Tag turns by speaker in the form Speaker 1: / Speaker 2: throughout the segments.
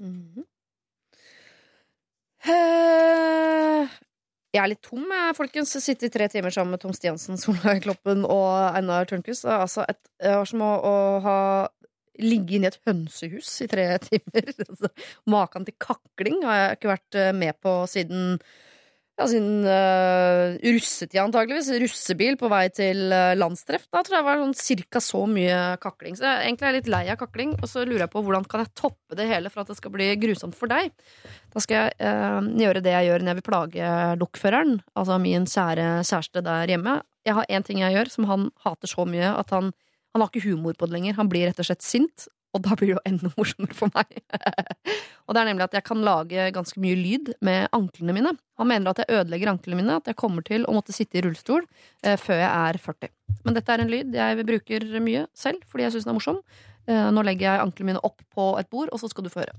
Speaker 1: Eh, Jeg er litt tom, jeg, folkens. Sitte i tre timer sammen med Tom Stiansen, Solveig Kloppen og Einar Tørnquist. Altså et, det var som å, å ha ligge inne i et hønsehus i tre timer. Altså, Maken til kakling har jeg ikke vært eh, med på siden ja, sin uh, russetid, antageligvis. Russebil på vei til uh, landstreff. Da tror jeg det var sånn cirka så mye kakling. Så jeg egentlig er litt lei av kakling, og så lurer jeg på hvordan kan jeg toppe det hele for at det skal bli grusomt for deg. Da skal jeg uh, gjøre det jeg gjør når jeg vil plage lokføreren, altså min kjære kjæreste der hjemme. Jeg har én ting jeg gjør som han hater så mye at han, han har ikke humor på det lenger. Han blir rett og slett sint, og da blir det jo enda morsommere for meg. og det er nemlig at jeg kan lage ganske mye lyd med anklene mine. Han mener at jeg ødelegger anklene mine, at jeg kommer til å måtte sitte i rullestol eh, før jeg er 40. Men dette er en lyd jeg bruker mye selv, fordi jeg syns den er morsom. Eh, nå legger jeg anklene mine opp på et bord, og så skal du få høre.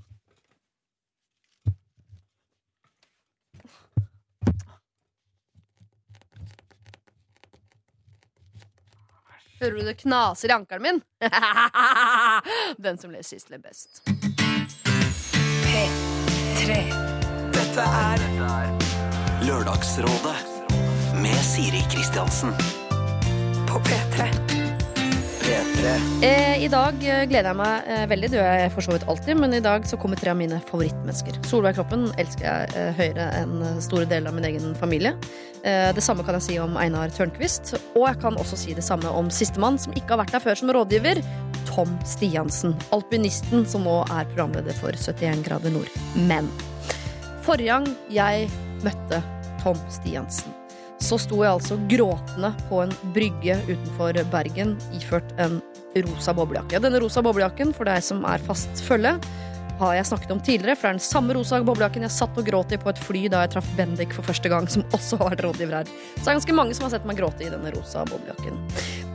Speaker 1: Hører du det knaser i ankelen min? Den som ler sist, ler best.
Speaker 2: P3.
Speaker 3: Dette er Lørdagsrådet med Siri Kristiansen.
Speaker 2: På P3.
Speaker 3: P3.
Speaker 1: Eh, I dag eh, gleder jeg meg eh, veldig. Gjør jeg for så vidt alltid, men i dag så kommer tre av mine favorittmennesker. Solveig Kloppen elsker jeg eh, høyere enn store deler av min egen familie. Eh, det samme kan jeg si om Einar Tørnquist. Og jeg kan også si det samme om sistemann, som ikke har vært der før som rådgiver. Tom Stiansen. Alpinisten som nå er programleder for 71 grader nord. Men forrige gang jeg møtte Tom Stiansen, så sto jeg altså gråtende på en brygge utenfor Bergen iført en rosa boblejakke. Denne rosa boblejakken, for deg som er fast følge, har jeg snakket om tidligere, for det er den samme rosa boblejakken jeg satt og gråt i på et fly da jeg traff Bendik for første gang, som også har vært rådgiver her. Så det er ganske mange som har sett meg gråte i denne rosa boblejakken.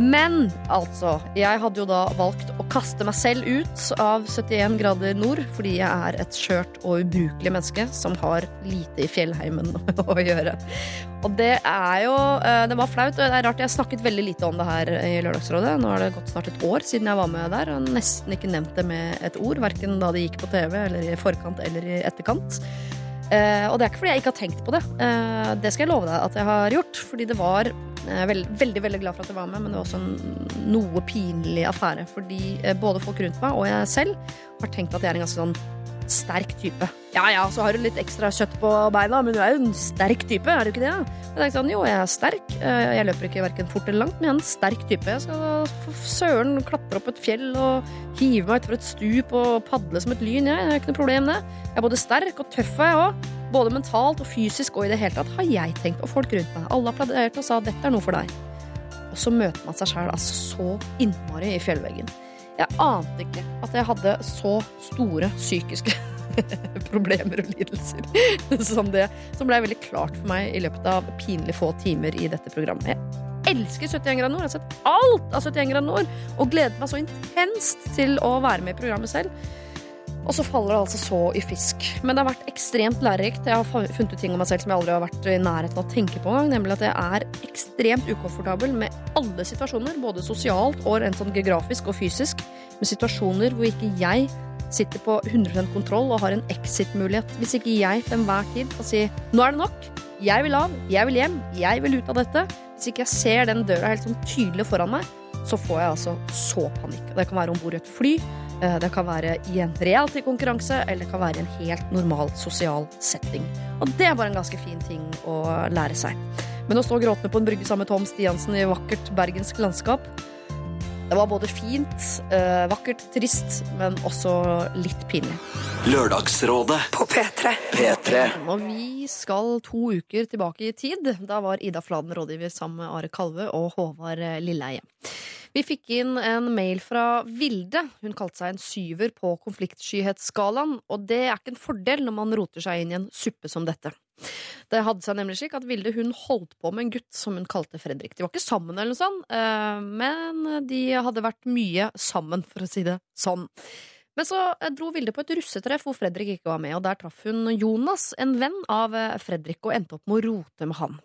Speaker 1: Men altså, jeg hadde jo da valgt å kaste meg selv ut av 71 grader nord, fordi jeg er et skjørt og ubrukelig menneske som har lite i fjellheimen å gjøre. Og det er jo eh, Det var flaut, og det er rart jeg har snakket veldig lite om det her i Lørdagsrådet. Nå har det gått snart et år siden jeg var med der, og nesten ikke nevnt det med et ord. Verken da det gikk på TV, eller i forkant eller i etterkant. Eh, og det er ikke fordi jeg ikke har tenkt på det. Eh, det skal jeg love deg at jeg har gjort. Fordi det var jeg veld, veldig veldig glad for at jeg var med, men det var også en noe pinlig affære. Fordi både folk rundt meg og jeg selv har tenkt at jeg er en ganske sånn sterk type. Ja ja, så har du litt ekstra kjøtt på beina, men du er jo en sterk type, er du ikke det? Jeg tenkte sånn, jo, jeg er sterk. Eh, Jeg løper ikke hverken fort eller langt, men jeg er en sterk type. Jeg skal søren klatre opp et fjell og hive meg utfor et stup og padle som et lyn, jeg. Det er ikke noe problem, det. Jeg er både sterk og tøff, jeg òg. Både mentalt og fysisk og i det hele tatt, har jeg tenkt, og folk rundt meg. Alle applauderte og sa dette er noe for deg. Og så møter man seg sjæl altså så innmari i fjellveggen. Jeg ante ikke at jeg hadde så store psykiske problemer og lidelser som det. Som ble veldig klart for meg i løpet av pinlig få timer i dette programmet. Jeg elsker 71 grader nord. Jeg har sett alt av 71 grader nord og gleder meg så intenst til å være med i programmet selv. Og så faller det altså så i fisk. Men det har vært ekstremt lærerikt. Jeg har funnet ut ting om meg selv som jeg aldri har vært i nærheten av å tenke på engang. Nemlig at jeg er ekstremt ukomfortabel med alle situasjoner, både sosialt og rent sånn geografisk og fysisk. Med situasjoner hvor ikke jeg sitter på 100% kontroll og har en exit-mulighet. Hvis ikke jeg til enhver tid kan si nå er det nok, jeg vil av, jeg vil hjem, jeg vil ut av dette. Hvis ikke jeg ser den døra helt sånn tydelig foran meg, så får jeg altså så panikk. Det kan være om bord i et fly, det kan være i en reality-konkurranse, eller det kan være i en helt normal sosial setting. Og det er bare en ganske fin ting å lære seg. Men å stå gråtende på en brygge sammen med Tom Stiansen i vakkert bergensk landskap, det var både fint, eh, vakkert, trist, men også litt pinlig.
Speaker 3: Lørdagsrådet.
Speaker 2: På P3.
Speaker 3: P3.
Speaker 1: Og vi skal to uker tilbake i tid. Da var Ida Fladen rådgiver sammen med Are Kalve og Håvard Lilleheie. Vi fikk inn en mail fra Vilde. Hun kalte seg en syver på konfliktskyhetsskalaen, og det er ikke en fordel når man roter seg inn i en suppe som dette. Det hadde seg nemlig slik at Vilde hun holdt på med en gutt som hun kalte Fredrik. De var ikke sammen, eller noe sånt, eh, men de hadde vært mye sammen, for å si det sånn. Men så dro Vilde på et russetreff hvor Fredrik ikke var med, og der traff hun Jonas, en venn av eh, Fredrik, og endte opp med å rote med han.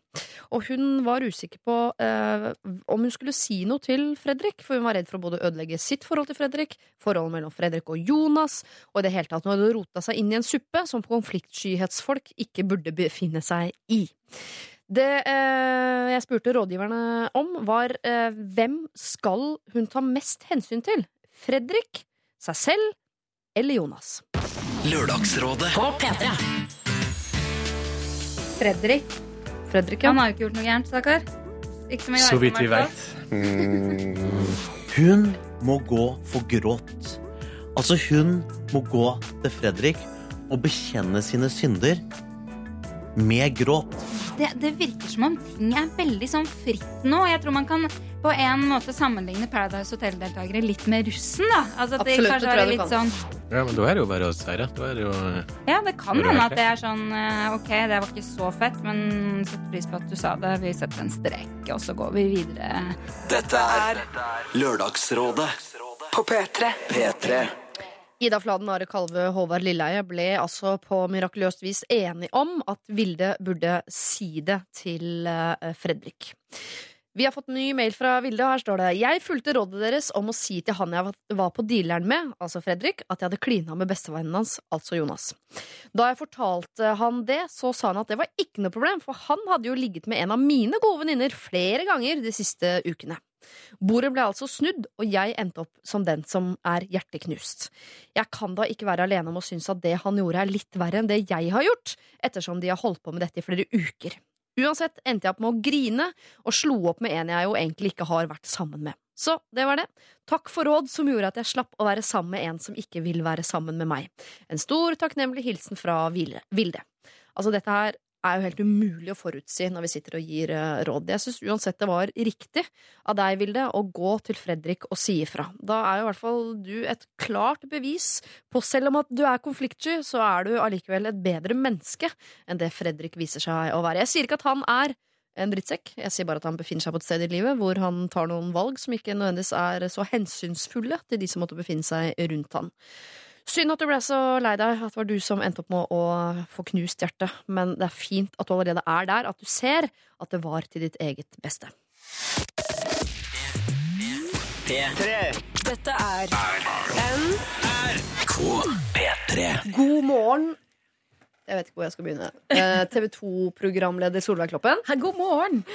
Speaker 1: Og hun var usikker på eh, om hun skulle si noe til Fredrik, for hun var redd for å både ødelegge sitt forhold til Fredrik, forholdet mellom Fredrik og Jonas, og i det hele tatt hun hadde rota seg inn i en suppe som konfliktskyhetsfolk ikke burde befinne seg i. Det eh, jeg spurte rådgiverne om, var eh, hvem skal hun ta mest hensyn til? Fredrik, seg selv eller Jonas?
Speaker 3: Lørdagsrådet.
Speaker 4: På P3.
Speaker 1: Fredrik. Fredrik, ja.
Speaker 5: Han har jo ikke gjort noe gærent, stakkar.
Speaker 6: Så vidt vi
Speaker 5: veit.
Speaker 6: vet.
Speaker 7: Hun må gå for gråt. Altså, hun må gå til Fredrik og bekjenne sine synder med gråt.
Speaker 5: Det, det virker som om ting er veldig sånn fritt nå. Jeg tror man kan på en måte sammenligne Paradise Hotel-deltakere litt med russen. da altså at det
Speaker 1: Absolutt,
Speaker 5: kanskje
Speaker 1: det tror jeg
Speaker 5: er
Speaker 1: du
Speaker 5: litt
Speaker 1: kan.
Speaker 5: sånn
Speaker 6: Ja, men da er det jo bare å seire. Da er det jo
Speaker 5: Ja, det kan hende at det er sånn eh, Ok, det var ikke så fett, men setter pris på at du sa det. Vi setter en strek, og så går vi videre.
Speaker 3: Dette er Lørdagsrådet
Speaker 2: På P3.
Speaker 3: P3.
Speaker 1: Ida Fladen, Are Kalve, Håvard Lilleheie ble altså på mirakuløst vis enige om at Vilde burde si det til eh, Fredrik. Vi har fått en ny mail fra Vilde, og her står det Jeg fulgte rådet deres om å si til han jeg var- på dealeren med, altså Fredrik, at jeg hadde klina med bestevennen hans, altså Jonas. Da jeg fortalte han det, så sa han at det var ikke noe problem, for han hadde jo ligget med en av mine gode venninner flere ganger de siste ukene. Bordet ble altså snudd, og jeg endte opp som den som er hjerteknust. Jeg kan da ikke være alene om å synes at det han gjorde er litt verre enn det jeg har gjort, ettersom de har holdt på med dette i flere uker. Uansett endte jeg opp med å grine og slo opp med en jeg jo egentlig ikke har vært sammen med. Så det var det. Takk for råd som gjorde at jeg slapp å være sammen med en som ikke vil være sammen med meg. En stor takknemlig hilsen fra Vilde. Altså, dette her er jo helt umulig å forutsi når vi sitter og gir eh, råd. Jeg syns uansett det var riktig av deg, Vilde, å gå til Fredrik og si ifra. Da er jo i hvert fall du et klart bevis på selv om at du er konfliktsky, så er du allikevel et bedre menneske enn det Fredrik viser seg å være. Jeg sier ikke at han er en drittsekk, jeg sier bare at han befinner seg på et sted i livet hvor han tar noen valg som ikke nødvendigvis er så hensynsfulle til de som måtte befinne seg rundt han. Synd at du ble så lei deg at det var du som endte opp med å få knust hjertet, men det er fint at du allerede er der, at du ser at det var til ditt eget beste.
Speaker 2: Dette er NRK
Speaker 3: P3.
Speaker 1: God morgen. Jeg vet ikke hvor jeg skal begynne. Eh, TV 2-programleder Solveig Kloppen.
Speaker 4: God morgen.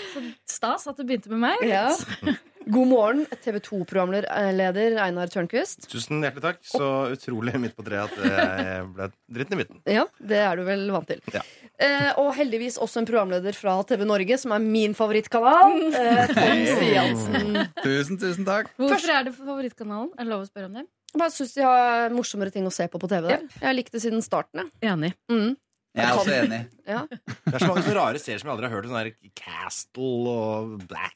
Speaker 4: Stas at du begynte med meg.
Speaker 1: Ja. God morgen, TV 2-programleder Einar Tørnquist.
Speaker 8: Tusen hjertelig takk. Så utrolig midt på treet at jeg ble dritten i midten.
Speaker 1: Ja, det er du vel vant til.
Speaker 8: Ja.
Speaker 1: Eh, og heldigvis også en programleder fra TV Norge, som er min favorittkanal. Eh, Tom Stiansen.
Speaker 9: Tusen, tusen takk.
Speaker 4: Hvorfor er det favorittkanalen? Er det lov å spørre om det?
Speaker 1: Jeg bare syns de har morsommere ting å se på på TV der. Jeg har likt det siden starten. jeg.
Speaker 4: Enig.
Speaker 1: Mm.
Speaker 9: Jeg er også enig.
Speaker 1: Ja.
Speaker 8: Det er så mange sånne rare serier som jeg aldri har hørt. Sånn der Castle og Black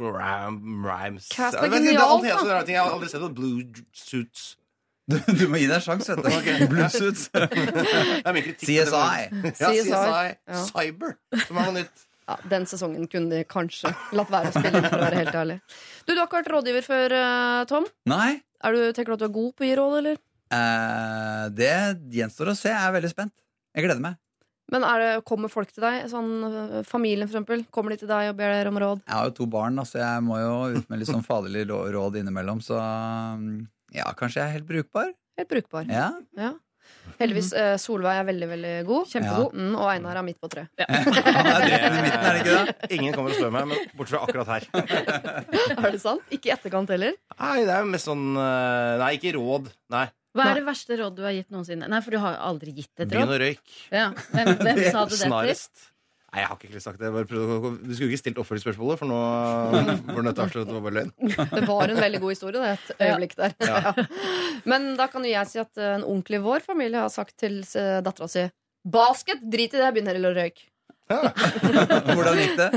Speaker 8: Ram, Rhymes
Speaker 1: Castle er genialt, da.
Speaker 8: Jeg har aldri sett noen Blue Suits.
Speaker 9: Du, du må gi deg en sjanse, vet du.
Speaker 8: Okay.
Speaker 9: Bluesuits. CSI.
Speaker 8: Ja,
Speaker 1: CSI.
Speaker 8: CSI.
Speaker 1: Ja.
Speaker 8: Cyber, som er noe nytt.
Speaker 1: Ja, Den sesongen kunne de kanskje latt være å spille, for å være helt ærlig. Du, du har ikke vært rådgiver før, eh, Tom.
Speaker 9: Nei,
Speaker 1: Er du, tenker du at du er god på å gi råd, eller?
Speaker 9: eh, det gjenstår å se. Jeg er veldig spent. Jeg gleder meg.
Speaker 1: Men er det, kommer folk til deg? Sånn, øh, familien, for eksempel. Kommer de til deg og ber dere om råd?
Speaker 9: Jeg har jo to barn, så altså, jeg må jo ut med litt sånn faderlig råd innimellom. Så mm, ja, kanskje jeg er helt brukbar.
Speaker 1: Helt brukbar.
Speaker 9: Ja.
Speaker 1: Ja. Heldigvis. eh, Solveig er veldig, veldig god.
Speaker 9: Kjempegod.
Speaker 1: Mm, og Einar er midt på tre.
Speaker 9: det er i midten, er det ikke det?
Speaker 8: Ingen kommer og spør meg, men bortsett fra akkurat her.
Speaker 1: Er det sant? Ikke i etterkant heller?
Speaker 8: Nei, det er jo mest sånn eh, Nei, ikke råd. Nei.
Speaker 4: Hva er det verste råd du har gitt noensinne? Nei, for du har aldri gitt et
Speaker 8: Begynn
Speaker 4: råd.
Speaker 8: å røyke.
Speaker 4: Ja. Hvem, hvem sa du det til?
Speaker 8: Snarest. Nei, jeg har ikke sagt det. Du skulle ikke stilt oppfølgingsspørsmålet, for nå var det nødt avsløre at det var bare løgn.
Speaker 1: Det var en veldig god historie, det. Et øyeblikk der. Ja. Men da kan jo jeg si at eh, en onkel i vår familie har sagt til uh, dattera si Basket! Drit i det, begynn heller å røyke.
Speaker 9: Hvordan gikk det?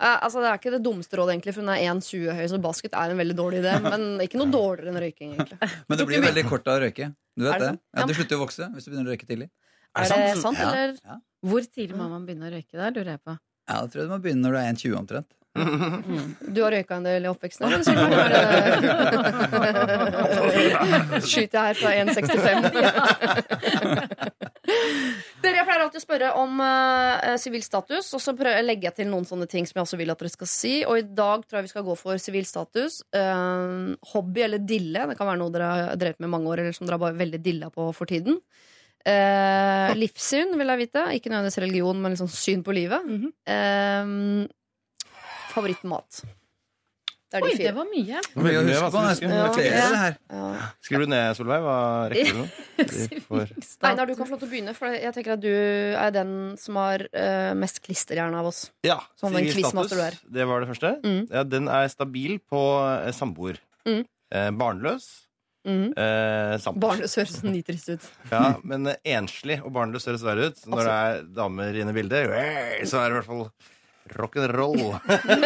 Speaker 1: Uh, altså, det er ikke det dummeste rådet, egentlig, for hun er 1,20 høy, så basket er en veldig dårlig idé. Men ikke noe dårligere enn røyking, egentlig.
Speaker 9: Men det blir veldig kort av å røyke. Du
Speaker 1: Er
Speaker 9: vet
Speaker 1: det
Speaker 9: det? Ja, Du slutter jo å vokse hvis du begynner å røyke tidlig.
Speaker 1: Er det sant,
Speaker 9: Ja.
Speaker 1: eller?
Speaker 9: Ja.
Speaker 4: Hvor tidlig må man begynne å røyke der, lurer jeg på.
Speaker 9: Ja, det tror jeg du må begynne når du er 1,20 omtrent.
Speaker 1: Du har røyka en del i oppveksten? eller? Er Skyter jeg her fra 1,65? Dere, Jeg pleier alltid å spørre om sivil uh, status, og så legger jeg til noen sånne ting som jeg også vil at dere skal si. Og i dag tror jeg vi skal gå for sivil status. Uh, hobby eller dille. Det kan være noe dere har drevet med i mange år, eller som dere har bare veldig dilla på for tiden. Uh, livssyn, vil jeg vite. Ikke nødvendigvis religion, men liksom syn på livet. eh, favorittmat. Det de
Speaker 4: Oi,
Speaker 1: fire.
Speaker 4: det var mye.
Speaker 9: Huske på
Speaker 8: vanskelig å huske.
Speaker 9: flere
Speaker 1: Ja.
Speaker 9: her.
Speaker 1: Ja.
Speaker 8: Skriver du ned, Solveig? Hva rekker du nå?
Speaker 1: Einar, du kan få lov til å begynne, for jeg tenker at du er den som har uh, mest klisterhjerne av oss.
Speaker 8: Ja,
Speaker 1: Som den
Speaker 8: sivil
Speaker 1: quizmaster du er.
Speaker 8: Det var det første.
Speaker 1: Mm.
Speaker 8: Ja, den er stabil på uh, samboer.
Speaker 1: Mm.
Speaker 8: Eh, barnløs.
Speaker 1: Mm.
Speaker 8: Eh.
Speaker 1: Barnløs høres så nitrist ut.
Speaker 8: Ja, men eh, enslig og barnløs høres verre ut. Når det er damer inne i bildet, så er det i hvert fall rock'n'roll.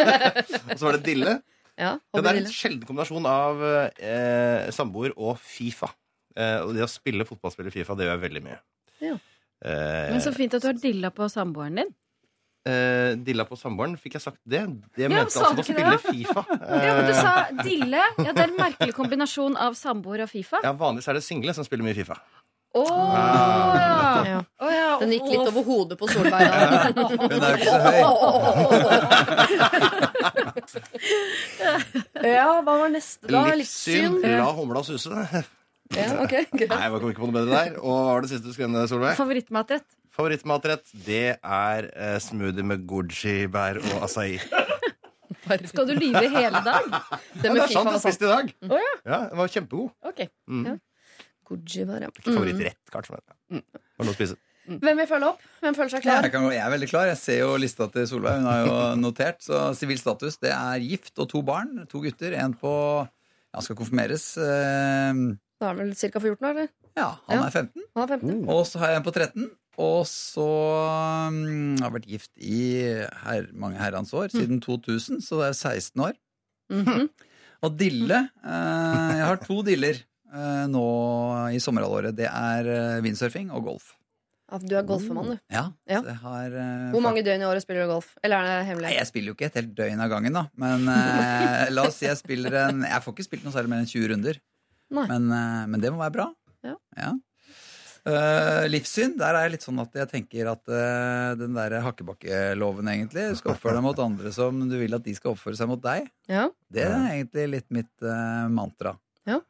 Speaker 8: og så var det dille.
Speaker 1: Ja,
Speaker 8: Ja, det er en sjelden kombinasjon av eh, samboer og Fifa. Eh, og det å spille fotballspill i Fifa, det gjør jeg veldig mye.
Speaker 1: Ja.
Speaker 8: Eh,
Speaker 4: Men så fint at du har dilla på samboeren din.
Speaker 8: eh, dilla på samboeren, fikk jeg sagt det? Det
Speaker 4: Ja,
Speaker 8: mente altså
Speaker 4: du
Speaker 8: å spille
Speaker 4: det?
Speaker 8: Fifa.
Speaker 4: Ja, men du
Speaker 8: Eh,
Speaker 4: sa dille. Ja, Det er en merkelig kombinasjon av samboer og Fifa.
Speaker 8: ja, Vanligvis er det single som spiller mye Fifa.
Speaker 4: Å ah.
Speaker 1: Ja.
Speaker 4: Oh, ja.
Speaker 1: Den gikk litt over hodet på Solveig. da.
Speaker 9: Hun er jo ikke så høy.
Speaker 1: Ja, hva var neste, da?
Speaker 8: Livssyn. La humla suse. Nei,
Speaker 1: Ja, okay, greit.
Speaker 8: jeg kom ikke på noe bedre der. Og hva var det siste du skrev ned, Solveig?
Speaker 4: Favorittmatrett.
Speaker 8: Favorittmatrett, det er uh, smoothie med goji-bær og acai.
Speaker 4: Skal du lyve hele dag?
Speaker 1: Det
Speaker 8: Ja, det er sant,
Speaker 1: var
Speaker 8: jeg spiste i dag.
Speaker 4: Oh, ja.
Speaker 8: Ja, Den var kjempegod.
Speaker 4: Ok.
Speaker 8: Mm.
Speaker 1: Ja. Ja.
Speaker 8: Ikke favorittrett, kanskje. Men, ja. Var noe å spise.
Speaker 1: Hvem vil følge opp? Hvem føler seg klar?
Speaker 9: Jeg, kan, jeg er veldig klar. Jeg ser jo lista til Solveig. Hun har jo notert. Så sivil status det er gift og to barn. To gutter. En på Han skal konfirmeres. Eh,
Speaker 1: Da er han vel ca. 14 år, eller?
Speaker 9: Ja, han
Speaker 1: Ja.
Speaker 9: er 15.
Speaker 1: Han er 15.
Speaker 9: Og så har jeg en på 13. Og så um, har vært gift i her, mange herrens år, siden 2000, så det er 16 år.
Speaker 1: Mhm.
Speaker 9: Og dille eh, Jeg har to diller nå i sommerhalvåret. Det er eh, windsurfing og golf.
Speaker 1: Ja, du er golfemann, du.
Speaker 9: Ja,
Speaker 1: Ja.
Speaker 9: har uh,
Speaker 1: Hvor mange døgn i året spiller du golf? Eller er det hemmelig?
Speaker 9: Nei, jeg spiller jo ikke et helt døgn av gangen, da. Men uh, la oss si jeg spiller en Jeg får ikke spilt noe særlig mer enn 20 runder. Men, uh, men det må være bra.
Speaker 1: Ja.
Speaker 9: Eh, livssyn, der er jeg litt sånn at jeg tenker at eh, den der hakkebakkeloven, egentlig, du skal oppføre deg mot andre som du vil at de skal oppføre seg mot deg.
Speaker 1: Ja.
Speaker 9: Det er egentlig litt mitt eh, mantra.
Speaker 1: Ja.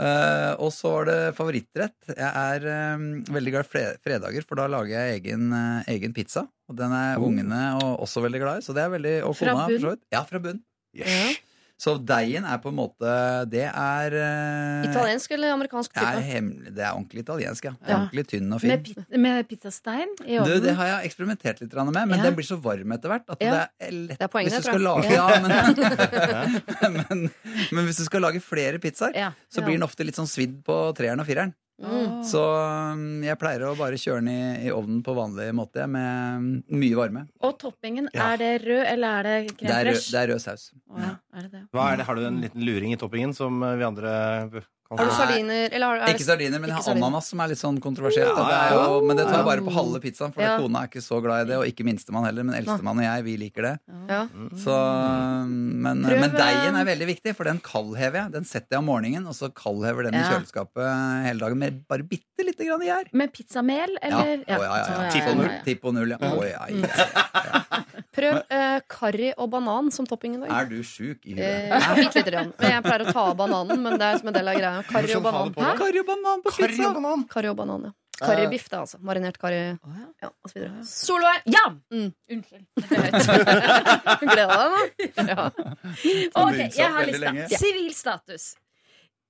Speaker 9: Eh, og så var det favorittrett. Jeg er eh, veldig glad i fredager, for da lager jeg egen, uh, egen pizza. Og den er ungene og også veldig glad i. Så det er veldig, og kona, fra
Speaker 4: bunn?
Speaker 9: Ja, fra bunn.
Speaker 8: Yes.
Speaker 9: Så deigen er på en måte Det er uh,
Speaker 1: Italiensk eller amerikansk
Speaker 9: Det er,
Speaker 1: type?
Speaker 9: hemmelig, det er ordentlig italiensk, ja.
Speaker 4: Ja.
Speaker 9: Ordentlig tynn og fin.
Speaker 4: Med, pit med pizzastein i
Speaker 9: Du,
Speaker 4: ovnen.
Speaker 9: det har jeg eksperimentert litt med, men
Speaker 4: Ja.
Speaker 9: den blir så varm etter hvert at
Speaker 1: Ja.
Speaker 9: det er lett
Speaker 1: Det er poenget,
Speaker 9: hvis du skal lage, ja, men, men, men hvis du skal lage flere pizzaer,
Speaker 4: Ja.
Speaker 9: så blir den ofte litt sånn svidd på treeren og fireren.
Speaker 1: Mm.
Speaker 9: Så um, jeg pleier å bare kjøre den i, i ovnen på vanlig måte, med mye varme.
Speaker 4: Og toppingen,
Speaker 8: Ja.
Speaker 4: er det rød, eller er det
Speaker 9: Det er, rød,
Speaker 4: fresh?
Speaker 9: det er rød saus.
Speaker 4: Å, ja. Er det det?
Speaker 8: Hva er det? Har du en liten luring i toppingen som eh, vi andre
Speaker 1: Har du sardiner? Eller har, er
Speaker 9: Ikke sardiner, men jeg
Speaker 1: ikke
Speaker 9: har
Speaker 1: sardiner.
Speaker 9: ananas, som er litt sånn kontroversielt. Ja, Det er jo, men det tar jeg bare på halve pizzaen, for
Speaker 1: Ja.
Speaker 9: kona er ikke så glad i det. Og ikke minstemann heller, men eldstemann og jeg, vi liker det.
Speaker 1: ja.
Speaker 9: Så, men, men deigen er veldig viktig, for den kaldhever jeg. Den setter jeg om morgenen, og så kaldhever den i kjøleskapet hele dagen med bare bitte lite grann gjær.
Speaker 4: Med pizzamel,
Speaker 9: Ja.
Speaker 4: eller?
Speaker 9: Å, ja, ja, ja.
Speaker 4: så-
Speaker 9: Tipp og null.
Speaker 4: ja.
Speaker 9: Tipp og null, ja. Å, ja, ja, ja.
Speaker 1: Prøv uh, karri og banan som topping i dag.
Speaker 9: Er du sjuk i huet?
Speaker 1: Eh, lite grann. Jeg pleier å ta av bananen, men det er som en del av greia. Karri og
Speaker 8: å ha
Speaker 1: banan.
Speaker 8: da.
Speaker 9: Karri og banan på
Speaker 8: Karri
Speaker 9: pizza!
Speaker 8: og banan.
Speaker 1: Karri og banan, ja. Karribiff, det, altså. Marinert karri.
Speaker 4: Oh, ja.
Speaker 1: Ja, og så videre. Solveig!
Speaker 4: Ja!
Speaker 1: Mm.
Speaker 4: Unnskyld.
Speaker 1: Gleder deg, da? Ja.
Speaker 4: Ok, jeg har lista. Sivil status.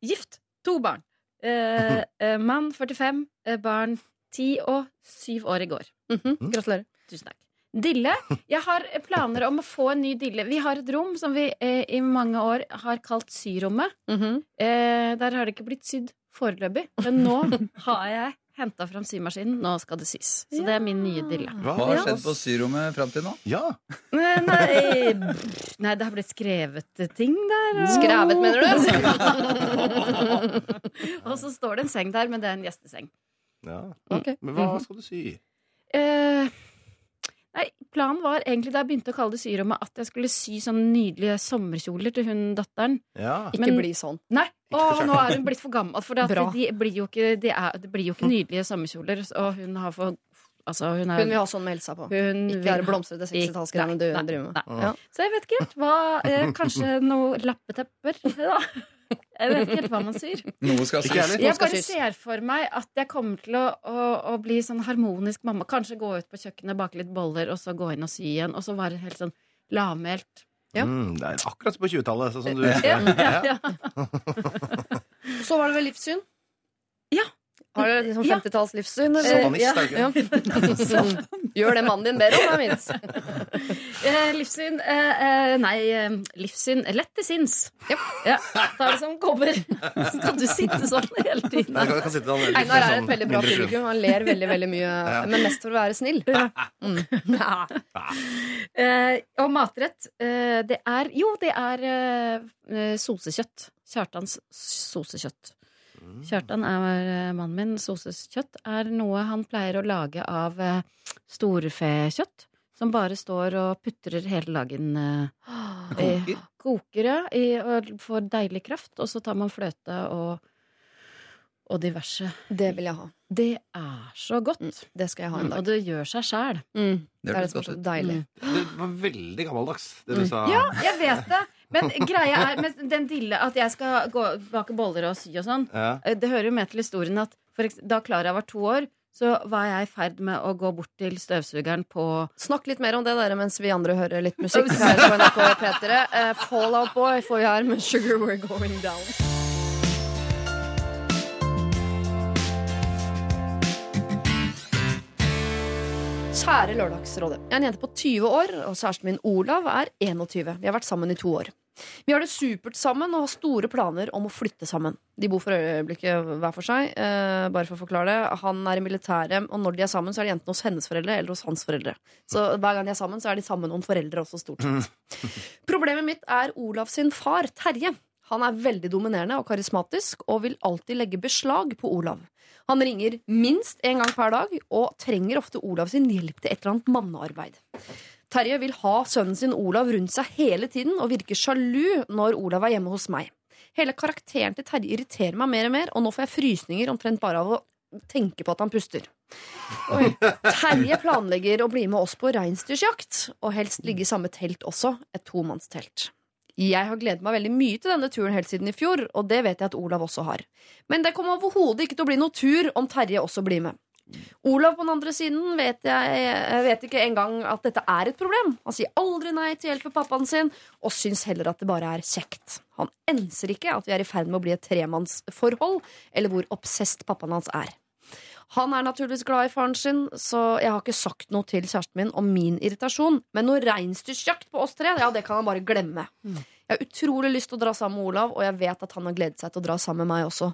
Speaker 4: Gift. To barn. Eh, eh, mann 45, eh, barn 10 og 7 år i går.
Speaker 1: Mhm. Gratulerer.
Speaker 4: Tusen takk. Dille. Jeg har planer om å få en ny dille. Vi har et rom som vi eh, i mange år har kalt syrommet.
Speaker 1: Mhm.
Speaker 4: Eh, der har det ikke blitt sydd foreløpig, men nå har jeg henta fram symaskinen. Nå skal det sys. Så det er min nye dille.
Speaker 8: Hva?
Speaker 9: Har
Speaker 4: Ja.
Speaker 9: skjedd på syrommet fram til nå?
Speaker 8: Ja.
Speaker 4: Eh, Nei, nei, det har blitt skrevet ting der. og-
Speaker 1: Skrevet, mener du?
Speaker 4: og så står det en seng der, men det er en gjesteseng.
Speaker 8: ja.
Speaker 1: Okay.
Speaker 8: Men hva skal du sy?
Speaker 4: Eh, nei, planen var egentlig da jeg begynte å kalle det syrommet, at jeg skulle sy sånne nydelige sommerkjoler til hun datteren.
Speaker 8: Ja.
Speaker 1: Ikke
Speaker 4: Men-
Speaker 1: bli sånn.
Speaker 4: Nei, og nå er hun blitt for gammel. For det, at de blir jo ikke, de er, det blir jo ikke nydelige sommerkjoler. Og hun har for Altså, hun er
Speaker 1: Hun vil ha sånn med Elsa på.
Speaker 4: hun
Speaker 1: Ikke
Speaker 4: vil-
Speaker 1: være blomstrete 60-tallsgreiene du driver med. Ja.
Speaker 4: Så jeg vet ikke helt hva eh, Kanskje noe lappetepper, da. Jeg vet ikke helt hva man syr.
Speaker 9: Noe skal sys.
Speaker 4: Jeg bare ser for meg at jeg kommer til å, å, å bli sånn harmonisk mamma. Kanskje gå ut på kjøkkenet, bake litt boller, og så gå inn og sy igjen. Og så være helt sånn lavmælt.
Speaker 1: Ja.
Speaker 8: Mm, det er akkurat som på 20-tallet. Sånn som du
Speaker 4: Ja, ja, ja.
Speaker 1: Så var det vel livssyn?
Speaker 4: Ja.
Speaker 1: Har dere liksom 50-talls livssyn?
Speaker 8: Satanist,
Speaker 1: Ja. Ja. Gjør det mannen din ber om, da, minst.
Speaker 4: Eh, livssyn eh, eh, Nei, eh, livssyn lett til sinns. Ja. da er det som kommer. Kan du sitte sånn hele tiden?
Speaker 8: Nei, kan, sitte sånn,
Speaker 1: Einar er
Speaker 8: sånn
Speaker 1: et veldig bra publikum. Han ler veldig veldig mye, men mest for å være snill. Mm.
Speaker 4: Eh, og matrett, eh, det er Jo, det er sosekjøtt. Kjartans sosekjøtt. Kjartan er eh, mannen min. Soseskjøtt er noe han pleier å lage av eh, storfekjøtt. Som bare står og putrer hele dagen. Eh, i-
Speaker 9: Koker.
Speaker 4: koker, ja. I, og får deilig kraft. Og så tar man fløte og, og diverse.
Speaker 1: Det vil jeg ha.
Speaker 4: Det er så godt.
Speaker 1: Mm. Det skal jeg ha en dag.
Speaker 4: Og det gjør seg sjæl.
Speaker 1: Mm.
Speaker 9: Det
Speaker 1: Det er det som er så
Speaker 9: deilig.
Speaker 1: deilig.
Speaker 8: Det var veldig gammeldags, det du sa.
Speaker 4: Ja, jeg vet det. Men greia er med den dille at jeg skal gå, bake boller og sy og sånn.
Speaker 8: Ja.
Speaker 4: eh, Det hører jo med til historien at for da Klara var to år, så var jeg i ferd med å gå bort til støvsugeren på
Speaker 1: Snakk litt mer om det dere mens vi andre hører litt musikk her på NRK P3. Eh, Fallout Boy får vi her med Sugar We're Going Down. Kjære Lørdagsrådet. Jeg er en jente på 20 år, og kjæresten min Olav er 21. Vi har vært sammen i to år. Vi har det supert sammen og har store planer om å flytte sammen. De bor for øyeblikket hver for seg. Eh, bare for å forklare det. Han er i militæret, og når de er sammen, så er de enten hos hennes foreldre eller hos hans foreldre. Så hver gang de er sammen, så er de sammen med noen foreldre også, stort sett. Problemet mitt er Olav sin far, Terje. Han er veldig dominerende og karismatisk og vil alltid legge beslag på Olav. Han ringer minst én gang per dag og trenger ofte Olav sin hjelp til et eller annet mannearbeid. Terje vil ha sønnen sin Olav rundt seg hele tiden og virker sjalu når Olav er hjemme hos meg. Hele karakteren til Terje irriterer meg mer og mer, og nå får jeg frysninger omtrent bare av å tenke på at han puster. Oi. Terje planlegger å bli med oss på reinsdyrjakt, og helst ligge i samme telt også, et tomannstelt. Jeg har gledet meg veldig mye til denne turen helt siden i fjor, og det vet jeg at Olav også har. Men det kommer overhodet ikke til å bli noe tur om Terje også blir med. Olav på den andre siden vet, jeg, jeg vet ikke engang at dette er et problem. Han sier aldri nei til hjelp for pappaen sin, og syns heller at det bare er kjekt. Han enser ikke at vi er i ferd med å bli et tremannsforhold, eller hvor obsesst pappaen hans er. Han er naturligvis glad i faren sin, så jeg har ikke sagt noe til kjæresten min om min irritasjon. Men noe reinsdyrjakt på oss tre, ja, det kan han bare glemme. Jeg har utrolig lyst til å dra sammen med Olav, og jeg vet at han har gledet seg til å dra sammen med meg også.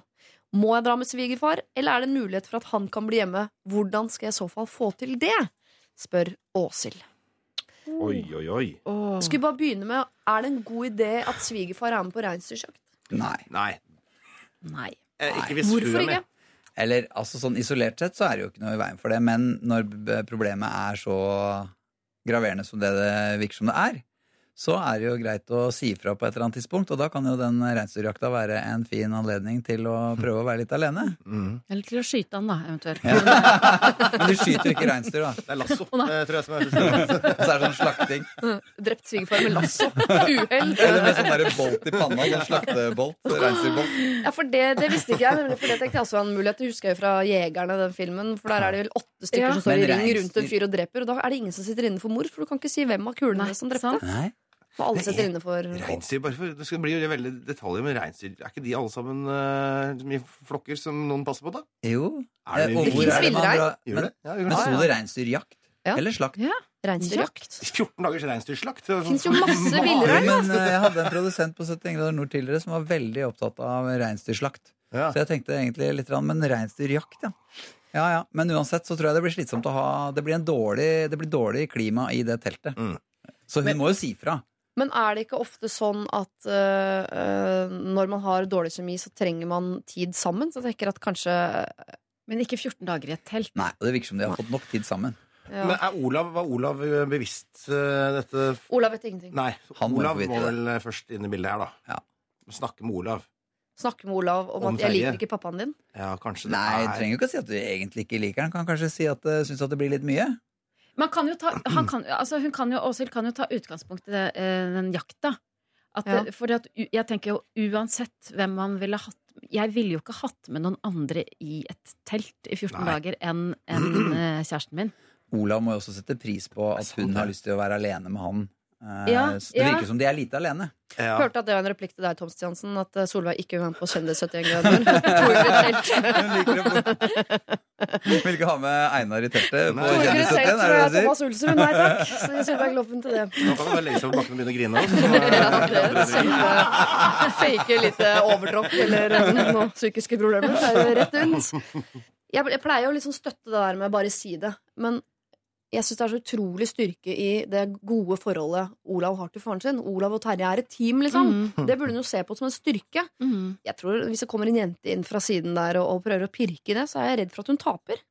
Speaker 1: Må jeg dra med svigerfar, eller er det en mulighet for at han kan bli hjemme? Hvordan skal jeg i så fall få til det? spør Åshild.
Speaker 8: Oi, oi, oi.
Speaker 1: Skulle bare begynne med, Er det en god idé at svigerfar er med på reinsdyrjakt?
Speaker 9: Nei.
Speaker 8: Nei.
Speaker 4: Nei.
Speaker 8: Eh, ikke hvis
Speaker 1: Hvorfor ikke?
Speaker 9: Eller altså sånn isolert sett så er det jo ikke noe i veien for det, men når problemet er så graverende som det det virker som det er, så er det jo greit å si ifra på et eller annet tidspunkt, og da kan jo den reinsdyrjakta være en fin anledning til å prøve å være litt alene.
Speaker 8: Mm.
Speaker 4: Eller til å skyte han, da, eventuelt.
Speaker 9: Men du skyter jo ikke reinsdyr, da.
Speaker 8: Det er lasso, Det tror jeg som er.
Speaker 9: Og så er det sånn slakting.
Speaker 1: Drept svigerfar med lasso. Uhell.
Speaker 9: Eller med sånn derre bolt i panna. Sånn slaktebolt. Reinsdyrbolt.
Speaker 1: Ja, for det, det visste ikke jeg, nemlig for det tenkte jeg også var en mulighet. Det husker jeg jo fra Jegerne, den filmen. For der er det vel åtte stykker
Speaker 4: Ja.
Speaker 1: som står i ring rundt en fyr og dreper. Og da er det ingen som sitter inne for mord, for du kan ikke si hvem av kulene
Speaker 4: Nei,
Speaker 1: som drepte.
Speaker 4: sant.
Speaker 9: Nei.
Speaker 1: Og alle sette inne for
Speaker 8: Reinsdyr, bare for, Det skal bli jo veldig detaljer men reinsdyr. Er ikke de alle sammen uh, mye flokker som noen passer på, da?
Speaker 9: Jo.
Speaker 8: Er det
Speaker 9: Eh, og hvor er det man drar- Men?
Speaker 8: Ja,
Speaker 9: men
Speaker 8: det.
Speaker 9: sto det reinsdyrjakt?
Speaker 1: Ja.
Speaker 9: Eller slakt?
Speaker 1: reinsdyrjakt.
Speaker 8: 14 dagers reinsdyrslakt.
Speaker 1: Det finnes jo masse villrein.
Speaker 9: men eh, jeg hadde en produsent på 71 grader nord tidligere som var veldig opptatt av reinsdyrslakt.
Speaker 8: Ja.
Speaker 9: Så jeg tenkte egentlig litt, grann, men reinsdyrjakt, ja. Ja, ja. Men uansett så tror jeg det blir slitsomt å ha Det blir, en dårlig, det blir dårlig klima i det teltet.
Speaker 8: Mm.
Speaker 9: Så hun
Speaker 1: Men-
Speaker 9: må jo si fra.
Speaker 1: Men er det ikke ofte sånn at øh, øh, når man har dårlig kjemi, så trenger man tid sammen? Så jeg tenker at kanskje
Speaker 4: Men ikke 14 dager i et telt.
Speaker 9: Nei, og det virker som de har fått nok tid sammen.
Speaker 1: Ja.
Speaker 8: Men er Olav, var Olav eh, bevisst eh, dette
Speaker 1: Olav vet ingenting.
Speaker 8: Nei,
Speaker 9: Han
Speaker 8: Olav må vel det. først inn i bildet her, da.
Speaker 9: Ja.
Speaker 8: Snakke med Olav.
Speaker 1: Snakke med Olav om,
Speaker 8: Om
Speaker 1: at 'jeg liker ikke pappaen din'.
Speaker 8: Ja, kanskje det
Speaker 9: Nei,
Speaker 8: er
Speaker 9: trenger jo ikke å si at du egentlig ikke liker den. Kan kanskje si at du syns at det blir litt mye.
Speaker 4: Man kan jo ta, han kan, altså hun kan jo, Åshild kan jo ta utgangspunkt i det, eh, den jakta. At,
Speaker 1: Ja.
Speaker 4: at, jeg tenker jo uansett hvem man ville hatt Jeg ville jo ikke hatt med noen andre i et telt i 14
Speaker 8: Nei.
Speaker 4: dager enn enn, eh, kjæresten min.
Speaker 9: Olav må jo også sette pris på at hun har lyst til å være alene med han. Eh,
Speaker 4: Ja,
Speaker 9: så det
Speaker 4: ja.
Speaker 9: virker som de er lite alene.
Speaker 8: ja.
Speaker 1: Hørte at det var en replikk til deg, Tom Stiansen, at eh, Solveig ikke vil være med på Kjendis 71 grader.
Speaker 9: Hun. Vil ikke ha med Einar i teltet på Kjendis 71, er
Speaker 1: tror
Speaker 9: det det du sier?
Speaker 1: Thomas Olsrud. Nei takk. Så Solveig Gloppen til det.
Speaker 8: Nå kan du bare legge seg på bakken og begynne å grine.
Speaker 1: Ja, det
Speaker 8: også.
Speaker 1: kjempe Fake litt overtråkk eller eh, noen psykiske problemer. Det er jo rett rundt. Jeg, jeg pleier å liksom støtte det der med bare si det, men jeg syns det er så utrolig styrke i det gode forholdet Olav har til faren sin. Olav og Terje er et team, liksom.
Speaker 4: Mm.
Speaker 1: Det burde hun jo se på som en styrke.
Speaker 4: Mm.
Speaker 1: Jeg tror Hvis det kommer en jente inn fra siden der og, og prøver å pirke i det, så er jeg redd for at hun taper.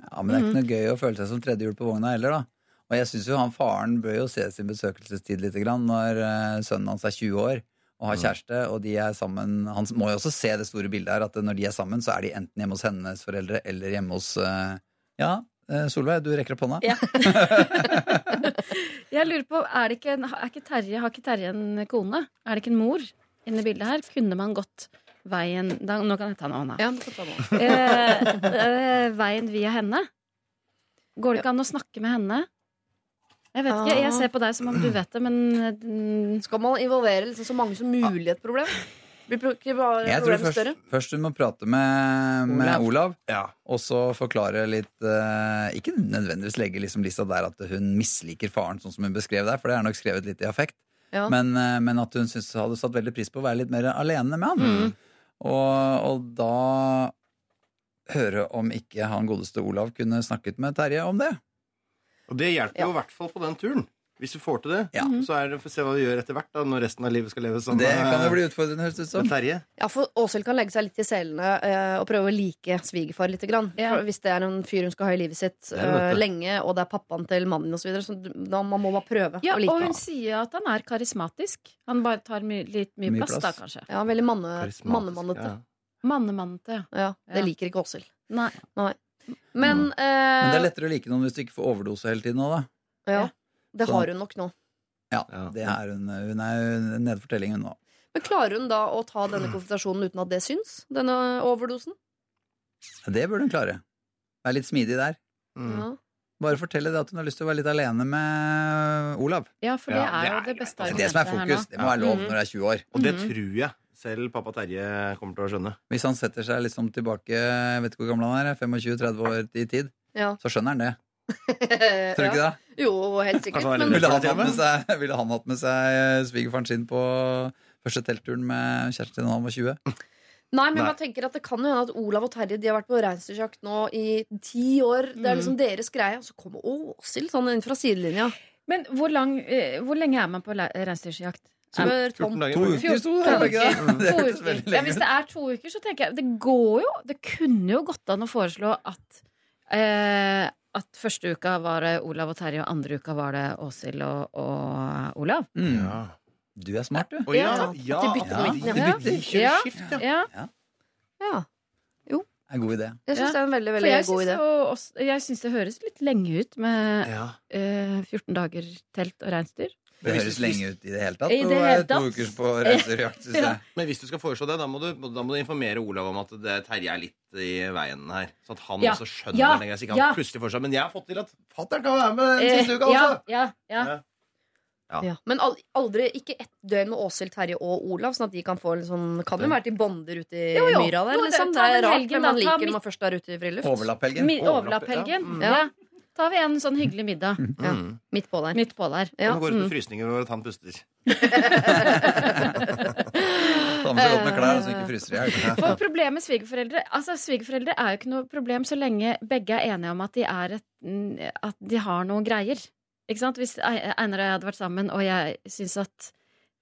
Speaker 9: Ja, Men det er ikke noe gøy å føle seg som tredjehjul på vogna heller, da. Og jeg syns jo han faren bør jo se sin besøkelsestid litt grann, når eh, sønnen hans er 20 år og har kjæreste, og de er sammen Han må jo også se det store bildet her, at når de er sammen, så er de enten hjemme hos hennes foreldre eller hjemme hos eh, Ja, Solveig, du rekker opp hånda.
Speaker 4: Ja. Jeg lurer på, er det ikke, en- er ikke Terje, Har ikke Terje en kone? Er det ikke en mor inne i bildet her? Kunne man gått veien da, Nå kan jeg ta noe hånda.
Speaker 1: Ja.
Speaker 4: Eh, eh, veien via henne? Går det ikke an å snakke med henne? Jeg vet ikke, jeg ser på deg som om du vet det, men eh,
Speaker 1: Skal man involvere liksom så mange som mulig i et problem? Blir ikke bare
Speaker 9: Jeg tror
Speaker 1: problemet
Speaker 9: først,
Speaker 1: større?
Speaker 9: først du må prate med, med
Speaker 4: Olav.
Speaker 9: Olav,
Speaker 8: Ja.
Speaker 9: og så forklare litt uh, Ikke nødvendigvis legge liksom lista der at hun misliker faren, sånn som hun beskrev der, for det er nok skrevet litt i affekt.
Speaker 1: Ja.
Speaker 9: Men, uh, men at hun synes, hadde satt veldig pris på å være litt mer alene med han.
Speaker 1: Mm.
Speaker 9: Og, og da høre om ikke han godeste Olav kunne snakket med Terje om det.
Speaker 8: Og det hjelper jo i hvert fall på den turen. Hvis du får til det,
Speaker 9: Ja.
Speaker 8: så er det for å se hva du gjør etter hvert, da, når resten av livet skal leves sammen
Speaker 9: Det kan jo bli utfordrende, høres det ut som.
Speaker 1: Ja, for Åshild kan legge seg litt i selene eh, og prøve å like svigerfar litt. Grann.
Speaker 4: Ja.
Speaker 1: For hvis det er en fyr hun skal ha i livet sitt eh, lenge, og det er pappaen til mannen osv., så, videre, så da man må man prøve
Speaker 4: Ja,
Speaker 1: å like
Speaker 4: og hun sier at han er karismatisk. Han bare tar my litt mye,
Speaker 9: Mye
Speaker 4: plass,
Speaker 9: plass.
Speaker 4: da, kanskje.
Speaker 1: Ja, veldig manne, mannemannete.
Speaker 8: ja.
Speaker 4: Mannemannete.
Speaker 1: Ja. det
Speaker 4: Ja.
Speaker 1: liker ikke Åshild.
Speaker 4: Nei.
Speaker 1: Men,
Speaker 9: Men det er
Speaker 1: eh,
Speaker 9: lettere å like noen hvis du ikke får overdose hele tiden òg, da.
Speaker 1: ja, det har hun nok nå.
Speaker 9: Ja, det er hun, hun er nede for telling, hun nå.
Speaker 1: Men klarer hun da å ta denne konfrontasjonen uten at det syns? Denne overdosen?
Speaker 9: Det burde hun klare. Være litt smidig der.
Speaker 8: Mm.
Speaker 1: Ja.
Speaker 9: Bare fortelle det at hun har lyst til å være litt alene med Olav.
Speaker 4: Ja, for det
Speaker 8: Ja,
Speaker 4: er jo
Speaker 8: er
Speaker 4: det beste
Speaker 9: Det er det som er
Speaker 4: argumentet
Speaker 9: fokus. Det må være lov
Speaker 4: Mhm.
Speaker 9: når du er 20 år.
Speaker 8: Og det
Speaker 1: Mhm.
Speaker 8: tror jeg selv pappa Terje kommer til å skjønne.
Speaker 9: Hvis han setter seg liksom tilbake jeg vet ikke hvor gammel han er, 25-30 år i tid,
Speaker 1: Ja.
Speaker 9: så skjønner han det. Tror du ikke det?
Speaker 1: Jo, helt sikkert.
Speaker 8: Er
Speaker 1: Men,
Speaker 9: Ville han, hatt med
Speaker 8: med.
Speaker 9: seg, ville han hatt med seg svigerfaren sin på første teltturen med kjæresten sin da han var 20?
Speaker 1: nei, men
Speaker 8: Nei.
Speaker 1: jeg tenker at det kan jo hende at Olav og Terje De har vært på reinsdyrjakt nå i ti år. Det er liksom deres greie. Og så kommer Åshild sånn inn fra sidelinja.
Speaker 4: Men hvor, lang, eh, hvor lenge er man på reinsdyrjakt?
Speaker 8: 14.
Speaker 9: To
Speaker 8: bare.
Speaker 9: uker sto det,
Speaker 4: To uker. To Ja, hvis det er to uker, så tenker jeg Det går jo Det kunne jo gått an å foreslå at eh, At første uka var det Olav og Terje, og andre uka var det Åshild og, og Olav.
Speaker 9: Mm.
Speaker 8: Ja.
Speaker 9: Du er smart, du.
Speaker 8: Oh, ja,
Speaker 1: Ja, at de bytter
Speaker 9: på
Speaker 8: ja,
Speaker 9: midten, ja.
Speaker 8: de
Speaker 4: Ja.
Speaker 8: skift, ja.
Speaker 4: Ja,
Speaker 1: Jo.
Speaker 9: En god idé.
Speaker 1: jeg syns det er en veldig veldig god idé.
Speaker 4: også, jeg syns det høres litt lenge ut med
Speaker 8: Ja.
Speaker 4: eh, 14 dager telt og reinsdyr.
Speaker 9: Det høres lenge ut i det hele tatt.
Speaker 4: I det hele
Speaker 9: to
Speaker 4: tatt.
Speaker 9: uker på reiserjakt, syns jeg.
Speaker 8: Men hvis du skal foreslå det, da må du, da må du informere Olav om at det, Terje er litt i veien her. Så at han
Speaker 4: Ja.
Speaker 8: også skjønner
Speaker 4: Ja.
Speaker 8: det. Så ikke han
Speaker 4: Ja.
Speaker 8: plutselig får seg Men jeg har fått til at fatter'n kan være med den
Speaker 4: Eh,
Speaker 8: siste uka også!
Speaker 4: ja, ja.
Speaker 8: Ja. Ja.
Speaker 1: Ja. Men aldri, ikke ett døgn med Åshild, Terje og Olav, sånn at de kan få en sånn Kan jo være til bonder ute i
Speaker 4: Jo, jo.
Speaker 1: myra der,
Speaker 4: Jo, det-
Speaker 1: liksom. Det er rart,
Speaker 4: helgen,
Speaker 1: men man liker når man først er ute i friluft.
Speaker 9: Overlapphelgen.
Speaker 8: Overlapp,
Speaker 1: ja.
Speaker 4: Ja. tar vi en sånn hyggelig middag
Speaker 1: Ja.
Speaker 8: Mm.
Speaker 1: Midt på der.
Speaker 4: midt på der.
Speaker 1: Ja.
Speaker 8: Går ut med
Speaker 4: Mm.
Speaker 8: frysninger over at han puster.
Speaker 9: Ta med seg godt med klær, så ikke fryser i hjel.
Speaker 4: For problemet med svigerforeldre Altså Svigerforeldre er jo ikke noe problem så lenge begge er enige om at de, er et, mm, at de har noen greier. Ikke sant? Hvis Einar og jeg hadde vært sammen, og jeg syns at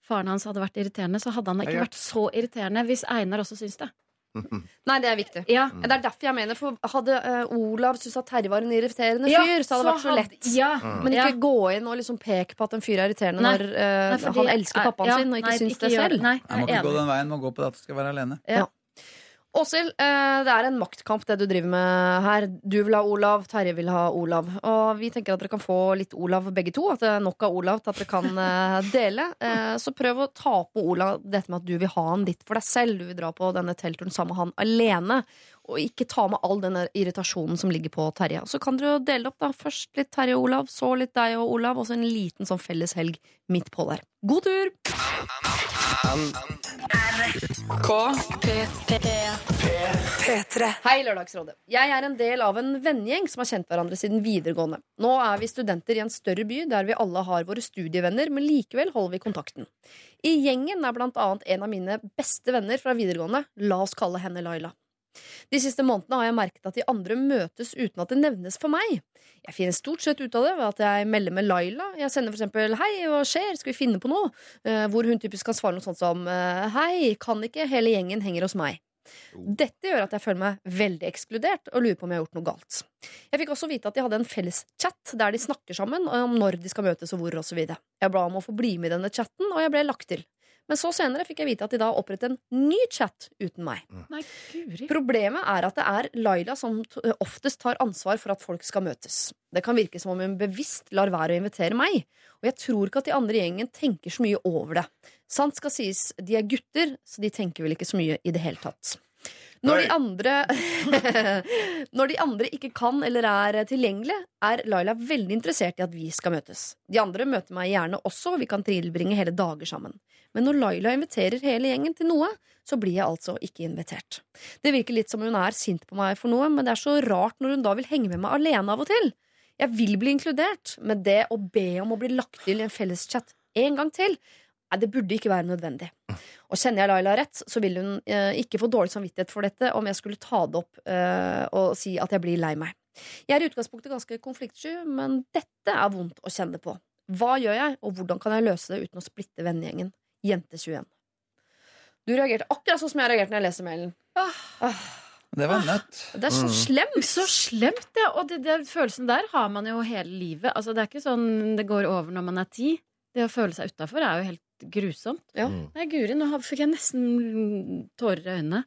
Speaker 4: faren hans hadde vært irriterende, så hadde han ikke vært så irriterende hvis Einar også syns det.
Speaker 1: Nei, det er viktig.
Speaker 4: Ja.
Speaker 1: Det er derfor jeg mener, for Hadde uh, Olav syntes at Terje var en irriterende
Speaker 4: Ja,
Speaker 1: fyr, så hadde det vært så
Speaker 4: hadde-
Speaker 1: lett.
Speaker 4: Ja.
Speaker 1: Men ikke
Speaker 4: Ja.
Speaker 1: gå inn og liksom peke på at en fyr er irriterende
Speaker 4: Nei.
Speaker 1: når uh,
Speaker 4: Nei, fordi-
Speaker 1: han elsker pappaen
Speaker 4: ja,
Speaker 1: sin og ikke
Speaker 4: nei,
Speaker 1: syns
Speaker 4: ikke
Speaker 1: det selv.
Speaker 4: Nei,
Speaker 9: Jeg må ikke gå den veien, må gå på det at du skal være alene.
Speaker 1: Åshild, eh, det er en maktkamp det du driver med her. Du vil ha Olav, Terje vil ha Olav. Og vi tenker at dere kan få litt Olav begge to. At det er nok av Olav til at dere kan eh, dele. Eh, så prøv å ta på Olav dette med at du vil ha han litt for deg selv. Du vil dra på denne teltturen sammen med han alene. Og ikke ta med all denne irritasjonen som ligger på Terje. Så kan dere jo dele opp, da. Først litt Terje og Olav, så litt deg og Olav, og så en liten sånn felles helg midt på der. God tur!
Speaker 2: P3.
Speaker 1: Hei, Lørdagsrådet. Jeg er en del av en vennegjeng som har kjent hverandre siden videregående. Nå er vi studenter i en større by der vi alle har våre studievenner, men likevel holder vi kontakten. I gjengen er blant annet en av mine beste venner fra videregående. La oss kalle henne Laila. De siste månedene har jeg merket at de andre møtes uten at det nevnes for meg. Jeg finner stort sett ut av det ved at jeg melder med Laila. Jeg sender for eksempel 'Hei, hva skjer? Skal vi finne på noe?' Eh, hvor hun typisk kan svare noe sånt som eh, 'Hei, kan ikke hele gjengen henger hos meg'. Dette gjør at jeg føler meg veldig ekskludert og lurer på om jeg har gjort noe galt. Jeg fikk også vite at de hadde en felles chat der de snakker sammen om når de skal møtes og hvor osv. Jeg ba om å få bli med i denne chatten, og jeg ble lagt til. Men så senere fikk jeg vite at de da har opprettet en ny chat uten meg.
Speaker 4: Nei, guri.
Speaker 1: Problemet er at det er Laila som oftest tar ansvar for at folk skal møtes. Det kan virke som om hun bevisst lar være å invitere meg, og jeg tror ikke at de andre i gjengen tenker så mye over det. Sant skal sies, de er gutter, så de tenker vel ikke så mye i det hele tatt. Når de andre Når de andre ikke kan eller er tilgjengelige, er Laila veldig interessert i at vi skal møtes. De andre møter meg gjerne også, og vi kan tilbringe hele dager sammen. Men når Laila inviterer hele gjengen til noe, så blir jeg altså ikke invitert. Det virker litt som hun er sint på meg for noe, men det er så rart når hun da vil henge med meg alene av og til. Jeg vil bli inkludert, men det å be om å bli lagt til i en felleschat en gang til, nei, det burde ikke være nødvendig. Og kjenner jeg Laila rett, så vil hun eh, ikke få dårlig samvittighet for dette om jeg skulle ta det opp eh, og si at jeg blir lei meg. Jeg er i utgangspunktet ganske konfliktsky, men dette er vondt å kjenne på. Hva gjør jeg, og hvordan kan jeg løse det uten å splitte vennegjengen? Jente21. Du reagerte akkurat sånn som jeg reagerte når jeg leser mailen.
Speaker 9: Det var nødt.
Speaker 1: Det er så slemt!
Speaker 4: Så slemt, ja. Og det, det, følelsen der har man jo hele livet. Altså, det er ikke sånn det går over når man er ti. Det å føle seg utafor er jo helt grusomt.
Speaker 1: Ja.
Speaker 4: Nei, guri, nå fikk jeg nesten tårer i øynene.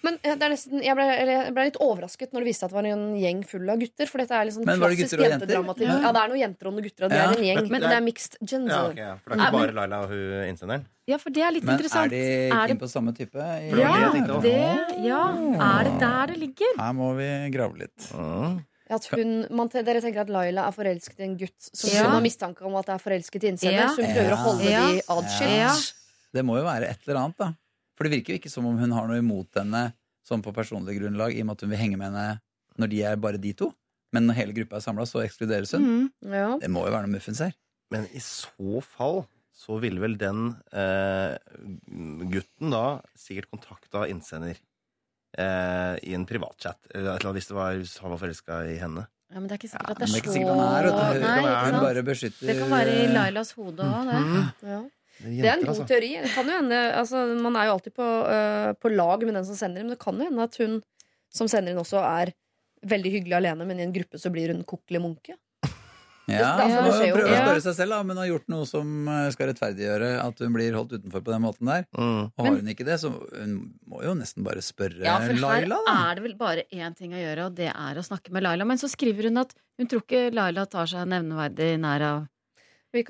Speaker 1: Men det er nesten, jeg, ble, jeg ble litt overrasket når det viste seg at det var en gjeng full av gutter. For dette er sånn
Speaker 9: Men var det
Speaker 1: klassisk
Speaker 9: gutter og jenter?
Speaker 4: Ja.
Speaker 1: Ja. det er noen jenter og noen gutter, og det
Speaker 9: Ja.
Speaker 1: er en gjeng.
Speaker 8: Men-
Speaker 1: Men det er mixed gender.
Speaker 8: Ja, okay, ja. For det er ikke bare Laila og hun innsenderen?
Speaker 4: Ja, for det er litt
Speaker 9: Men
Speaker 4: interessant.
Speaker 9: er de
Speaker 4: Er det-
Speaker 9: på samme type?
Speaker 8: det
Speaker 4: Ja,
Speaker 8: det
Speaker 4: ja. Er det der det ligger?
Speaker 9: Her må vi grave litt.
Speaker 8: Mm.
Speaker 1: At hun, man, dere tenker at Laila er forelsket i en gutt som
Speaker 4: Ja.
Speaker 1: hun har mistanke om at er forelsket i innsender,
Speaker 4: Ja.
Speaker 1: så hun prøver å holde
Speaker 4: Ja.
Speaker 1: de adskilt.
Speaker 4: Ja.
Speaker 9: Det må jo være et eller annet, da. For det virker jo ikke som om hun har noe imot henne sånn på personlig grunnlag, i og med at hun vil henge med henne når de er bare de to. Men når hele gruppa er samla, så ekskluderes hun.
Speaker 4: Mm.
Speaker 1: Ja.
Speaker 9: Det må jo være noe muffens her.
Speaker 8: Men i så fall så ville vel den eh, gutten da sikkert kontakta innsender eh, i en privatchat. Eller et eller hvis, det var, hvis han var forelska i henne.
Speaker 4: Ja, men det er ikke sikkert
Speaker 9: Ja,
Speaker 4: at
Speaker 9: det
Speaker 4: det
Speaker 9: det
Speaker 4: er
Speaker 9: er ikke
Speaker 4: så
Speaker 9: han er, vet.
Speaker 4: Nei, ikke
Speaker 9: Hun
Speaker 4: sant?
Speaker 9: bare beskytter
Speaker 4: Det kan være i Lailas hode òg, det.
Speaker 8: Mhm.
Speaker 1: Ja.
Speaker 8: Det er
Speaker 1: Det er en god
Speaker 8: altså.
Speaker 1: teori. Det kan jo hende, altså, man er jo alltid på, uh, på lag med den som sender, men det kan jo hende at hun som sender inn også er veldig hyggelig alene, men i en gruppe så blir hun kokkelig munke.
Speaker 9: Ja,
Speaker 1: altså,
Speaker 9: jo. prøve å spørre seg selv om hun har gjort noe som eh, skal rettferdiggjøre at hun blir holdt utenfor på den måten der.
Speaker 8: Mm.
Speaker 9: Og har hun ikke det, så hun må jo nesten bare spørre
Speaker 4: Ja, for her
Speaker 9: Laila, da.
Speaker 4: er det vel bare én ting å gjøre, og det er å snakke med Laila. Men så skriver hun at hun tror ikke Laila tar seg nevneverdig nær av
Speaker 1: jeg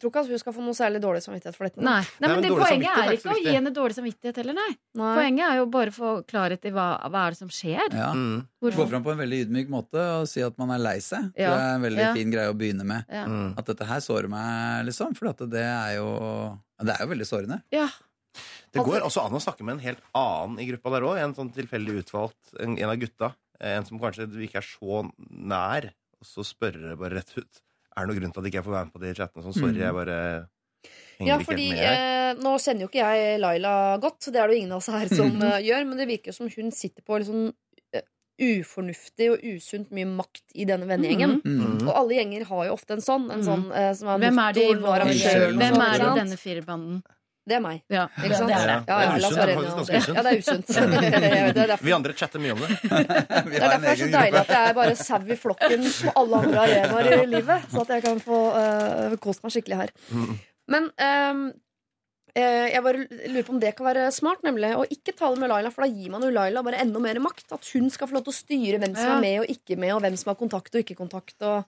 Speaker 1: tror ikke at hun skal få noe særlig dårlig samvittighet for dette.
Speaker 4: Nei, nei,
Speaker 8: Nei,
Speaker 4: men,
Speaker 8: men
Speaker 4: det, poenget er
Speaker 8: ikke
Speaker 4: ikke å gi henne dårlig samvittighet heller, nei.
Speaker 1: Nei.
Speaker 4: Poenget er jo bare å få klarhet i hva, hva er det som skjer.
Speaker 9: Ja.
Speaker 8: Mm.
Speaker 9: Gå fram på en veldig ydmyk måte og si at man er lei seg.
Speaker 4: Ja.
Speaker 9: Det er en veldig
Speaker 4: Ja.
Speaker 9: fin greie å begynne med.
Speaker 4: Ja.
Speaker 8: Mm.
Speaker 9: At dette her sårer meg, liksom. For det er jo Det er jo veldig sårende.
Speaker 4: Ja.
Speaker 8: Det går også an å snakke med en helt annen i gruppa der òg. En sånn tilfeldig utvalgt, en, en av gutta. En som kanskje ikke er så nær. Og så spørre bare rett ut. Er det noen grunn til at jeg ikke får være med på de chattene? Sånn, sorry,
Speaker 9: Mm.
Speaker 8: jeg bare
Speaker 1: Ja, fordi eh, Nå kjenner jo ikke jeg Laila godt, det er det jo ingen av oss her som eh, gjør, men det virker jo som hun sitter på sånn eh, ufornuftig og usunt mye makt i denne vennegjengen.
Speaker 9: Mm.
Speaker 1: Og alle gjenger har jo ofte en sånn, en
Speaker 4: Mhm.
Speaker 1: sånn uh, som er
Speaker 4: Hvem er de,
Speaker 1: i
Speaker 9: vår
Speaker 4: hvem
Speaker 9: sånn,
Speaker 4: er det i denne firerbanden?
Speaker 1: Det er meg.
Speaker 4: Ja,
Speaker 1: Ikke sant?
Speaker 4: det er det.
Speaker 1: Ja, ja,
Speaker 8: Det er usunt, det er
Speaker 1: det. Ja, det er usunt. Det er
Speaker 8: Vi andre chatter mye om det.
Speaker 9: Vi
Speaker 1: Det er
Speaker 9: har en
Speaker 1: derfor det er så deilig
Speaker 9: gruppe.
Speaker 1: at jeg er bare sau i flokken på alle andre arenaer i livet. Så at jeg kan få uh, kost meg skikkelig her. Men ehm, eh, jeg bare lurer på om det kan være smart, nemlig å ikke tale med Laila, for da gir man jo Laila bare enda mer makt. At hun skal få lov til å styre hvem som
Speaker 4: Ja.
Speaker 1: er med og ikke med, og hvem som har kontakt og ikke kontakt. Og,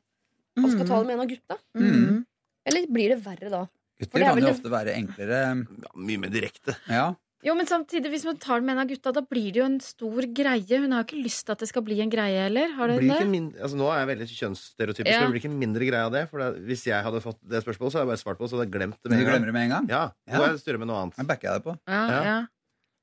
Speaker 1: og skal tale med en av gutta.
Speaker 9: Mm.
Speaker 1: Eller blir det verre da?
Speaker 9: Gutter
Speaker 1: er
Speaker 9: kan jo ofte være enklere.
Speaker 8: Ja, mye mer direkte.
Speaker 9: Ja.
Speaker 4: Jo, men samtidig, hvis man tar det med en av gutta, da blir det jo en stor greie. Hun har jo ikke lyst til at det skal bli en greie heller. Har
Speaker 8: Det blir
Speaker 4: det?
Speaker 8: ikke min, altså nå er jeg veldig kjønnsstereotypisk,
Speaker 4: Ja.
Speaker 8: men det blir ikke mindre greie av det. For det, hvis jeg hadde fått det spørsmålet, så hadde jeg bare svart på det, så hadde jeg glemt det med
Speaker 9: du
Speaker 8: en
Speaker 9: glemmer
Speaker 8: gang.
Speaker 9: det med en gang?
Speaker 8: Ja,
Speaker 9: Ja.
Speaker 8: Nå er jeg styre med noe annet.
Speaker 9: Men backer jeg deg på.
Speaker 4: Ja,
Speaker 8: Ja.
Speaker 4: ja.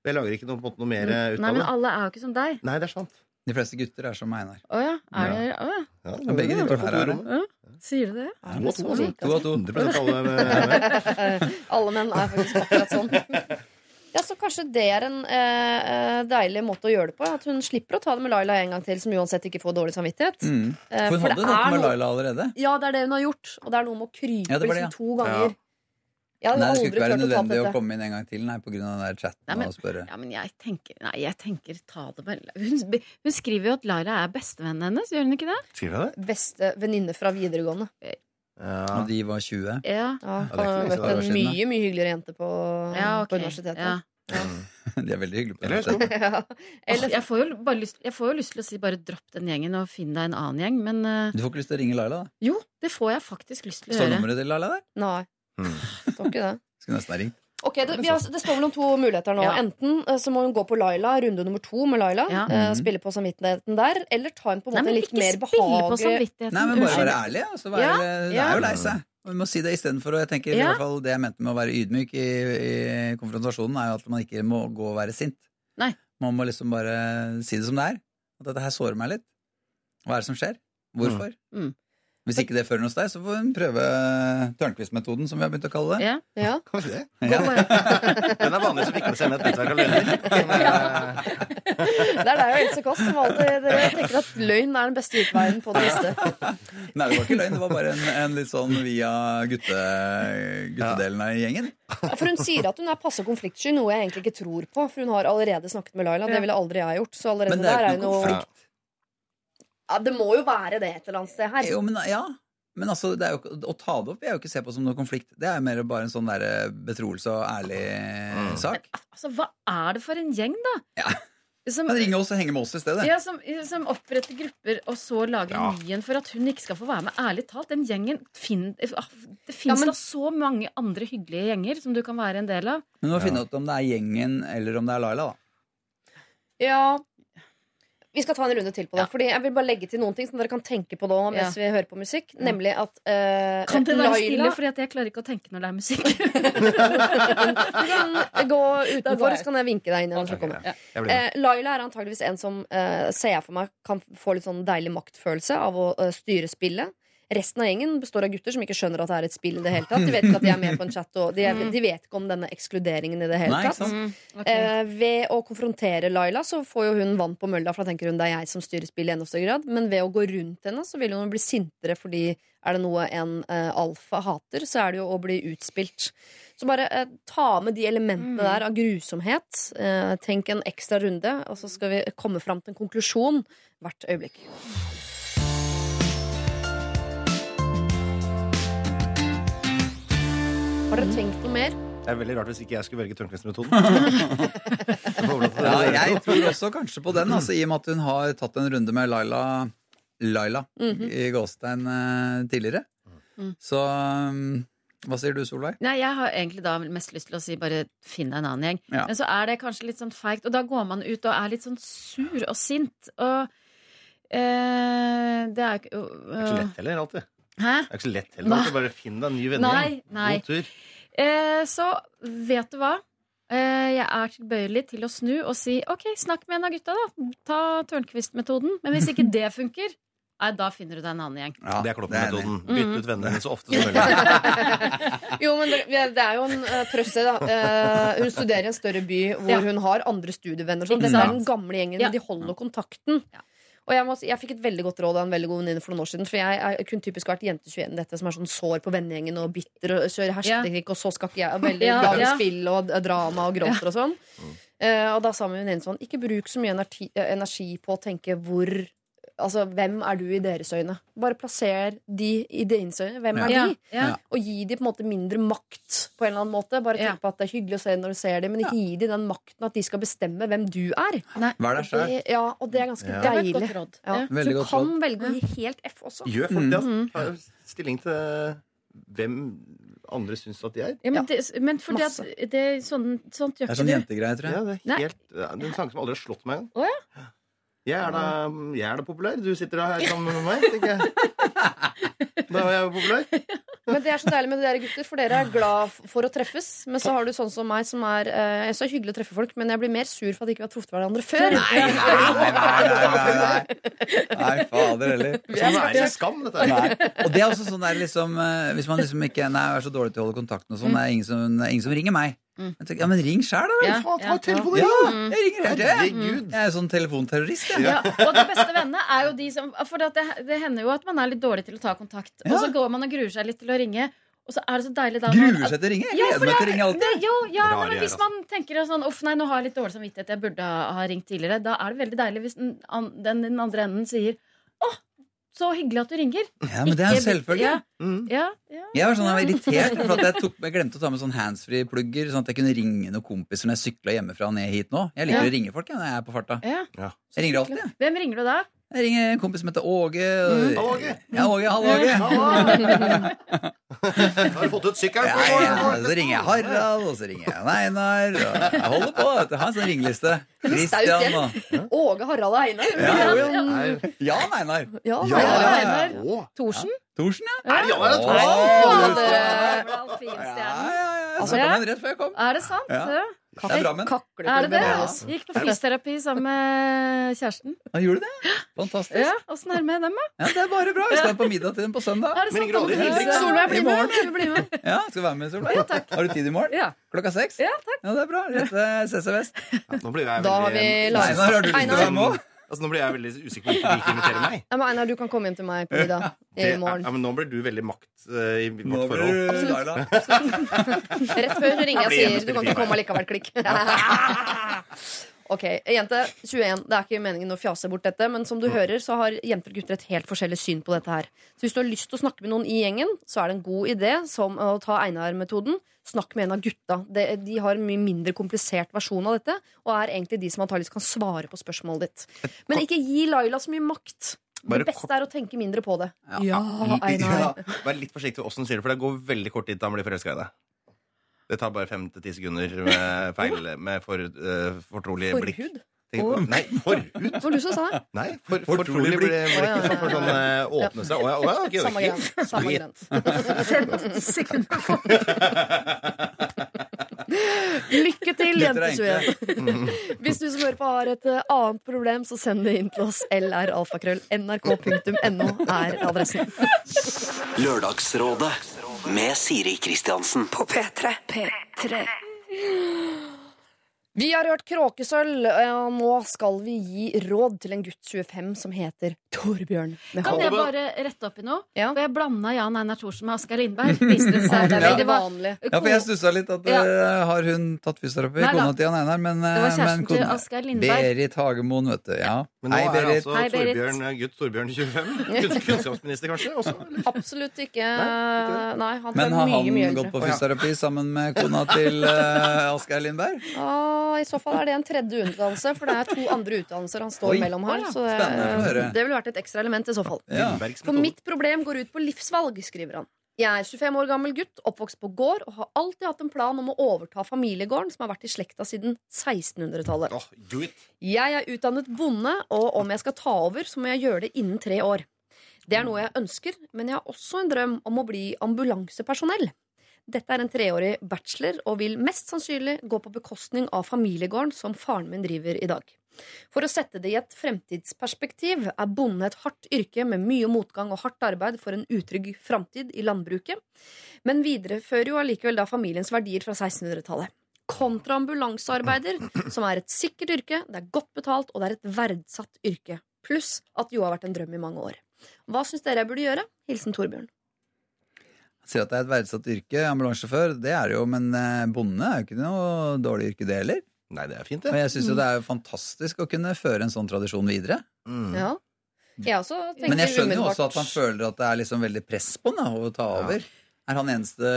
Speaker 8: Jeg lager ikke noe, på en måte, noe mer eh, ut
Speaker 4: Nei, men alle er jo ikke som deg.
Speaker 8: Nei, det er sant.
Speaker 9: De fleste gutter er som Einar.
Speaker 4: Å ja. Er det, å, ja.
Speaker 8: Ja,
Speaker 9: Ja, begge de to her er det.
Speaker 4: Sier du det?
Speaker 1: Er det så like,
Speaker 9: To av to.
Speaker 8: 100% alle med,
Speaker 1: Alle menn er faktisk akkurat sånn. Ja, Så kanskje det er en eh, eh, deilig måte å gjøre det på. At hun slipper å ta det med Laila en gang til, som uansett ikke får dårlig samvittighet.
Speaker 9: Mm.
Speaker 1: Eh,
Speaker 9: For hun hadde
Speaker 1: det
Speaker 9: noe
Speaker 1: er
Speaker 9: med
Speaker 1: noe-
Speaker 9: Laila allerede.
Speaker 1: Ja, det er det hun har gjort. Og det er noe med å krype
Speaker 9: Ja, det var det,
Speaker 1: liksom to ganger.
Speaker 8: Ja.
Speaker 9: Nei, det skulle ikke være nødvendig å komme inn en gang til nei, på grunn av den der chatten
Speaker 4: Nei, men-
Speaker 9: og spørre.
Speaker 4: Ja, men jeg tenker Nei, jeg tenker ta det med Hun, hun skriver jo at Laila er bestevennen hennes, gjør hun ikke det?
Speaker 8: Skriver jeg det?
Speaker 1: Beste venninne fra videregående.
Speaker 8: Ja.
Speaker 9: Og de var 20.
Speaker 4: Ja.
Speaker 1: Ja,
Speaker 8: hun ikke
Speaker 1: har møtt
Speaker 8: siden det
Speaker 9: var
Speaker 1: en
Speaker 9: siden,
Speaker 1: mye mye hyggeligere jente på,
Speaker 4: ja okay.
Speaker 1: på universitetet.
Speaker 4: Ja.
Speaker 9: De er veldig hyggelige på
Speaker 8: Eller
Speaker 1: Ja. Eller
Speaker 4: jeg, får jo bare lyst, jeg får jo lyst til å si bare dropp den gjengen og finn deg en annen gjeng, men uh,
Speaker 9: Du får ikke lyst til å ringe Laila, da?
Speaker 4: jo, det får jeg faktisk lyst til å
Speaker 9: Står
Speaker 4: gjøre.
Speaker 9: nummeret til Laila der?
Speaker 1: Nei,
Speaker 8: Mm.
Speaker 1: står ikke det.
Speaker 9: Skulle nesten ha ringt.
Speaker 1: Ok, det, vi har, det står vel om to muligheter nå.
Speaker 4: Ja.
Speaker 1: Enten eh, så må hun gå på Laila, runde nummer to med Laila.
Speaker 4: Ja.
Speaker 1: eh, spille på samvittigheten der. Eller ta en på en
Speaker 4: Nei,
Speaker 1: måte
Speaker 4: men
Speaker 1: litt
Speaker 4: ikke
Speaker 1: mer
Speaker 4: spille på
Speaker 1: behagelig
Speaker 4: samvittigheten.
Speaker 9: Nei, men bare
Speaker 4: Unnskyld.
Speaker 9: være ærlig. Altså, være,
Speaker 4: Ja,
Speaker 9: Det er jo lei seg. Vi må si det istedenfor. Og jeg tenker i
Speaker 4: Ja.
Speaker 9: hvert fall det jeg mente med å være ydmyk i, i konfrontasjonen, er jo at man ikke må gå og være sint.
Speaker 4: Nei.
Speaker 9: Man må liksom bare si det som det er. At dette her sårer meg litt. Hva er det som skjer? Hvorfor?
Speaker 4: Mm.
Speaker 9: Hvis ikke det fører noe hos deg, så får hun prøve Tørnquist-metoden, som vi har begynt å kalle det.
Speaker 4: Ja.
Speaker 1: Ja.
Speaker 8: Kan vi det?
Speaker 4: Ja.
Speaker 8: Den er vanlig som ikke sender et nettverk av løgner.
Speaker 1: Det er deg og Else Kåss som alltid tenker at løgn er den beste utveien på det meste.
Speaker 9: Nei, det var ikke løgn. Det var bare en, en litt sånn via gutte, guttedelen av gjengen.
Speaker 1: For hun sier at hun er passe konfliktsky, noe jeg egentlig ikke tror på. For hun har allerede snakket med Laila. Det ville aldri jeg gjort. Så allerede
Speaker 9: Men er
Speaker 1: der
Speaker 9: jo
Speaker 1: er hun
Speaker 9: noe konflikt.
Speaker 1: Ja, Det må jo være det et eller annet sted her.
Speaker 9: Jo, men, ja. men altså, det er jo, å ta det opp vil jeg jo ikke se på som noe konflikt. Det er jo mer bare en sånn der betroelse og ærlig sak.
Speaker 4: Altså, hva er det for en gjeng, da?
Speaker 9: Ja.
Speaker 4: Som,
Speaker 9: Men ringe oss og henge med oss i stedet.
Speaker 4: ja, som, som oppretter grupper, og så lager
Speaker 8: Ja.
Speaker 4: en ny en for at hun ikke skal få være med. Ærlig talt, den gjengen fin, ah, Det fins
Speaker 1: Ja, men-
Speaker 4: da så mange andre hyggelige gjenger som du kan være en del av.
Speaker 9: Men du må finne ut om det er gjengen eller om det er Laila, da.
Speaker 1: Ja Vi skal ta en runde til på det. Fordi Jeg vil bare legge til noen ting som dere kan tenke på nå mens vi hører på musikk. Nemlig at uh,
Speaker 4: Kan det være stille? Fordi at jeg klarer ikke å tenke når det er musikk.
Speaker 1: Du kan gå utenfor, så kan jeg vinke deg inn igjen.
Speaker 8: Okay, med.
Speaker 1: Eh, Laila er antageligvis en som uh, ser jeg for meg kan få litt sånn deilig maktfølelse av å styre spillet. Resten av gjengen består av gutter som ikke skjønner at det er et spill. i det hele tatt De vet ikke at de er med på en chat, og de, er, de vet ikke om denne ekskluderingen i det hele tatt.
Speaker 9: Nei,
Speaker 4: Mm, ok.
Speaker 1: Eh, ved å konfrontere Laila så får jo hun vann på mølla, for da tenker hun det er jeg som styrer spillet i enda større grad. Men ved å gå rundt henne så vil hun bli sintere fordi er det noe en eh, alfa hater, så er det jo å bli utspilt. Så bare eh, ta med de elementene der av grusomhet. Eh, tenk en ekstra runde, og så skal vi komme fram til en konklusjon hvert øyeblikk. Har dere tenkt noe mer?
Speaker 8: Det er veldig rart hvis ikke jeg skulle velge til
Speaker 9: Ja, jeg tror også kanskje på den, altså, i og med at hun har tatt en runde med Laila Laila
Speaker 1: Mhm.
Speaker 9: i Gåstein uh, tidligere.
Speaker 4: Mm.
Speaker 9: Så um, hva sier du, Solveig?
Speaker 4: Nei, jeg har egentlig da mest lyst til å si bare finn deg en annen gjeng.
Speaker 9: Ja.
Speaker 4: Men så er det kanskje litt sånn feigt, og da går man ut og er litt sånn sur og sint. Og eh, det er jo ikke
Speaker 8: Det er ikke lett heller, alltid.
Speaker 4: Hæ?
Speaker 8: Det er ikke så lett heller. Nei. Bare finn deg en ny vennegjeng. God tur.
Speaker 4: Eh, så vet du hva? Eh, jeg er tilbøyelig til å snu og si OK, snakk med en av gutta, da. Ta Tørnquist-metoden. Men hvis ikke det funker, nei, da finner du deg en annen gjeng.
Speaker 9: Ja,
Speaker 8: Det er
Speaker 9: jeg
Speaker 8: Kloppen-metoden. Bytte ut vennene så ofte som mulig.
Speaker 1: Jo, men det, er jo en uh, trøst, da. Eh, hun studerer i en større by hvor
Speaker 4: Ja.
Speaker 1: hun har andre studievenner. Sånn. Dette er den gamle gjengen,
Speaker 4: Ja.
Speaker 1: de holder kontakten.
Speaker 4: Ja.
Speaker 1: Og jeg, må, jeg fikk et veldig godt råd av en veldig god venninne for noen år siden. For jeg, jeg kunne typisk vært jente 21 dette, som er sånn sår på vennegjengen og bitter og kjører hersketeknikk, og så skal ikke jeg Veldig
Speaker 4: Ja,
Speaker 1: glad i
Speaker 4: ja.
Speaker 1: spill og drama og gråter og sånn. Uh, og da sa min venninne sånn Ikke bruk så mye energi, eh, energi på å tenke hvor Altså, hvem er du i deres øyne? Bare plasser de i deres øyne. Hvem er de?
Speaker 4: ja.
Speaker 1: Og gi de på en måte mindre makt på en eller annen måte. Bare tenk
Speaker 4: Ja.
Speaker 1: på at det er hyggelig å se når du ser dem, men ikke gi de den makten at de skal bestemme hvem du er.
Speaker 9: Vær deg sjøl.
Speaker 1: Det, ja, og det er ganske
Speaker 8: Ja.
Speaker 4: Det var
Speaker 1: deilig.
Speaker 4: godt råd.
Speaker 1: Ja.
Speaker 4: Ja.
Speaker 9: Veldig
Speaker 1: Så
Speaker 9: godt
Speaker 1: du kan
Speaker 9: råd.
Speaker 1: velge å gi helt F også.
Speaker 8: Gjør folk det?
Speaker 1: Mm.
Speaker 8: Altså. Ta stilling til hvem andre syns at de er.
Speaker 4: Ja, men, det, men fordi at
Speaker 1: Masse.
Speaker 4: det er sånn, sånt gjør
Speaker 9: Det er sånn jentegreie, tror
Speaker 8: Ja, det er
Speaker 4: Nei.
Speaker 8: helt Det er en tanke som aldri har slått meg engang.
Speaker 4: Ja?
Speaker 8: Jeg er da, jeg er da populær. Du sitter da her sammen med meg, tenker jeg. Da er jeg jo populær.
Speaker 1: Men det er så deilig med dere gutter, for dere er glad for å treffes. Men så har du sånn som meg, som er eh, Jeg er så hyggelig å treffe folk, men jeg blir mer sur for at ikke har truffet hverandre før.
Speaker 9: Nei, nei, nei, nei, nei. nei fader heller.
Speaker 8: Sånn er det skam, dette her.
Speaker 9: Nei. Og det er også sånn der liksom eh, Hvis man liksom ikke Nei, er så dårlig til å holde kontakten og sånn, det er ingen som, ingen som ringer meg.
Speaker 4: Mm.
Speaker 9: Jeg tenker, ja, men ring sjæl, da vel.
Speaker 4: Ja,
Speaker 8: Faen, ta
Speaker 4: ja.
Speaker 8: telefonen
Speaker 9: Ja, jeg ringer her.
Speaker 8: Herregud.
Speaker 9: Jeg er jo sånn telefonterrorist, jeg.
Speaker 4: Ja, og de beste vennene er jo de som For det, det hender jo at man er litt dårlig til å ta kontakt. Og så går man og gruer seg litt til å ringe, og så er det så deilig da
Speaker 9: Gruer seg til å ringe. Jeg gleder meg til å ringe alltid.
Speaker 4: Det, jo, ja,
Speaker 8: Rar
Speaker 4: men hvis man tenker sånn Uff, nei, nå har jeg litt dårlig samvittighet, jeg burde ha ringt tidligere. Da er det veldig deilig hvis den, den, den andre enden sier så hyggelig at du ringer.
Speaker 9: Ja, men det er en
Speaker 4: Ikke-
Speaker 9: selvfølge.
Speaker 4: Ja,
Speaker 8: Mm.
Speaker 4: ja, ja.
Speaker 9: Jeg var sånn, jeg var irritert for at jeg, tok, jeg glemte å ta med sånn handsfree-plugger, sånn at jeg kunne ringe noen kompiser når jeg sykla hjemmefra og ned hit nå. Jeg liker
Speaker 4: Ja.
Speaker 9: å ringe folk jeg, når jeg er på farta.
Speaker 4: ja.
Speaker 9: Jeg ringer alltid.
Speaker 4: Hvem ringer du da?
Speaker 9: Jeg ringer en kompis som heter Åge.
Speaker 8: Mm. Åge.
Speaker 9: Ja, Åge, hallo, Åge.
Speaker 8: Har du fått ut sykkelen?
Speaker 9: Ja, ja, så ringer jeg Harald, og så ringer jeg Einar. Og jeg holder på. vet du. Jeg har en sånn ringeliste. Christian og
Speaker 1: Åge, Harald og Einar.
Speaker 9: Ja. Jan Einar.
Speaker 1: Ja,
Speaker 8: Ja,
Speaker 1: Einar.
Speaker 8: ja,
Speaker 4: Einar.
Speaker 8: ja.
Speaker 4: Thorsen?
Speaker 9: Thorsen, ja.
Speaker 8: Er det Jan Einar Thorsen?
Speaker 9: Ja, ja, ja.
Speaker 1: Altså,
Speaker 4: ja.
Speaker 9: rett før jeg kom.
Speaker 4: Er det sant?
Speaker 9: Ja.
Speaker 4: Ja.
Speaker 9: Det er bra, men.
Speaker 4: Er det det?
Speaker 1: Ja.
Speaker 4: Gikk på fysioterapi sammen med kjæresten.
Speaker 9: Ja, gjorde det? Fantastisk.
Speaker 4: Ja, Åssen er det med dem, da?
Speaker 9: Ja, det er bare bra. Vi skal på middag til dem på søndag.
Speaker 4: Er det sant? Ja,
Speaker 1: Solveig, bli med. Du blir med.
Speaker 9: Ja, skal være med, Solveig? Har du tid i morgen?
Speaker 4: Ja.
Speaker 9: Klokka seks?
Speaker 4: Ja, takk.
Speaker 9: Ja, det er bra. Rett CC Vest.
Speaker 8: Nå blir jeg
Speaker 1: Da har vi
Speaker 8: veldig
Speaker 9: Einar, har du lyst til å være med òg?
Speaker 8: Altså, nå blir jeg veldig usikker på hvorfor de ikke inviterer meg.
Speaker 1: Ja, men Einar, du kan komme hjem til meg på middag i morgen.
Speaker 8: ja, men nå blir du veldig makt eh, i
Speaker 9: Nå
Speaker 8: vårt
Speaker 9: blir
Speaker 8: forhold.
Speaker 9: du Laila.
Speaker 1: Rett før så ringer og
Speaker 8: jeg
Speaker 1: sier du kan ikke komme allikevel. Klikk. Ok, Jente 21. Det er ikke meningen å fjase bort dette, men som du hører, så har jenter og gutter et helt forskjellig syn på dette her. Så hvis du har lyst til å snakke med noen i gjengen, så er det en god idé som å ta Einar-metoden. Snakk med en av gutta. De har en mye mindre komplisert versjon av dette, og er egentlig de som antakeligvis kan svare på spørsmålet ditt. Men ikke gi Laila så mye makt.
Speaker 8: Bare
Speaker 1: Det beste er å tenke mindre på det. Ja,
Speaker 8: Ja,
Speaker 1: Einar.
Speaker 8: Vær litt forsiktig med åssen du sier det, for det går veldig kort tid til han blir forelska i deg. Det tar bare fem til ti sekunder med feil Med for, uh, fortrolig blikk.
Speaker 1: Forhud?
Speaker 8: Tenk på- Nei, forhud!
Speaker 1: Det var du som sa det.
Speaker 8: Nei, for,
Speaker 9: Fortrolig
Speaker 8: fortrolig
Speaker 9: blikk.
Speaker 8: blikk. blikk
Speaker 1: Å, ja, ja,
Speaker 8: for sånn uh, åpne seg. Å ja, okay, okay. Samme ok,
Speaker 1: Samme
Speaker 8: ok.
Speaker 1: grent. sekunder
Speaker 8: Oi.
Speaker 1: Lykke til,
Speaker 9: Gutter
Speaker 1: jente 21. Hvis du som hører på har et eh, annet problem, så send det inn til oss. lralfakrøll. nrk.no er adressen.
Speaker 3: Lørdagsrådet med Siri Kristiansen.
Speaker 2: På P3. P3.
Speaker 1: Vi har hørt Kråkesølv, og nå skal vi gi råd til en gutt 25 som heter Torbjørn. Med
Speaker 4: Kan jeg bare rette opp i noe?
Speaker 1: Ja.
Speaker 4: For jeg blanda Jan Einar Thorsen med Asgeir Lindberg. Det seg.
Speaker 1: Det er
Speaker 9: Ja.
Speaker 1: veldig vanlig.
Speaker 9: Ja, for jeg stussa litt at
Speaker 4: Ja.
Speaker 9: eh, har hun tatt fysioterapi,
Speaker 4: Nei
Speaker 9: kona til Jan Einar, men, eh,
Speaker 4: Det var kjæresten
Speaker 9: men
Speaker 4: til Asgeir Lindberg.
Speaker 9: Berit Hagemoen, vet du. Ja.
Speaker 8: Men nå
Speaker 9: Hei,
Speaker 8: er altså
Speaker 4: Hei, Berit.
Speaker 8: Torbjørn, eh, gutt Torbjørn 25. Kunnskapsminister, kanskje? Også.
Speaker 1: Absolutt ikke. Nei, han
Speaker 9: Men har
Speaker 1: mye, mye
Speaker 9: han gått på fysioterapi sammen med kona til uh, Asgeir Lindberg?
Speaker 1: Ah, I så fall er det en tredje utdannelse, for det er to andre utdannelser han står
Speaker 9: Oi.
Speaker 1: mellom her. Så det,
Speaker 9: få høre.
Speaker 1: det ville vært et ekstra element i så fall.
Speaker 9: Ja.
Speaker 1: For mitt problem går ut på livsvalg, skriver han. Jeg er 25 år gammel gutt, oppvokst på gård og har alltid hatt en plan om å overta familiegården som har vært i slekta siden 1600-tallet.
Speaker 8: Oh.
Speaker 1: Jeg er utdannet bonde, og om jeg skal ta over, så må jeg gjøre det innen tre år. Det er noe jeg ønsker, men jeg har også en drøm om å bli ambulansepersonell. Dette er en treårig bachelor og vil mest sannsynlig gå på bekostning av familiegården som faren min driver i dag. For å sette det i et fremtidsperspektiv er bonde et hardt yrke med mye motgang og hardt arbeid for en utrygg framtid i landbruket, men viderefører jo allikevel da familiens verdier fra 1600-tallet. Kontra ambulansearbeider, som er et sikkert yrke, det er godt betalt, og det er et verdsatt yrke. Pluss at Jo har vært en drøm i mange år. Hva syns dere jeg burde gjøre? Hilsen Torbjørn.
Speaker 9: Sier at det er et verdsatt yrke, ambulansesjåfør. Det er det jo, men eh, bonde er jo ikke noe dårlig yrke, det heller.
Speaker 8: Nei, det er fint,
Speaker 9: Og
Speaker 8: det.
Speaker 9: jeg syns jo det er jo fantastisk å kunne føre en sånn tradisjon videre.
Speaker 8: Mm.
Speaker 1: Ja. Jeg også
Speaker 9: Men jeg skjønner jo også at han føler at det er liksom veldig press på han da, å ta over. Er han eneste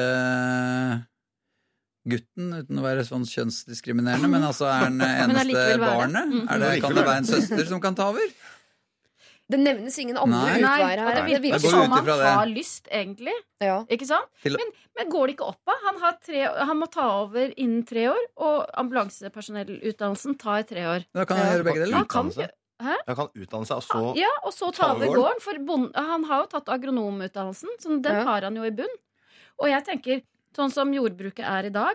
Speaker 9: gutten, uten å være sånn kjønnsdiskriminerende, men altså er han eneste barnet?
Speaker 4: Mm.
Speaker 9: Er det, kan det være en søster som kan ta over?
Speaker 1: Det nevnes ingen andre utveier her.
Speaker 4: det
Speaker 1: Det
Speaker 4: virker som
Speaker 9: ut
Speaker 4: han
Speaker 9: det.
Speaker 4: har lyst, egentlig.
Speaker 1: Ja.
Speaker 4: Ikke sant?
Speaker 9: Til-
Speaker 4: Men, men går det ikke opp av? Han, har tre, han må ta over innen tre år, og ambulansepersonellutdannelsen tar tre år.
Speaker 9: Da kan han gjøre begge deler.
Speaker 4: Han kan Hæ?
Speaker 8: Han kan utdanne seg, og så
Speaker 4: Ja, og så ta over gården. For bon, han har jo tatt agronomutdannelsen, så den
Speaker 1: Ja.
Speaker 4: har han jo i bunn. Og jeg tenker, sånn som jordbruket er i dag,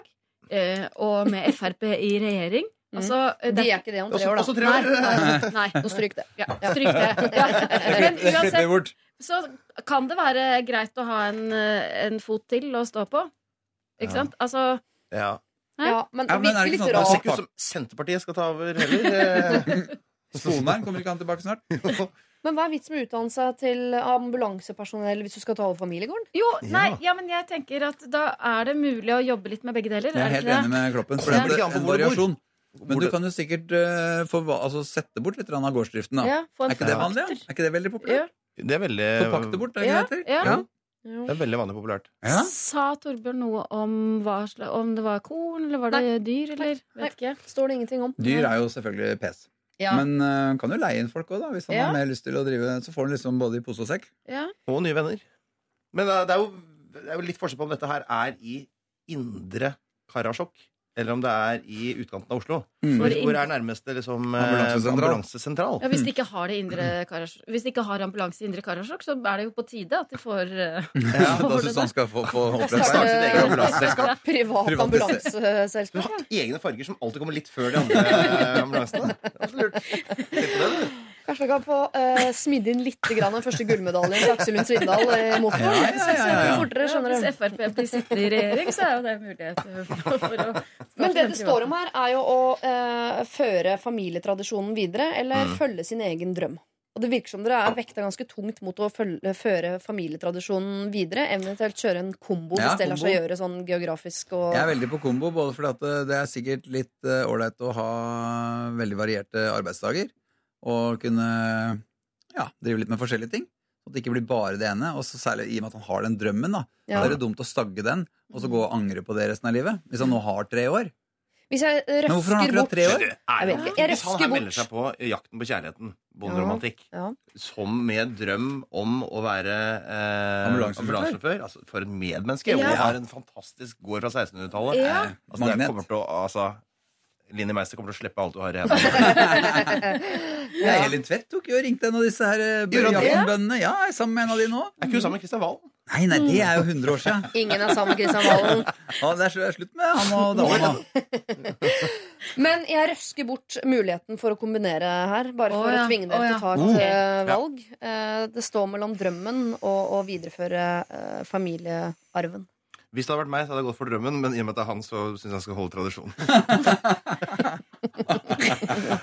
Speaker 4: eh, og med Frp i regjering altså, eh,
Speaker 1: Mm. De
Speaker 4: det-
Speaker 1: er ikke det om tre år, da.
Speaker 8: også tre år.
Speaker 4: nei, nei.
Speaker 1: Nå stryk det.
Speaker 4: Ja, stryk det. Ja. Men
Speaker 9: Det
Speaker 4: uansett så kan det være greit å ha en, eh, en fot til å stå på. Ikke
Speaker 8: Ja.
Speaker 4: sant? Altså
Speaker 8: Ja.
Speaker 1: Ja, men det
Speaker 9: er
Speaker 1: virker
Speaker 9: det
Speaker 1: litt
Speaker 9: rart.
Speaker 8: Det ser ikke ut som Senterpartiet skal ta over heller. Eh,
Speaker 9: Sponheim, kommer ikke han tilbake snart?
Speaker 1: Men hva er vitsen med å utdanne seg til ambulansepersonell hvis du skal ta over familiegården?
Speaker 4: Jo, nei,
Speaker 8: Ja.
Speaker 4: men jeg tenker at da er det mulig å jobbe litt med begge deler.
Speaker 9: Jeg er
Speaker 4: er
Speaker 9: helt
Speaker 4: ikke
Speaker 9: enig
Speaker 4: det?
Speaker 9: med Kloppen. For
Speaker 8: Det
Speaker 9: det er en variasjon. Men
Speaker 8: Hvor
Speaker 9: du
Speaker 8: det-
Speaker 9: kan jo sikkert eh, få, va- altså, sette bort litt grann av gårdsdriften. da
Speaker 4: Ja, få en
Speaker 9: Er ikke det vanlig? Er ikke det veldig populært?
Speaker 8: Det er veldig
Speaker 9: Forpakte bort, er det
Speaker 4: Ja,
Speaker 9: ikke det heter?
Speaker 4: ja.
Speaker 9: Ja.
Speaker 8: Det er veldig vanlig populært.
Speaker 9: Ja.
Speaker 4: Sa Torbjørn noe om, hva, sla- om det var korn, eller var det dyr, eller?
Speaker 1: Nei.
Speaker 4: Vet ikke.
Speaker 1: Står det ingenting om.
Speaker 9: Dyr er jo selvfølgelig pes.
Speaker 4: Ja.
Speaker 9: Men uh, kan jo leie inn folk òg, da. Hvis han
Speaker 4: Ja.
Speaker 9: har mer lyst til å drive. Så får han liksom både i pose og sekk.
Speaker 4: ja.
Speaker 8: Og nye venner. Men eh, det er jo, det er jo litt forskjell på om dette her er i indre Karasjok, eller om det er i utkanten av Oslo.
Speaker 9: Mm.
Speaker 8: Hvor, hvor er nærmeste liksom, eh,
Speaker 9: Ambulansesentral.
Speaker 8: ambulansesentral?
Speaker 4: Ja, hvis de ikke har det indre Karasjok Hvis de ikke har ambulanse i indre Karasjok, så er det jo på tide at de får uh,
Speaker 9: Ja, da syns han skal få, få opprette seg.
Speaker 8: sitt eget ambulanseselskap.
Speaker 1: Privat
Speaker 9: ambulanseselskap.
Speaker 8: Du har egne farger som alltid kommer litt før de andre eh, ambulansene. Det er så lurt. Tenk på det, du.
Speaker 1: Kanskje vi kan få uh, smidd inn litt grann den første gullmedaljen til Aksel Lund Svindal i motor.
Speaker 9: Ja, ja, ja, ja, ja.
Speaker 1: Fortere, skjønner
Speaker 4: Hvis. Frp blir sittende i regjering, så er jo det en mulighet for, for å
Speaker 1: Men det det står om her, er jo å uh, føre familietradisjonen videre, eller
Speaker 8: Mm.
Speaker 1: følge sin egen drøm. Og det virker som dere er vekta ganske tungt mot å følge, føre familietradisjonen videre. Eventuelt kjøre en kombo
Speaker 9: Ja,
Speaker 1: hvis det lar seg gjøre sånn geografisk og
Speaker 9: Jeg er veldig på kombo, både fordi at det- det er sikkert litt ålreit uh, å ha veldig varierte arbeidsdager. Og kunne ja, drive litt med forskjellige ting. At det ikke blir bare det ene. Og så særlig i og med at han har den drømmen. da
Speaker 1: Ja.
Speaker 9: Da er det dumt å stagge den, og så gå og angre på det resten av livet. Hvis han nå har tre år.
Speaker 1: Hvis jeg
Speaker 9: Men hvorfor har han akkurat
Speaker 1: bort
Speaker 9: tre år?
Speaker 8: Er
Speaker 1: Jeg vet ikke. Jeg
Speaker 8: Hvis han her
Speaker 1: bort.
Speaker 8: melder seg på Jakten på kjærligheten, bonderomantikk,
Speaker 1: Ja.
Speaker 8: som med drøm om å være eh,
Speaker 9: Ambulansesjåfør.
Speaker 8: ambulansesjåfør altså, For et medmenneske!
Speaker 1: Ja.
Speaker 8: Og har en fantastisk gård fra 1600-tallet.
Speaker 1: Ja.
Speaker 8: Altså, det kommer til å altså, Linni Meister kommer til å slippe alt du har i hendene.
Speaker 9: Ja. Elin Tvedt tok jo og ringte en av disse her eh, jaktenbøndene. Ja, jeg er sammen med en av de nå.
Speaker 8: Er ikke hun sammen med Kristian Valen?
Speaker 9: Nei, nei, det er jo 100 år siden.
Speaker 1: Ingen er sammen med Kristian Valen.
Speaker 9: Ja, det er sl- slutt med han og dama.
Speaker 1: Men jeg røsker bort muligheten for å kombinere her, bare for
Speaker 4: Å, ja.
Speaker 1: å tvinge dere
Speaker 4: Å,
Speaker 1: til å ta et
Speaker 9: Oh.
Speaker 1: eh, valg. Eh, det står mellom drømmen og å videreføre familiearven.
Speaker 8: Hvis det hadde vært meg, så hadde jeg gått for drømmen, men i og med at det er han, så syns jeg han skal holde tradisjonen.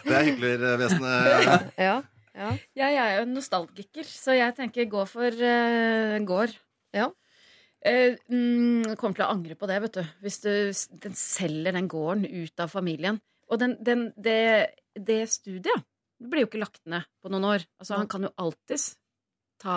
Speaker 8: det er hyklervesenet.
Speaker 1: Ja, ja.
Speaker 4: Jeg er jo en nostalgiker, så jeg tenker gå for uh, gård.
Speaker 1: Ja.
Speaker 4: Uh, mm, kommer til å angre på det, vet du. Hvis du den selger den gården ut av familien. Og den, den, det, det studiet det blir jo ikke lagt ned på noen år. Altså, Han kan jo alltids ta,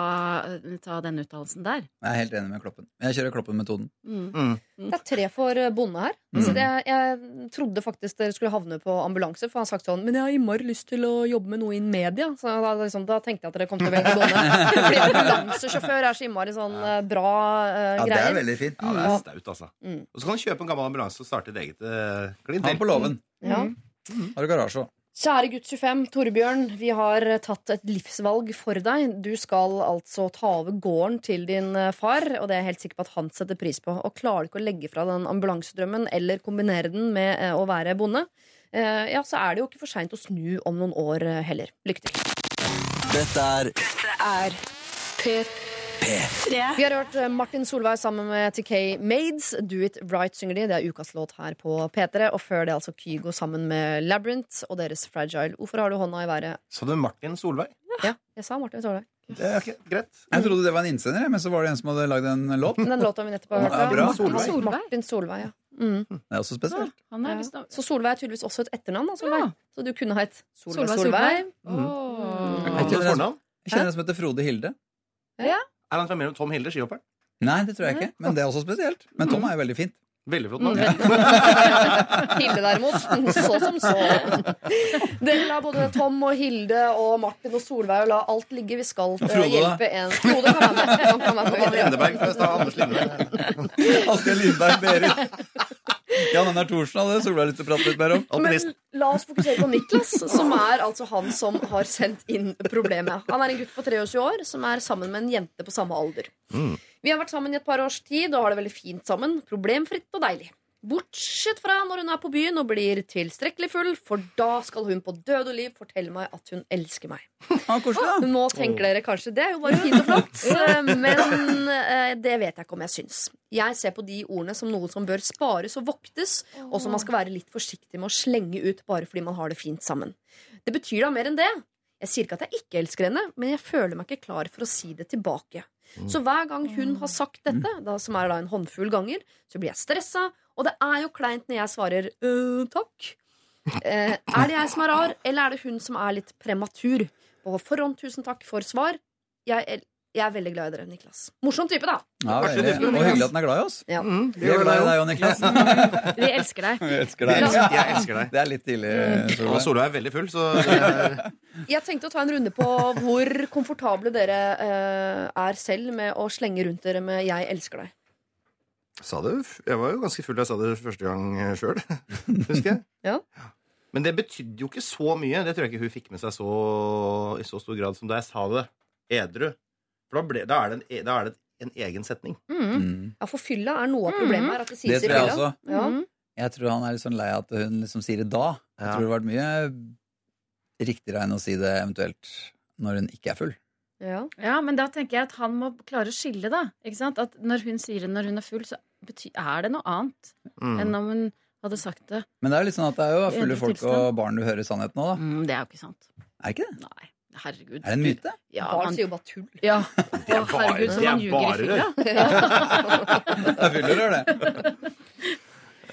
Speaker 4: ta den uttalelsen der.
Speaker 9: Jeg er helt enig med Kloppen. Jeg kjører Kloppen-metoden.
Speaker 4: Mm.
Speaker 8: Mm.
Speaker 1: Det er tre for eh, bonde her.
Speaker 9: Mm.
Speaker 1: Så det, jeg trodde faktisk dere skulle havne på ambulanse, for han har sagt sånn Men jeg har innmari lyst til å jobbe med noe innen media. Så da, liksom, da tenkte jeg at dere kom til å velge bonde. Fordi ambulansesjåfør er så innmari sånn eh, bra uh,
Speaker 9: Ja, det er veldig fint.
Speaker 8: Ja, det er staut, altså.
Speaker 1: Mm.
Speaker 8: Og så kan du kjøpe en gammel ambulanse og starte et eget uh, klientel.
Speaker 9: Han på låven.
Speaker 1: Ja.
Speaker 9: Har du garasje òg?
Speaker 1: Kjære gutt 25, Torbjørn, vi har tatt et livsvalg for deg. Du skal altså ta over gården til din eh, far, og det er jeg helt sikker på at han setter pris på. Og klarer du ikke å legge fra den ambulansedrømmen eller kombinere den med eh, å være bonde, eh, ja, så er det jo ikke for seint å snu om noen år heller. Lykke til.
Speaker 3: Dette er
Speaker 2: er P3.
Speaker 1: Vi har hørt eh, Martin Solveig sammen med TK Maids. Do It Right synger de. Det er ukas låt her på P3. Og før det altså Kygo sammen med Labyrinth og deres Fragile. Hvorfor har du hånda i været?
Speaker 8: Så du Martin Solveig?
Speaker 1: Ja, jeg sa Martin Solveig.
Speaker 8: Det er ikke greit.
Speaker 9: Jeg trodde det var en innsender, men så var det en som hadde lagd en låt.
Speaker 1: Den låta vi nettopp har hørt.
Speaker 9: Ja, bra.
Speaker 1: Solveig. Martin Solveig, ja. Mm.
Speaker 9: Det er også spesielt.
Speaker 4: Han er
Speaker 1: ja. Så Solveig er tydeligvis også et etternavn, da, Solveig.
Speaker 4: Ja.
Speaker 1: Så du kunne hett Solveig
Speaker 4: Solveig
Speaker 1: Solveig.
Speaker 4: Solveig.
Speaker 9: Mm.
Speaker 8: Er?
Speaker 9: Jeg kjenner en som heter Frode Hilde.
Speaker 8: Er han familie med Tom Hilde, skihopperen?
Speaker 9: Nei, det tror jeg ikke, men det er også spesielt. Men Tom er jo veldig fint.
Speaker 8: Veldig flott
Speaker 1: Mm,
Speaker 8: navn.
Speaker 1: Hilde derimot, så som så. Dere lar både Tom og Hilde og Martin og Solveig la alt ligge. Vi skal eh,
Speaker 9: Frode,
Speaker 1: hjelpe en Frode kan være med. Han kan være med.
Speaker 8: Lindeberg fra stad. Anders Lindeberg.
Speaker 9: Asgeir Lindberg, Berit. Jan Einar Thorsen hadde Solveig lyst til å prate litt mer om.
Speaker 1: Men la oss fokusere på Niklas, som er altså han som har sendt inn problemet. Han er en gutt på 23 år som er sammen med en jente på samme alder.
Speaker 8: Mm.
Speaker 1: Vi har vært sammen i et par års tid og har det veldig fint sammen. Problemfritt og deilig. Bortsett fra når hun er på byen og blir tilstrekkelig full, for da skal hun på død og liv fortelle meg at hun elsker meg.
Speaker 9: Ja.
Speaker 1: Nå tenker dere kanskje det er jo bare fint og flott, eh, men eh, det vet jeg ikke om jeg syns. Jeg ser på de ordene som noe som bør spares og voktes, og som man skal være litt forsiktig med å slenge ut bare fordi man har det fint sammen. Det betyr da mer enn det. Jeg sier ikke at jeg ikke elsker henne, men jeg føler meg ikke klar for å si det tilbake. Så hver gang hun har sagt dette, da, som er da en håndfull ganger, så blir jeg stressa, og det er jo kleint når jeg svarer «Øh, takk. Eh, er det jeg som er rar, eller er det hun som er litt prematur? På forhånd, tusen takk for svar. Jeg, jeg er veldig glad i dere, Niklas. Morsom type, da.
Speaker 9: Ja, veldig. Og hyggelig at den er glad i oss.
Speaker 1: Ja.
Speaker 8: Mm,
Speaker 9: Vi er glad i deg òg, Niklas.
Speaker 4: Vi elsker deg.
Speaker 9: Vi elsker deg.
Speaker 8: elsker, jeg elsker deg.
Speaker 9: Det er litt tidlig.
Speaker 8: Og
Speaker 9: Solveig.
Speaker 8: Er veldig full, så er
Speaker 1: Jeg tenkte å ta en runde på hvor komfortable dere eh, er selv med å slenge rundt dere med 'jeg elsker deg'.
Speaker 8: Sa det, jeg var jo ganske full da jeg sa det første gang sjøl, husker jeg.
Speaker 1: Ja.
Speaker 8: Men det betydde jo ikke så mye. Det tror jeg ikke hun fikk med seg så, i så stor grad som da jeg sa det edru. For da, ble, da, er, det en, e- da er det en egen setning.
Speaker 9: Mm.
Speaker 1: Ja, for fylla er noe av problemet her. At det
Speaker 9: Det
Speaker 1: sies i
Speaker 9: tror jeg
Speaker 1: fylla.
Speaker 9: også.
Speaker 1: Ja.
Speaker 4: Mhm.
Speaker 9: Jeg tror han er litt sånn lei av at hun liksom sier det da. Jeg
Speaker 8: Ja.
Speaker 9: tror det hadde vært mye riktigere enn å si det eventuelt når hun ikke er full.
Speaker 1: Ja.
Speaker 4: Ja, men da tenker jeg at han må klare å skille, da. Ikke sant? At når hun sier det når hun er full, så er det noe annet
Speaker 8: Mm.
Speaker 4: enn om hun hadde sagt det.
Speaker 9: Men det er jo litt sånn at det er jo fulle folk
Speaker 4: tilstand.
Speaker 9: og barn du hører sannheten nå, da.
Speaker 4: Mm, det er jo ikke sant.
Speaker 9: Er ikke det?
Speaker 4: Nei. Herregud.
Speaker 9: Er det en myte?
Speaker 4: Ja,
Speaker 1: Barn
Speaker 4: han,
Speaker 1: sier jo bare tull.
Speaker 4: ja.
Speaker 8: Det er
Speaker 4: Å, herregud,
Speaker 8: bare-
Speaker 4: som
Speaker 8: det er
Speaker 4: han ljuger i
Speaker 8: bare
Speaker 4: fylla.
Speaker 9: Jeg fyller gjør det.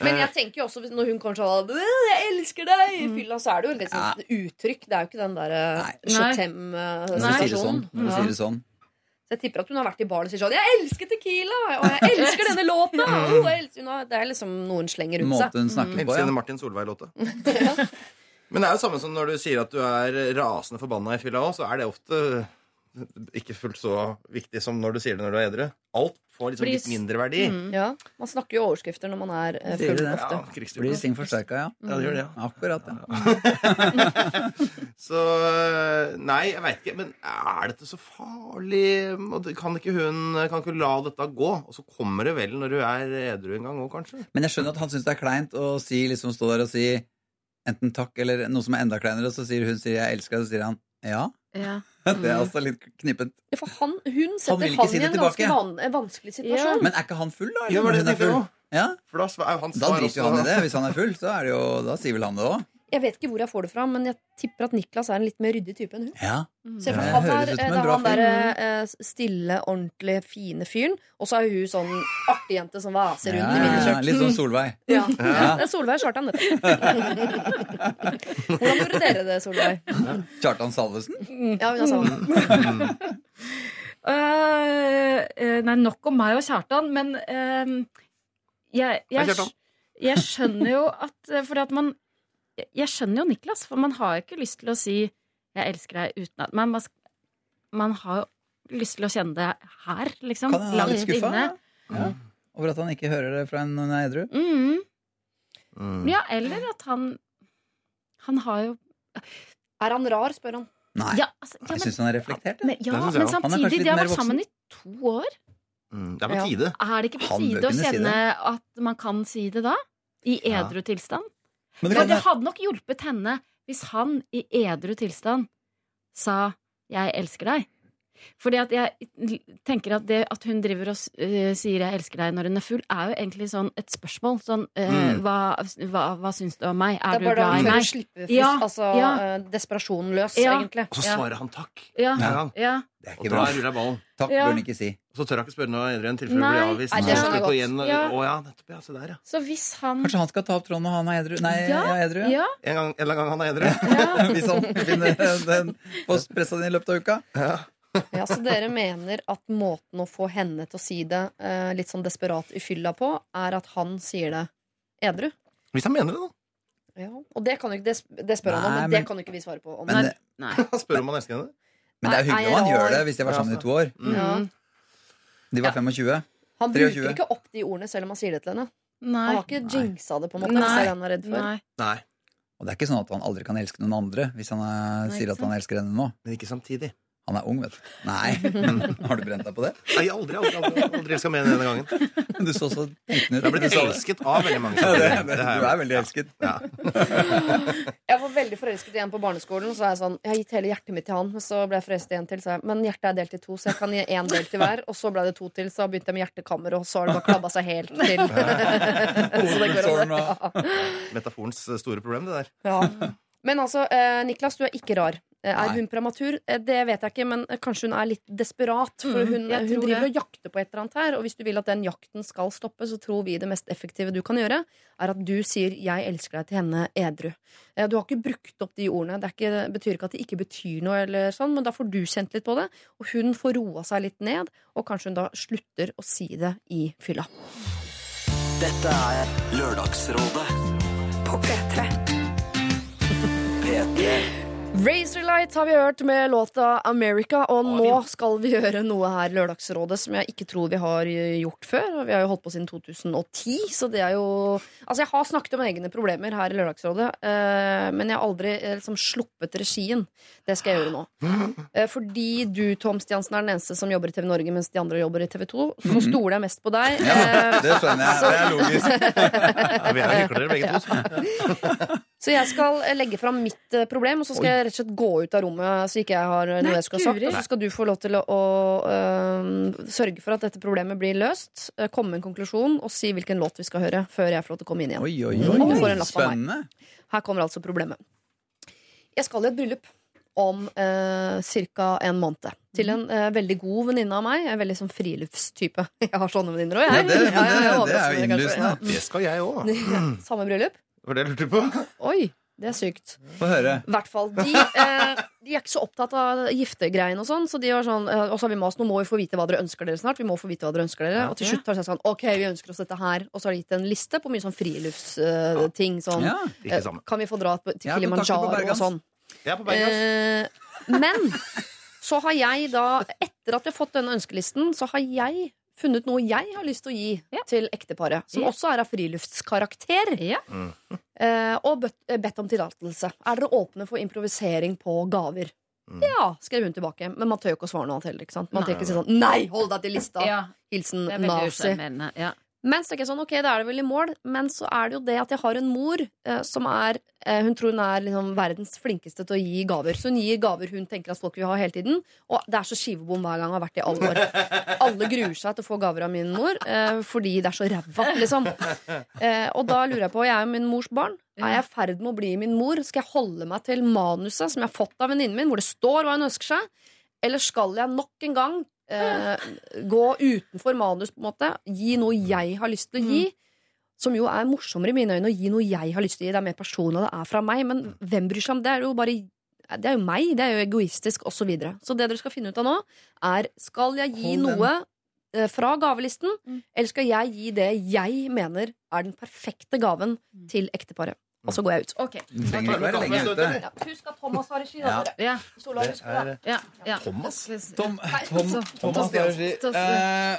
Speaker 1: Men jeg tenker jo også når hun kanskje har «Øh, 'Jeg elsker deg' i fylla, så er det jo et litt
Speaker 9: Ja.
Speaker 1: uttrykk. Det er jo ikke den derre
Speaker 9: Nei. Når
Speaker 4: Nei.
Speaker 9: du sier det
Speaker 1: Chatem-situasjonen.
Speaker 9: sånn. Når du sier det sånn.
Speaker 1: Så jeg tipper at hun har vært i baren og sier sånn 'Jeg elsker Tequila!' Og 'Jeg elsker denne låta!' Oh, elsker. Det er liksom noe hun slenger rundt seg.
Speaker 9: Måten hun snakker på,
Speaker 8: Hilsen
Speaker 9: ja.
Speaker 8: Martin Solveig-låta. Men det er jo samme som når du sier at du er rasende forbanna i fylla òg, så er det ofte ikke fullt så viktig som når du sier det når du er edru. Alt får liksom litt mindre verdi.
Speaker 4: Mm.
Speaker 1: Ja, Man snakker jo overskrifter når man er eh, full.
Speaker 8: Ja,
Speaker 9: Blir ting forsterka, ja.
Speaker 8: Ja, det gjør det, ja.
Speaker 9: Akkurat, ja.
Speaker 8: Så øh, Nei, jeg veit ikke. Men er dette så farlig? Kan ikke hun Kan ikke la dette gå? Og så kommer det vel når du er edru en gang òg, kanskje?
Speaker 9: Men jeg skjønner at han syns det er kleint å si, liksom stå der og si enten takk eller noe som er enda kleinere, og så sier hun sier 'jeg elsker deg', og så sier han ja.
Speaker 4: Ja.
Speaker 9: Det er altså litt knippent.
Speaker 1: Ja, For han, hun setter han,
Speaker 9: han, si
Speaker 1: i
Speaker 9: det
Speaker 1: en ganske van, vanskelig situasjon.
Speaker 9: Men er ikke han full, da?
Speaker 8: Ja, var det
Speaker 9: er full? Ja,
Speaker 8: For da er
Speaker 9: driter jo han i det. Hvis han er full, så er det jo, da sier vel han det òg.
Speaker 1: Jeg vet ikke hvor jeg får det fra, men jeg tipper at Niklas er en litt mer ryddig type enn hun.
Speaker 9: Ja.
Speaker 1: Se for
Speaker 9: Det
Speaker 1: han
Speaker 9: høres
Speaker 1: er, eh, det er han der eh, stille, ordentlig, fine fyren. Og så er hun sånn artig jente som vaser rundt i
Speaker 9: Ja,
Speaker 1: miniskjørt.
Speaker 9: litt sånn Solveig.
Speaker 1: Ja. Det er Solveig Kjartan, dette. Hvordan gjorde dere det, Solveig?
Speaker 9: Kjartan Salvesen?
Speaker 1: Ja, hun er sammen.
Speaker 4: Øh, øh, nei, nok om meg og Kjartan, men uh, jeg, jeg, jeg skjønner jo at Fordi For at man jeg- Jeg skjønner jo Niklas, for man har jo ikke lyst til å si 'jeg elsker deg' uten at Men man, man har jo lyst til å kjenne det her, liksom.
Speaker 9: Kan han være litt skuffa? Ja. Over at han ikke hører det fra en når han er edru?
Speaker 4: Mm.
Speaker 8: Mm.
Speaker 4: Ja, eller at han Han har jo
Speaker 1: Er han rar, spør han.
Speaker 9: Nei.
Speaker 4: Ja, altså, ja,
Speaker 9: Jeg
Speaker 4: men,
Speaker 9: syns han er reflektert.
Speaker 4: men, ja,
Speaker 8: Det jeg
Speaker 4: men
Speaker 9: er
Speaker 4: samtidig, de har vært sammen i to år.
Speaker 8: Mm. Det er på
Speaker 1: Ja.
Speaker 8: tide.
Speaker 4: Er det ikke på tide å
Speaker 9: kjenne si
Speaker 4: at man kan si det da? I
Speaker 9: Ja.
Speaker 4: edru tilstand?
Speaker 9: Men det
Speaker 4: det hadde nok hjulpet henne hvis han i edru tilstand sa 'jeg elsker deg'. Fordi at jeg tenker at det at hun driver og eh, sier 'jeg elsker deg' når hun er full, er jo egentlig sånn et spørsmål. Sånn eh,
Speaker 8: Mm.
Speaker 4: hva, hva, hva syns du om meg? Er du
Speaker 1: da
Speaker 4: glad i
Speaker 1: hun tør å
Speaker 4: meg?
Speaker 1: slippe
Speaker 4: Ja,
Speaker 1: altså
Speaker 4: ja.
Speaker 1: eh, desperasjonen løs,
Speaker 4: Ja.
Speaker 1: egentlig.
Speaker 8: Og så svarer han takk.
Speaker 4: Ja. ja.
Speaker 9: Det er
Speaker 8: Og
Speaker 9: ikke
Speaker 8: da
Speaker 9: bra.
Speaker 8: ruller ballen.
Speaker 9: Takk
Speaker 4: Ja.
Speaker 9: bør han ikke si.
Speaker 8: Og så tør han ikke spørre noe Adrian i tilfelle blir avvist.
Speaker 1: Nei, det
Speaker 8: er
Speaker 1: godt.
Speaker 8: igjen, og-
Speaker 4: Ja.
Speaker 8: Å ja, nettopp. Ja, se der, ja.
Speaker 4: Så hvis han
Speaker 9: Kanskje han skal ta opp tråden når han er edru? Nei,
Speaker 4: Ja.
Speaker 9: jeg er edru. Ja.
Speaker 4: Ja.
Speaker 8: En, gang, en eller annen gang han er edru.
Speaker 9: Hvis han finner den postpressa di i løpet av uka.
Speaker 1: Ja, Så dere mener at måten å få henne til å si det eh, litt sånn desperat i fylla på, er at han sier det edru?
Speaker 8: Hvis han mener det, da.
Speaker 1: Ja. Og det, kan jo ikke, det, det spør han om,
Speaker 9: Nei,
Speaker 1: men,
Speaker 9: men-
Speaker 1: det kan jo ikke vi svare på. Om.
Speaker 9: Men, det-
Speaker 4: Nei.
Speaker 8: Han spør om han elsker henne.
Speaker 9: men det er
Speaker 1: Nei,
Speaker 9: hyggelig om han gjør det hvis de var sammen i to år.
Speaker 1: ja.
Speaker 9: De var 25.
Speaker 1: Han
Speaker 9: 23.
Speaker 1: bruker ikke opp de ordene selv om han sier det til henne.
Speaker 4: Nei.
Speaker 1: Han har ikke jinxa det, på en måte.
Speaker 4: Nei.
Speaker 1: Hvis det er det han er redd for.
Speaker 4: Nei.
Speaker 8: Nei,
Speaker 9: Og det er ikke sånn at han aldri kan elske noen andre hvis han eh,
Speaker 4: Nei,
Speaker 9: sier at han elsker henne nå.
Speaker 8: men ikke samtidig.
Speaker 9: Han er ung, vet du. Nei. Har du brent deg på det?
Speaker 8: Nei, aldri, aldri, aldri, aldri skal mene enn denne gangen.
Speaker 9: Men Du så så liten ut.
Speaker 8: Jeg har blitt elsket av veldig mange.
Speaker 9: Ja, det, det,
Speaker 8: Det
Speaker 9: du er veldig elsket.
Speaker 8: Ja.
Speaker 1: Jeg var veldig forelsket igjen på barneskolen. Så er jeg sånn, jeg har gitt hele hjertet mitt til han. Men så ble jeg forelsket igjen til. Så jeg, men hjertet er delt i to, så jeg kan gi én del til hver. Og så ble det to til, så begynte jeg med hjertekammer, og så har det bare klabba seg helt til. så det går over.
Speaker 9: Ja.
Speaker 8: Metaforens store problem, det der.
Speaker 1: Ja. Men altså, eh, Niklas, du er ikke rar. Eh, Er hun prematur? Eh, Det vet jeg ikke, men eh, kanskje hun er litt desperat. For
Speaker 4: Mm,
Speaker 1: hun,
Speaker 4: mm,
Speaker 1: hun driver
Speaker 4: det.
Speaker 1: og jakter på et eller annet her. Og hvis du vil at den jakten skal stoppe, så tror vi det mest effektive du kan gjøre, er at du sier 'jeg elsker deg' til henne edru. Du har ikke brukt opp de ordene. Det, er ikke, det betyr ikke at de ikke betyr noe, eller sånn, men da får du kjent litt på det. Og hun får roa seg litt ned, og kanskje hun da slutter å si det i fylla.
Speaker 3: Dette er Lørdagsrådet
Speaker 2: På P3.
Speaker 3: P3
Speaker 1: Razorlight har vi hørt med låta America, og nå skal vi gjøre noe her i Lørdagsrådet som jeg ikke tror vi har gjort før. Vi har jo holdt på siden 2010, så det er jo Altså, jeg har snakket om egne problemer her i Lørdagsrådet, eh, men jeg har aldri eh, liksom sluppet regien. Det skal jeg gjøre nå. Eh, fordi du, Tom Stiansen, er den eneste som jobber i TV Norge, mens de andre jobber i TV 2, så stoler jeg mest på deg.
Speaker 9: Ja, det skjønner jeg. Det er logisk.
Speaker 8: Ja, vi er jo hyklere begge to.
Speaker 1: Så jeg skal eh, legge fram mitt eh, problem, og så skal jeg rett og slett gå ut av rommet så ikke jeg har noe noe jeg skal ha sagt. Og så skal du få lov til å, øh, sørge for at dette problemet blir løst, eh, komme med en konklusjon og si hvilken låt vi skal høre, før jeg får lov til å komme inn igjen.
Speaker 9: Oi, oi,
Speaker 1: Du får
Speaker 9: oi.
Speaker 1: en lapp av meg.
Speaker 9: Spennende.
Speaker 1: Her kommer altså problemet. Jeg skal i et bryllup om eh, ca. en måned. Til en eh, veldig god venninne av meg. En veldig sånn friluftstype. Jeg har sånne venninner òg,
Speaker 9: Ja, det, det, det, det er jo innlysende.
Speaker 8: Det skal jeg òg.
Speaker 1: Samme bryllup?
Speaker 8: Var det jeg lurte på?
Speaker 1: Oi, det er sykt.
Speaker 9: Få høre.
Speaker 1: I hvert fall. De, eh, de er ikke så opptatt av giftegreiene og sånn. Så de var sånn eh, Og så har vi mast, nå må vi få vite hva dere ønsker dere snart. Vi må få vite hva dere ønsker dere Og til slutt har de sagt sånn OK, vi ønsker oss dette her. Og så har de gitt en liste på mye sånn friluftsting. sånn
Speaker 9: Ja.
Speaker 8: Ikke
Speaker 1: eh. Kan vi få dra på- til
Speaker 9: Ja, kontakter på
Speaker 1: Kilimanjaro og
Speaker 9: Bergans.
Speaker 1: sånn.
Speaker 8: Jeg er på Bergas.
Speaker 1: Eh, men så har jeg da, etter at vi har fått denne ønskelisten, så har jeg funnet noe jeg har lyst til å gi
Speaker 4: Ja.
Speaker 1: til ekteparet. Som
Speaker 4: Ja.
Speaker 1: også er av friluftskarakter.
Speaker 4: Ja.
Speaker 1: Eh, og bedt, eh, bedt om tillatelse. Er dere åpne for improvisering på gaver? Ja, skrev hun tilbake. Men man tør jo ikke å svare noe annet heller. ikke sant? Man tør ikke si sånn Nei, hold deg til lista!
Speaker 4: Ja,
Speaker 1: Hilsen nazi.
Speaker 4: Usjarmerende.
Speaker 1: det tenker jeg sånn, ok, da er det vel i mål. Men så er det jo det at jeg har en mor eh, som er eh, Hun tror hun er liksom verdens flinkeste til å gi gaver. Så hun gir gaver hun tenker at folk vil ha hele tiden. Og det er så skivebom hver gang. Har vært i alle år. Alle gruer seg til å få gaver av min mor eh, fordi det er så ræva, liksom. Og da lurer jeg på, jeg er jo min mors barn. Er jeg i ferd med å bli min mor? Skal jeg holde meg til manuset som jeg har fått av venninnen min, hvor det står hva hun ønsker seg? Eller skal jeg nok en gang eh, gå utenfor manus, på en måte? Gi noe jeg har lyst til å gi? Som jo er morsommere i mine øyne å gi noe jeg har lyst til å gi. Det er mer personlig, det er fra meg. Men hvem bryr seg om det? Er jo bare det er jo meg, det er jo egoistisk, osv. Så, videre. så det dere skal finne ut av nå, er skal jeg gi
Speaker 9: Hold
Speaker 1: noe eh, fra gavelisten,
Speaker 4: Mm.
Speaker 1: eller skal jeg gi det jeg mener er den perfekte gaven til ekteparet? Og så går jeg ut.
Speaker 4: Okay.
Speaker 9: Du trenger ikke være lenge ute.
Speaker 1: Husk at Thomas har regi.
Speaker 9: Ja.
Speaker 4: Ja, ja, ja.
Speaker 8: Thomas.
Speaker 9: Tom, Tom,
Speaker 1: så-
Speaker 9: Thomas har regi. Eh,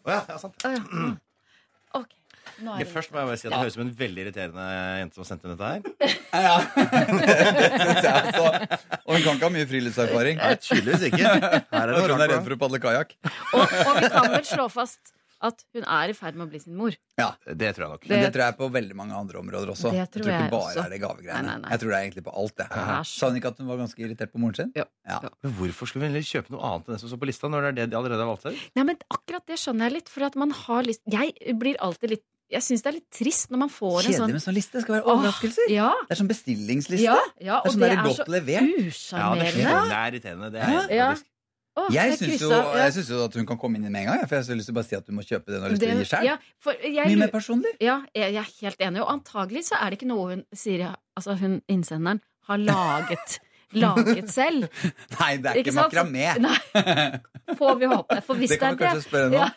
Speaker 8: Å ja, ja, sant.
Speaker 4: Okay. ja.
Speaker 8: Først må jeg bare si at Det høres ut som en veldig irriterende jente som sendte inn dette her.
Speaker 9: ja. også. Og hun kan ikke ha mye friluftserfaring.
Speaker 8: Nei, tydeligvis ikke. Her er det
Speaker 9: hun er redd for å padle kajakk.
Speaker 4: og, og vi kan vel slå fast at hun er i ferd med å bli sin mor.
Speaker 9: Ja,
Speaker 8: Det tror jeg nok.
Speaker 9: Men det tror jeg på veldig mange andre områder også.
Speaker 4: Det tror
Speaker 9: jeg
Speaker 4: tror
Speaker 9: tror ikke
Speaker 4: jeg
Speaker 9: bare
Speaker 4: også.
Speaker 9: er det gavegreiene.
Speaker 4: Nei, nei, nei.
Speaker 9: Jeg tror det er egentlig på alt, det. Sa hun ikke at hun var ganske irritert på moren sin?
Speaker 4: Ja.
Speaker 9: Ja.
Speaker 8: Men hvorfor skulle vi heller kjøpe noe annet enn det som står på lista, når det er det de allerede har valgt seg?
Speaker 4: Nei, men akkurat det skjønner jeg litt, for at man har lyst Jeg blir alltid litt Jeg syns det er litt trist når man får en
Speaker 9: Kjedelig
Speaker 4: sånn
Speaker 9: med sånn liste. Det skal være overraskelser.
Speaker 4: Ja,
Speaker 9: Det er sånn bestillingsliste.
Speaker 4: ja, ja,
Speaker 9: Det er sånn
Speaker 4: det
Speaker 9: der
Speaker 4: er
Speaker 9: godt
Speaker 4: så
Speaker 9: levert.
Speaker 8: Ja, det
Speaker 4: usjarmerende.
Speaker 8: skjer. Det er irriterende. Det er
Speaker 4: Ja. Åh,
Speaker 9: Jeg syns jo,
Speaker 4: ja.
Speaker 9: jo at hun kan komme inn med en gang. For jeg har lyst til å bare si at du må kjøpe hun har lyst til å
Speaker 4: Det- ja,
Speaker 9: Mye mer personlig.
Speaker 4: Ja, jeg jeg er helt enig. Og antagelig så er det ikke noe hun sier Altså hun innsenderen har laget Laget selv.
Speaker 9: Nei, det er ikke,
Speaker 4: ikke
Speaker 9: makramé.
Speaker 4: Får vi håpe. For hvis
Speaker 9: Det
Speaker 4: det,
Speaker 9: kan vi kanskje spørre henne
Speaker 4: ja,
Speaker 9: om.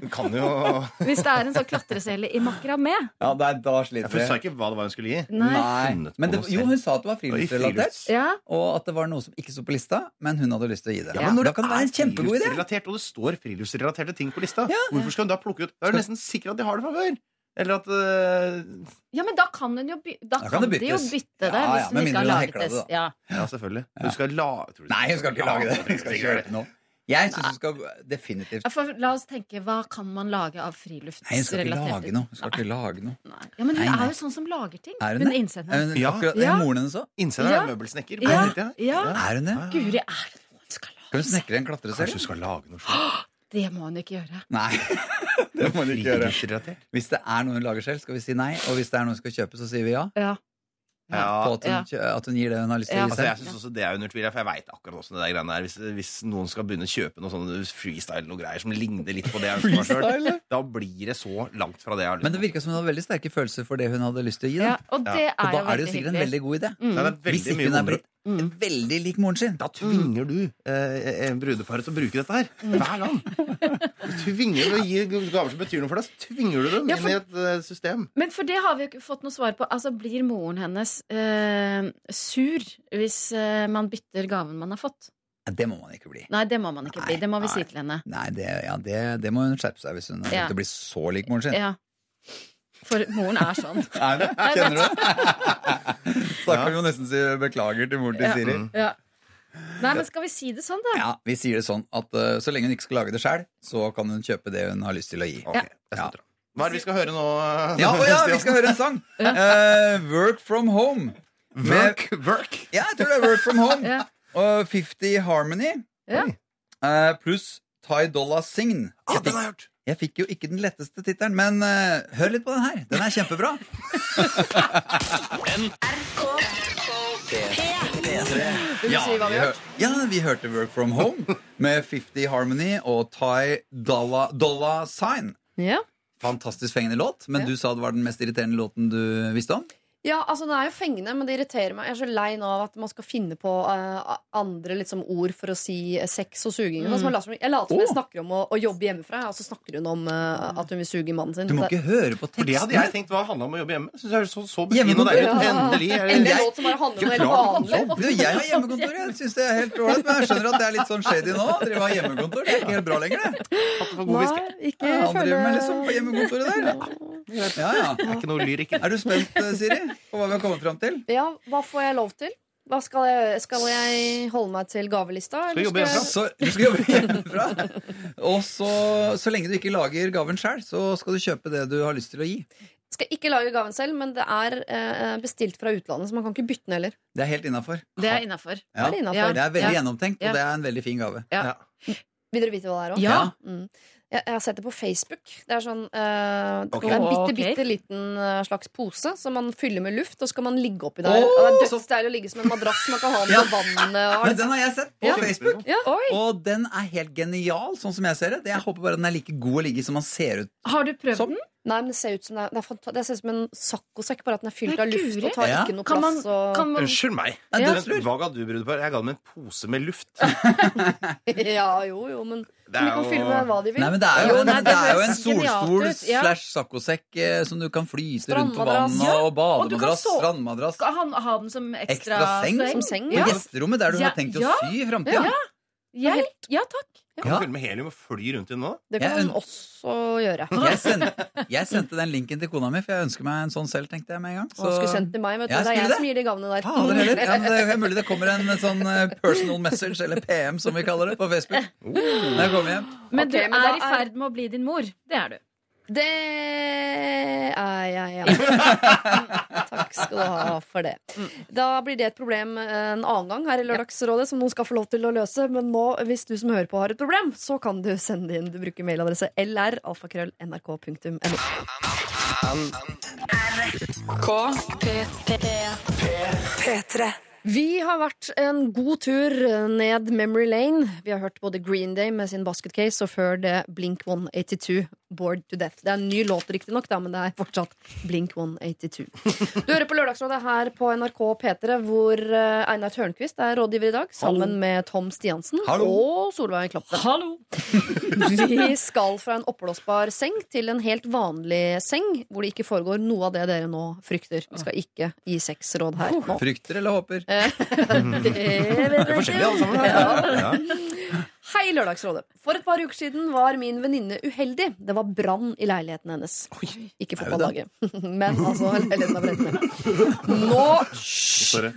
Speaker 8: Du kan jo
Speaker 4: Hvis det er en sånn klatresele i makramé
Speaker 9: Ja, det da sliter
Speaker 8: vi. Hun sa ikke hva det var hun skulle gi.
Speaker 4: Nei.
Speaker 9: Nei. Men det, jo, hun sa at det var friluftsrelatert.
Speaker 4: Ja.
Speaker 9: Og at det var noe som ikke sto på lista, men hun hadde lyst til å gi det.
Speaker 8: Ja, men når
Speaker 9: da kan det være en kjempegod idé.
Speaker 8: og det står friluftsrelaterte ting på lista,
Speaker 9: Ja.
Speaker 8: hvorfor skal hun da plukke ut Da er du nesten sikker at de har det fra før. Eller at uh...
Speaker 4: ja, men da kan hun jo by Da,
Speaker 9: Da
Speaker 4: kan,
Speaker 9: kan det
Speaker 4: de jo bytte det.
Speaker 9: Ja, ja,
Speaker 4: hvis hun ikke har laget det.
Speaker 9: det.
Speaker 4: Ja.
Speaker 8: Ja, selvfølgelig. Hun skal la tror du
Speaker 9: Nei, hun skal ikke lage det. Hun skal kjøpe det nå. Jeg syns du skal definitivt
Speaker 4: For la oss tenke, hva kan man lage av
Speaker 9: Nei, hun skal ikke lage noe. Skal ikke lage noe.
Speaker 4: Nei. Ja, men hun
Speaker 9: Nei, nei.
Speaker 4: er jo sånn som lager ting.
Speaker 9: Er hun
Speaker 4: Hun
Speaker 9: det?
Speaker 4: innsenderen.
Speaker 9: Er hun,
Speaker 8: Ja.
Speaker 9: akkurat,
Speaker 4: Ja.
Speaker 9: er moren hennes òg?
Speaker 8: Innsenderen
Speaker 4: Ja.
Speaker 8: er møbelsnekker.
Speaker 4: Ja.
Speaker 8: Ja.
Speaker 4: Ja.
Speaker 9: Er hun det?
Speaker 4: Guri, er det noe hun skal lage?
Speaker 9: Skal hun snekre en
Speaker 8: Kanskje
Speaker 9: klatresele?
Speaker 8: hun skal lage noe selv?
Speaker 4: Det må hun ikke gjøre.
Speaker 9: Nei. Det må hun ikke gjøre. Hvis det er noe hun lager selv, skal vi si nei. Og hvis det er noe hun skal kjøpe, så sier vi ja.
Speaker 4: Ja.
Speaker 8: Ja.
Speaker 9: På at hun,
Speaker 4: Ja.
Speaker 9: at hun gir det hun har lyst til å gi
Speaker 8: Altså, jeg synes også det er under tvil, for jeg veit akkurat åssen det der greiene er. Hvis, hvis noen skal begynne å kjøpe noe sånn freestyle noe greier som ligner litt på det jeg ønsker meg sjøl, da blir det så langt fra det jeg har lyst til.
Speaker 9: Men det virka som hun hadde veldig sterke følelser for det hun hadde lyst til å gi.
Speaker 4: ja, og det
Speaker 9: Og
Speaker 4: er
Speaker 9: da er det jo sikkert en veldig god idé.
Speaker 8: Mm. det
Speaker 9: Hvis ikke hun er
Speaker 8: vondere.
Speaker 9: Blitt veldig lik moren sin.
Speaker 8: Da tvinger du eh, brudeparet til å bruke dette her hver gang. Du tvinger du å gi gaver som betyr noe for deg, så tvinger du dem
Speaker 4: Ja, for-
Speaker 8: inn i et eh, system.
Speaker 4: Men for det har vi jo ikke fått noe svar på. Altså, Blir moren hennes eh, sur hvis eh, man bytter gaven man har fått?
Speaker 9: Det må man ikke bli.
Speaker 4: Nei, det må man ikke bli. Det må vi
Speaker 9: nei.
Speaker 4: si til henne.
Speaker 9: Nei, det, ja, det, det må hun skjerpe seg hvis hun har
Speaker 4: Ja.
Speaker 9: å bli så lik moren sin.
Speaker 4: Ja. For moren er sånn.
Speaker 9: Er det? Kjenner du det? Da kan vi jo nesten si beklager til moren til
Speaker 4: Ja.
Speaker 9: Siri.
Speaker 4: Ja. Nei, men skal vi si det sånn, da?
Speaker 9: Ja, Vi sier det sånn at uh, så lenge hun ikke skal lage det sjøl, så kan hun kjøpe det hun har lyst til å gi.
Speaker 8: Ok,
Speaker 4: Ja.
Speaker 8: jeg støtter deg. Hva er det vi skal høre nå?
Speaker 9: Ja, og ja, vi skal høre en sang! Eh, work from home.
Speaker 8: Work, work.
Speaker 9: ja, jeg tror det er Work from home.
Speaker 4: Ja.
Speaker 9: Og 50 Harmony.
Speaker 4: Ja.
Speaker 9: Eh, pluss Ty Dolla Sign.
Speaker 8: Ah, den har jeg hørt.
Speaker 9: Jeg fikk jo ikke den letteste tittelen, men eh, hør litt på den her. Den er kjempebra.
Speaker 8: P3.
Speaker 4: Vil du si hva vi har
Speaker 9: hør- ja, vi hørte Work from Home med 50 Harmony og Ty Dolla, Dolla Sign.
Speaker 4: Ja.
Speaker 9: Fantastisk fengende låt, men
Speaker 1: Ja.
Speaker 9: du sa det var den mest irriterende låten du visste om?
Speaker 1: Ja, altså Den er jo fengende, men det irriterer meg. Jeg er så lei nå av at man skal finne på uh, andre liksom, ord for å si eh, sex og suging. Mm. jeg later som jeg, oh. jeg snakker om å, å jobbe hjemmefra, og så snakker hun om uh, at hun vil suge mannen sin.
Speaker 9: Du må ikke høre på
Speaker 8: For det hadde
Speaker 9: teksten.
Speaker 8: jeg tenkt hva handla om å jobbe hjemme. Synes jeg er så, så befriende og
Speaker 9: Hjemmekontor.
Speaker 8: deilig.
Speaker 1: Ja.
Speaker 8: Endelig. er det-
Speaker 1: Endelig en låt som bare handler om helt vanlig.
Speaker 9: Du, jeg har hjemmekontor. Jeg syns det er helt ålreit, men jeg skjønner at det er litt sånn shady nå. Dere har hjemmekontor. Det er ikke helt bra lenger, det.
Speaker 1: Nei, ikke
Speaker 9: Ja, han driver med liksom på hjemmekontoret der. Ja, ja.
Speaker 8: Er ikke noe lyrikk.
Speaker 9: Er du spent, Siri, på hva vi har kommet fram til?
Speaker 1: Ja, hva får jeg lov til? Hva skal, jeg, skal jeg holde meg til gavelista?
Speaker 8: Skal jobbe hjemmefra.
Speaker 9: Så du skal jobbe hjemmefra. Og så, så lenge du ikke lager gaven sjøl, så skal du kjøpe det du har lyst til å gi.
Speaker 1: skal ikke lage gaven selv, men det er eh, bestilt fra utlandet, så man kan ikke bytte den heller.
Speaker 9: Det er helt innafor.
Speaker 4: Det er innafor.
Speaker 9: Ja.
Speaker 1: Er det?
Speaker 4: Ja.
Speaker 9: Det er veldig
Speaker 4: Ja.
Speaker 9: gjennomtenkt,
Speaker 4: Ja.
Speaker 9: og det er en veldig fin gave.
Speaker 4: Ja.
Speaker 1: Vil dere vite hva det er òg?
Speaker 4: Ja.
Speaker 1: Mm. Jeg, jeg har sett det på Facebook. Det er sånn uh,
Speaker 8: okay.
Speaker 1: det er En bitte, bitte liten uh, slags pose som man fyller med luft, og så skal man ligge oppi der.
Speaker 9: Oh,
Speaker 1: og det er
Speaker 9: så-
Speaker 1: dødsdeilig å ligge som en madrass. Man kan ha den
Speaker 9: Ja.
Speaker 1: på vannet. Og
Speaker 9: Men den har jeg sett på
Speaker 1: Ja.
Speaker 9: Facebook,
Speaker 4: ja.
Speaker 9: og den er helt genial, sånn som jeg ser det. Jeg håper bare den er like god å ligge i som man ser ut.
Speaker 4: Har du prøvd
Speaker 9: Som-
Speaker 4: den?
Speaker 1: Nei, men Det ser ut som det er, det er, det ser ut som en saccosekk, bare at den er fylt av luft og tar
Speaker 9: Ja.
Speaker 1: ikke noe
Speaker 4: Kan man,
Speaker 1: plass. Og...
Speaker 4: kan man
Speaker 8: Unnskyld meg.
Speaker 9: Nei,
Speaker 4: Ja.
Speaker 8: Hva ga du brudepar? Jeg ga dem en pose med luft.
Speaker 1: Ja, jo, jo, men
Speaker 8: Det
Speaker 1: de
Speaker 8: er
Speaker 1: kan
Speaker 8: jo-
Speaker 1: fylle med hva de vil.
Speaker 9: Nei, men Det er jo,
Speaker 4: Jo, nei,
Speaker 9: det
Speaker 4: det
Speaker 9: er jo en solstol
Speaker 4: ja.
Speaker 9: slash saccosekk eh, som du kan flyte rundt på vannet,
Speaker 4: Ja,
Speaker 9: og
Speaker 4: kan
Speaker 9: bademadrass,
Speaker 4: sove-
Speaker 9: strandmadrass.
Speaker 4: Skal han ha den som ekstra,
Speaker 9: Ekstra seng?
Speaker 1: Som seng, ja.
Speaker 9: gjesterommet der du
Speaker 4: Ja,
Speaker 9: har tenkt å sy i framtida.
Speaker 4: Jeg, ja takk.
Speaker 8: Kan
Speaker 9: Ja.
Speaker 8: du fylle med helium og fly rundt i den nå?
Speaker 1: Det kan
Speaker 9: Jeg-
Speaker 1: hun også gjøre.
Speaker 9: Jeg sendte, jeg sendte den linken til kona mi, for jeg ønsker meg en sånn selv, tenkte jeg med en gang.
Speaker 1: Og skulle sendt til meg, vet du.
Speaker 9: Ja,
Speaker 1: det er
Speaker 9: skulle
Speaker 1: jeg
Speaker 9: det?
Speaker 1: som gir de gavene der.
Speaker 9: Fader heller. Ja, men det er mulig det kommer en sånn eh, personal message, eller PM som vi kaller det, på Facebook. Når jeg kommer hjem.
Speaker 4: Men
Speaker 1: Ok,
Speaker 4: du
Speaker 1: men
Speaker 4: er i
Speaker 1: er-
Speaker 4: ferd med å bli din mor. Det er du.
Speaker 1: Det er jeg, ja. Takk skal du ha for det. Da blir det et problem en annen gang her i Lørdagsrådet som noen skal få lov til å løse. Men nå, hvis du som hører på har et problem, så kan du sende det inn. Du bruker mailadresse lr.alfakrøll.nrk.no.
Speaker 2: P3.
Speaker 1: Vi har vært en god tur ned memory lane. Vi har hørt både Green Day med sin Basket Case og før det Blink 182, Bored to Death. Det er en ny låt, riktignok, men det er fortsatt Blink 182. Du hører på Lørdagsrådet her på NRK P3, hvor eh, Einar Tørnquist er rådgiver i dag, sammen med Tom Stiansen
Speaker 9: Hallo.
Speaker 1: og Solveig Kloppen. Vi skal fra en oppblåsbar seng til en helt vanlig seng, hvor det ikke foregår noe av det dere nå frykter. Vi skal ikke gi sexråd her nå.
Speaker 9: Frykter eller håper?
Speaker 1: Det vet
Speaker 8: er
Speaker 1: jeg
Speaker 8: forskjellig, alle sammen.
Speaker 1: Ja.
Speaker 8: Ja.
Speaker 1: Hei, Lørdagsrådet. For et par uker siden var min venninne uheldig. Det var brann i leiligheten hennes. Ikke fotballaget, men altså leiligheten av brent ned. Nå
Speaker 8: Sorry.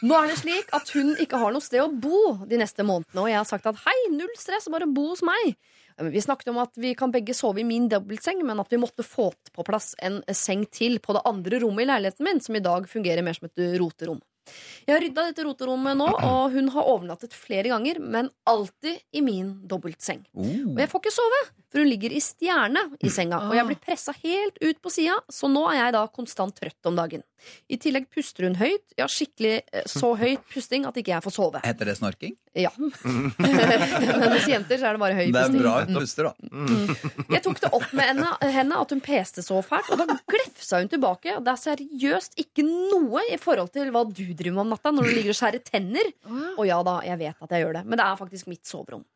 Speaker 1: Nå er det slik at hun ikke har noe sted å bo de neste månedene, og jeg har sagt at hei, null stress, bare bo hos meg. Vi snakket om at vi kan begge sove i min dobbeltseng, men at vi måtte få på plass en seng til på det andre rommet i leiligheten min, som i dag fungerer mer som et roterom. Jeg har rydda dette roterommet nå, og hun har overnattet flere ganger, men alltid i min dobbeltseng.
Speaker 9: Oh.
Speaker 1: Og jeg får ikke sove, for hun ligger i stjerne i senga. Og jeg blir pressa helt ut på sida, så nå er jeg da konstant trøtt om dagen. I tillegg puster hun høyt. Ja, skikkelig eh, så høyt pusting at ikke jeg får sove.
Speaker 9: Heter det snorking?
Speaker 1: Ja. Men hos jenter så er det bare høy
Speaker 9: Det er bra hun puster, da.
Speaker 1: Jeg tok det opp med henne, henne at hun peste så fælt, og da glefsa hun tilbake. Og det er seriøst ikke noe i forhold til hva du driver med om natta når du ligger og skjærer tenner. Og ja da, jeg vet at jeg gjør det, men det er faktisk mitt soverom.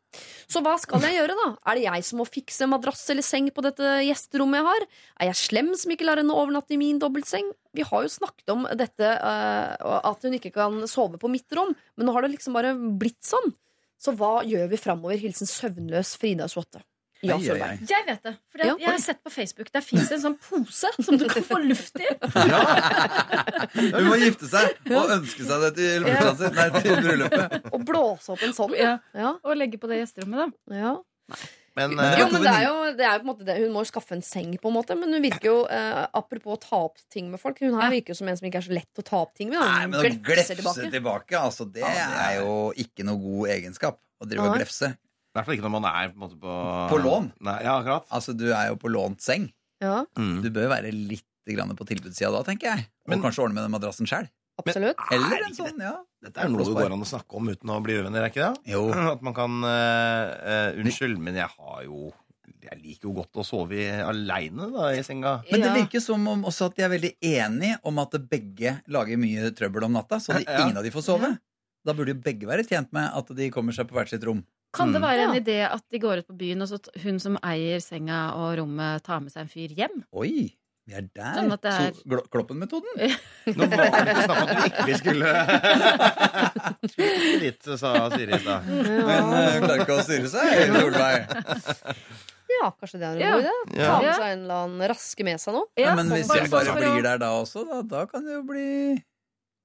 Speaker 1: Så hva skal jeg gjøre, da? Er det jeg som må fikse madrass eller seng på dette gjesterommet jeg har? Er jeg slem som ikke lar henne overnatte i min dobbeltseng? Vi har jo snakket om dette, uh, at hun ikke kan sove på mitt rom, men nå har det liksom bare blitt sånn. Så hva gjør vi framover? Hilsen søvnløs Frida 28. Ja, Solveig.
Speaker 4: Jeg vet det. For det,
Speaker 1: Ja.
Speaker 4: jeg har sett på Facebook Der fins det en sånn pose som du kan få luft i.
Speaker 9: Hun må gifte seg og ønske seg det til bursdagen sin. Nei, til bryllupet.
Speaker 1: Og blåse opp en sånn.
Speaker 4: Ja.
Speaker 1: Ja,
Speaker 4: Og legge på det gjesterommet, da.
Speaker 1: ja.
Speaker 8: Men,
Speaker 9: Men
Speaker 8: eh,
Speaker 1: Jo, men det er jo, det er jo på en måte det. Hun må jo skaffe en seng, på en måte. Men hun virker jo, uh, apropos å ta opp ting med folk, hun her virker jo som en som ikke er så lett å ta opp ting med. da.
Speaker 9: Nei, men å glefse tilbake, altså, det er jo ikke noe god egenskap. Å drive og glefse.
Speaker 8: I hvert fall ikke når man er på, en måte, på
Speaker 9: På lån?
Speaker 8: Nei, ja, akkurat.
Speaker 9: Altså, du er jo på lånt seng.
Speaker 1: Ja,
Speaker 8: Mm.
Speaker 9: Du bør være litt grann på tilbudssida da, tenker jeg. Og
Speaker 8: Men-
Speaker 9: kanskje ordne med den madrassen sjøl.
Speaker 1: absolutt.
Speaker 9: Eller
Speaker 8: er
Speaker 9: en sånn, ja.
Speaker 8: Dette er noe det går an å snakke om uten å bli uvenner, er ikke det?
Speaker 9: Jo.
Speaker 8: At man kan uh, eh, Unnskyld, men jeg har jo Jeg liker jo godt å sove aleine i senga.
Speaker 9: Men det virker som om også at de er veldig enige om at begge lager mye trøbbel om natta, så de,
Speaker 8: Ja.
Speaker 9: ingen av de får sove. Da burde jo begge være tjent med at de kommer seg på hvert sitt rom.
Speaker 4: Kan det
Speaker 8: Mm.
Speaker 4: være en
Speaker 1: Ja.
Speaker 4: idé at de går ut på byen, og så hun som eier senga og rommet, tar med seg en fyr hjem?
Speaker 9: Oi, vi er der.
Speaker 4: Sånn er-
Speaker 9: Så Kloppen-metoden?
Speaker 8: Nå var det ikke snakk om at vi ikke skulle Skulle dit, sa Siri i stad.
Speaker 9: Men uh, klarer ikke å styre seg, Solveig.
Speaker 1: Ja, kanskje det er en
Speaker 4: Ja.
Speaker 1: god idé. Ta med seg en eller annen raske med seg nå.
Speaker 4: Ja,
Speaker 9: Men hvis hun bare blir der da også, da, da kan det jo bli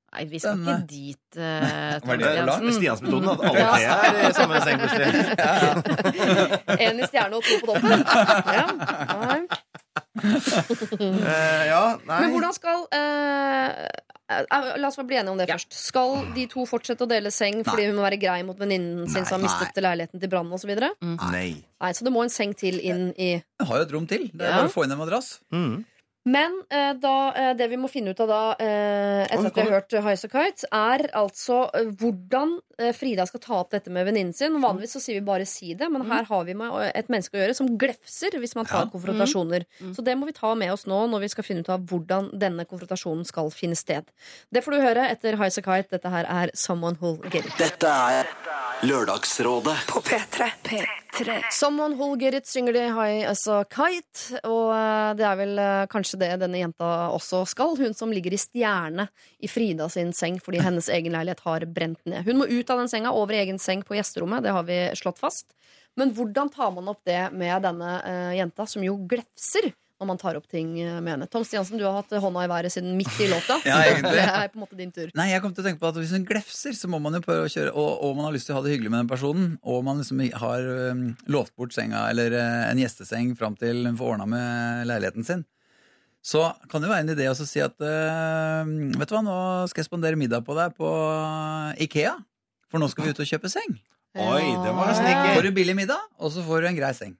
Speaker 4: Nei, vi skal
Speaker 9: Denne.
Speaker 4: ikke dit, uh,
Speaker 8: Var det
Speaker 4: Stiansen.
Speaker 8: Stians-metoden? At alle tre er i samme seng plutselig?
Speaker 1: En i stjerne og to på toppen. Ja. Nei.
Speaker 8: Eh, ja, nei.
Speaker 1: Men hvordan skal uh, eh, La oss bare bli enige om det først. Skal de to fortsette å dele seng fordi hun må være grei mot venninnen sin som har
Speaker 9: Nei.
Speaker 1: mistet leiligheten til brannen osv.?
Speaker 8: Nei.
Speaker 1: Nei, så det må en seng til inn i
Speaker 9: Jeg har jo et rom til. Det er
Speaker 1: Ja.
Speaker 9: bare å få inn en madrass.
Speaker 8: Mm.
Speaker 1: Men eh, da, eh, det vi må finne ut av da, eh, etter at vi har hørt Highasakite, er altså hvordan Frida skal ta opp dette med venninnen sin. Vanligvis så sier vi bare si det, men her har vi med et menneske å gjøre som glefser hvis man tar
Speaker 9: Ja.
Speaker 1: konfrontasjoner. Så det må vi ta med oss nå når vi skal finne ut av hvordan denne konfrontasjonen skal finne sted. Det får du høre etter Highasakite. Dette her er Someone Who'll Get It.
Speaker 3: Dette er Lørdagsrådet
Speaker 2: På P3. P3. P3.
Speaker 1: Someone Hold get synger de High as a Kite. Og eh, det er vel eh, kanskje det denne jenta også skal. Hun som ligger i stjerne i Frida sin seng fordi hennes egen leilighet har brent ned. Hun må ut av den senga, over i egen seng på gjesterommet. Det har vi slått fast. Men hvordan tar man opp det med denne eh, jenta, som jo glefser når man tar opp ting eh, med henne? Tom Stiansen, du har hatt hånda i været siden midt i låta.
Speaker 9: Ja,
Speaker 1: det er på en måte din tur.
Speaker 9: Nei, jeg kom til å tenke på at Hvis hun glefser, så må man jo prøve å kjøre Og, og man har lyst til å ha det hyggelig med den personen, og man liksom har um, lovt bort senga eller uh, en gjesteseng fram til hun får ordna med leiligheten sin, så kan det være en idé å si at uh, Vet du hva, nå skal jeg spandere middag på deg på Ikea. For nå skal vi ut og kjøpe seng.
Speaker 8: Oi, det var
Speaker 9: Får du billig middag, og så får du en grei seng.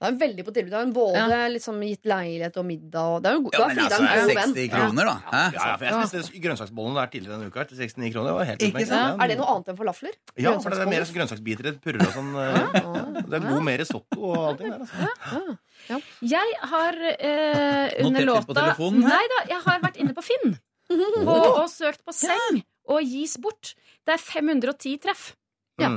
Speaker 1: Det er veldig på tilbud. Det både liksom gitt leilighet og middag. Og det er jo,
Speaker 9: Ja,
Speaker 1: er
Speaker 9: men altså,
Speaker 1: en god venn.
Speaker 9: 60 kroner, da. Ja,
Speaker 8: Ja, ja, for jeg spiste grønnsaksbollen der tidligere denne uka til 69 kroner. Det var helt
Speaker 9: Ikke sant?
Speaker 1: Er det noe annet enn falafler?
Speaker 8: Ja, for det er mer grønnsaksbiter, purre og sånn. eh, Det er god mer risotto og allting der. Altså.
Speaker 4: Jeg har eh, under låta. Nei da, jeg har vært inne på Finn og, og søkt på seng og gis bort. Det er 510 treff. Ja.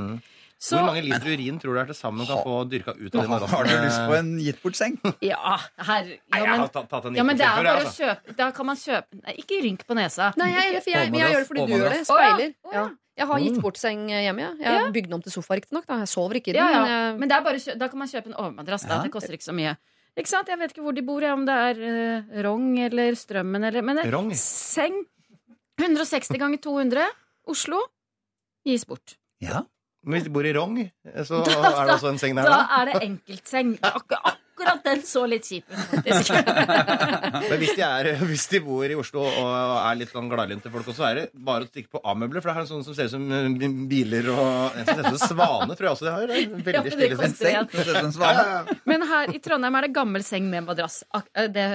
Speaker 8: Mm.
Speaker 4: Så
Speaker 8: Hvor mange liter urin tror du er til sammen kan få dyrka ut av de madrassene?
Speaker 9: Har du lyst på en gitt bort seng?
Speaker 4: Ja, her
Speaker 8: Nei,
Speaker 4: ja,
Speaker 8: jeg
Speaker 4: men,
Speaker 8: har tatt, tatt en
Speaker 4: ja, men det er
Speaker 8: før,
Speaker 4: bare å
Speaker 8: altså.
Speaker 4: kjøpe Da kan man kjøpe Nei, Ikke rynk på nesa.
Speaker 1: Nei, jeg, jeg, jeg, jeg gjør det fordi du gjør det. Speiler.
Speaker 4: Oh, ja.
Speaker 1: Ja. Jeg har gitt bort seng hjemme. Jeg, jeg
Speaker 4: Ja.
Speaker 1: bygde den om til sofa, riktignok. Jeg sover ikke i den.
Speaker 4: Ja, ja.
Speaker 1: Men jeg,
Speaker 4: Men det er bare, da kan man kjøpe en overmadrass.
Speaker 9: Ja.
Speaker 4: Det koster ikke så mye. Ikke sant? Jeg vet ikke hvor de bor, om det er uh, Rong eller Strømmen eller Men det-
Speaker 8: Rong?
Speaker 4: seng 160 ganger 200 Oslo gis bort.
Speaker 9: Ja.
Speaker 8: Men hvis de bor i Rong, så er det også en seng der,
Speaker 4: Da
Speaker 8: da?
Speaker 4: er det enkeltseng. Ak akkurat den så litt kjip ut, faktisk.
Speaker 8: Men hvis de, er, hvis de bor i Oslo og er litt sånn gladlynte folk også, så er det bare å stikke på A-møbler. For det er en sånn som ser ut som eh, biler og En som ser ut som svane, tror jeg også de har. Det er
Speaker 4: Ja,
Speaker 8: Veldig
Speaker 4: stille.
Speaker 9: Seng,
Speaker 8: Ja, ja, ja.
Speaker 4: Men her i Trondheim er det gammel seng med madrass. Eh, det,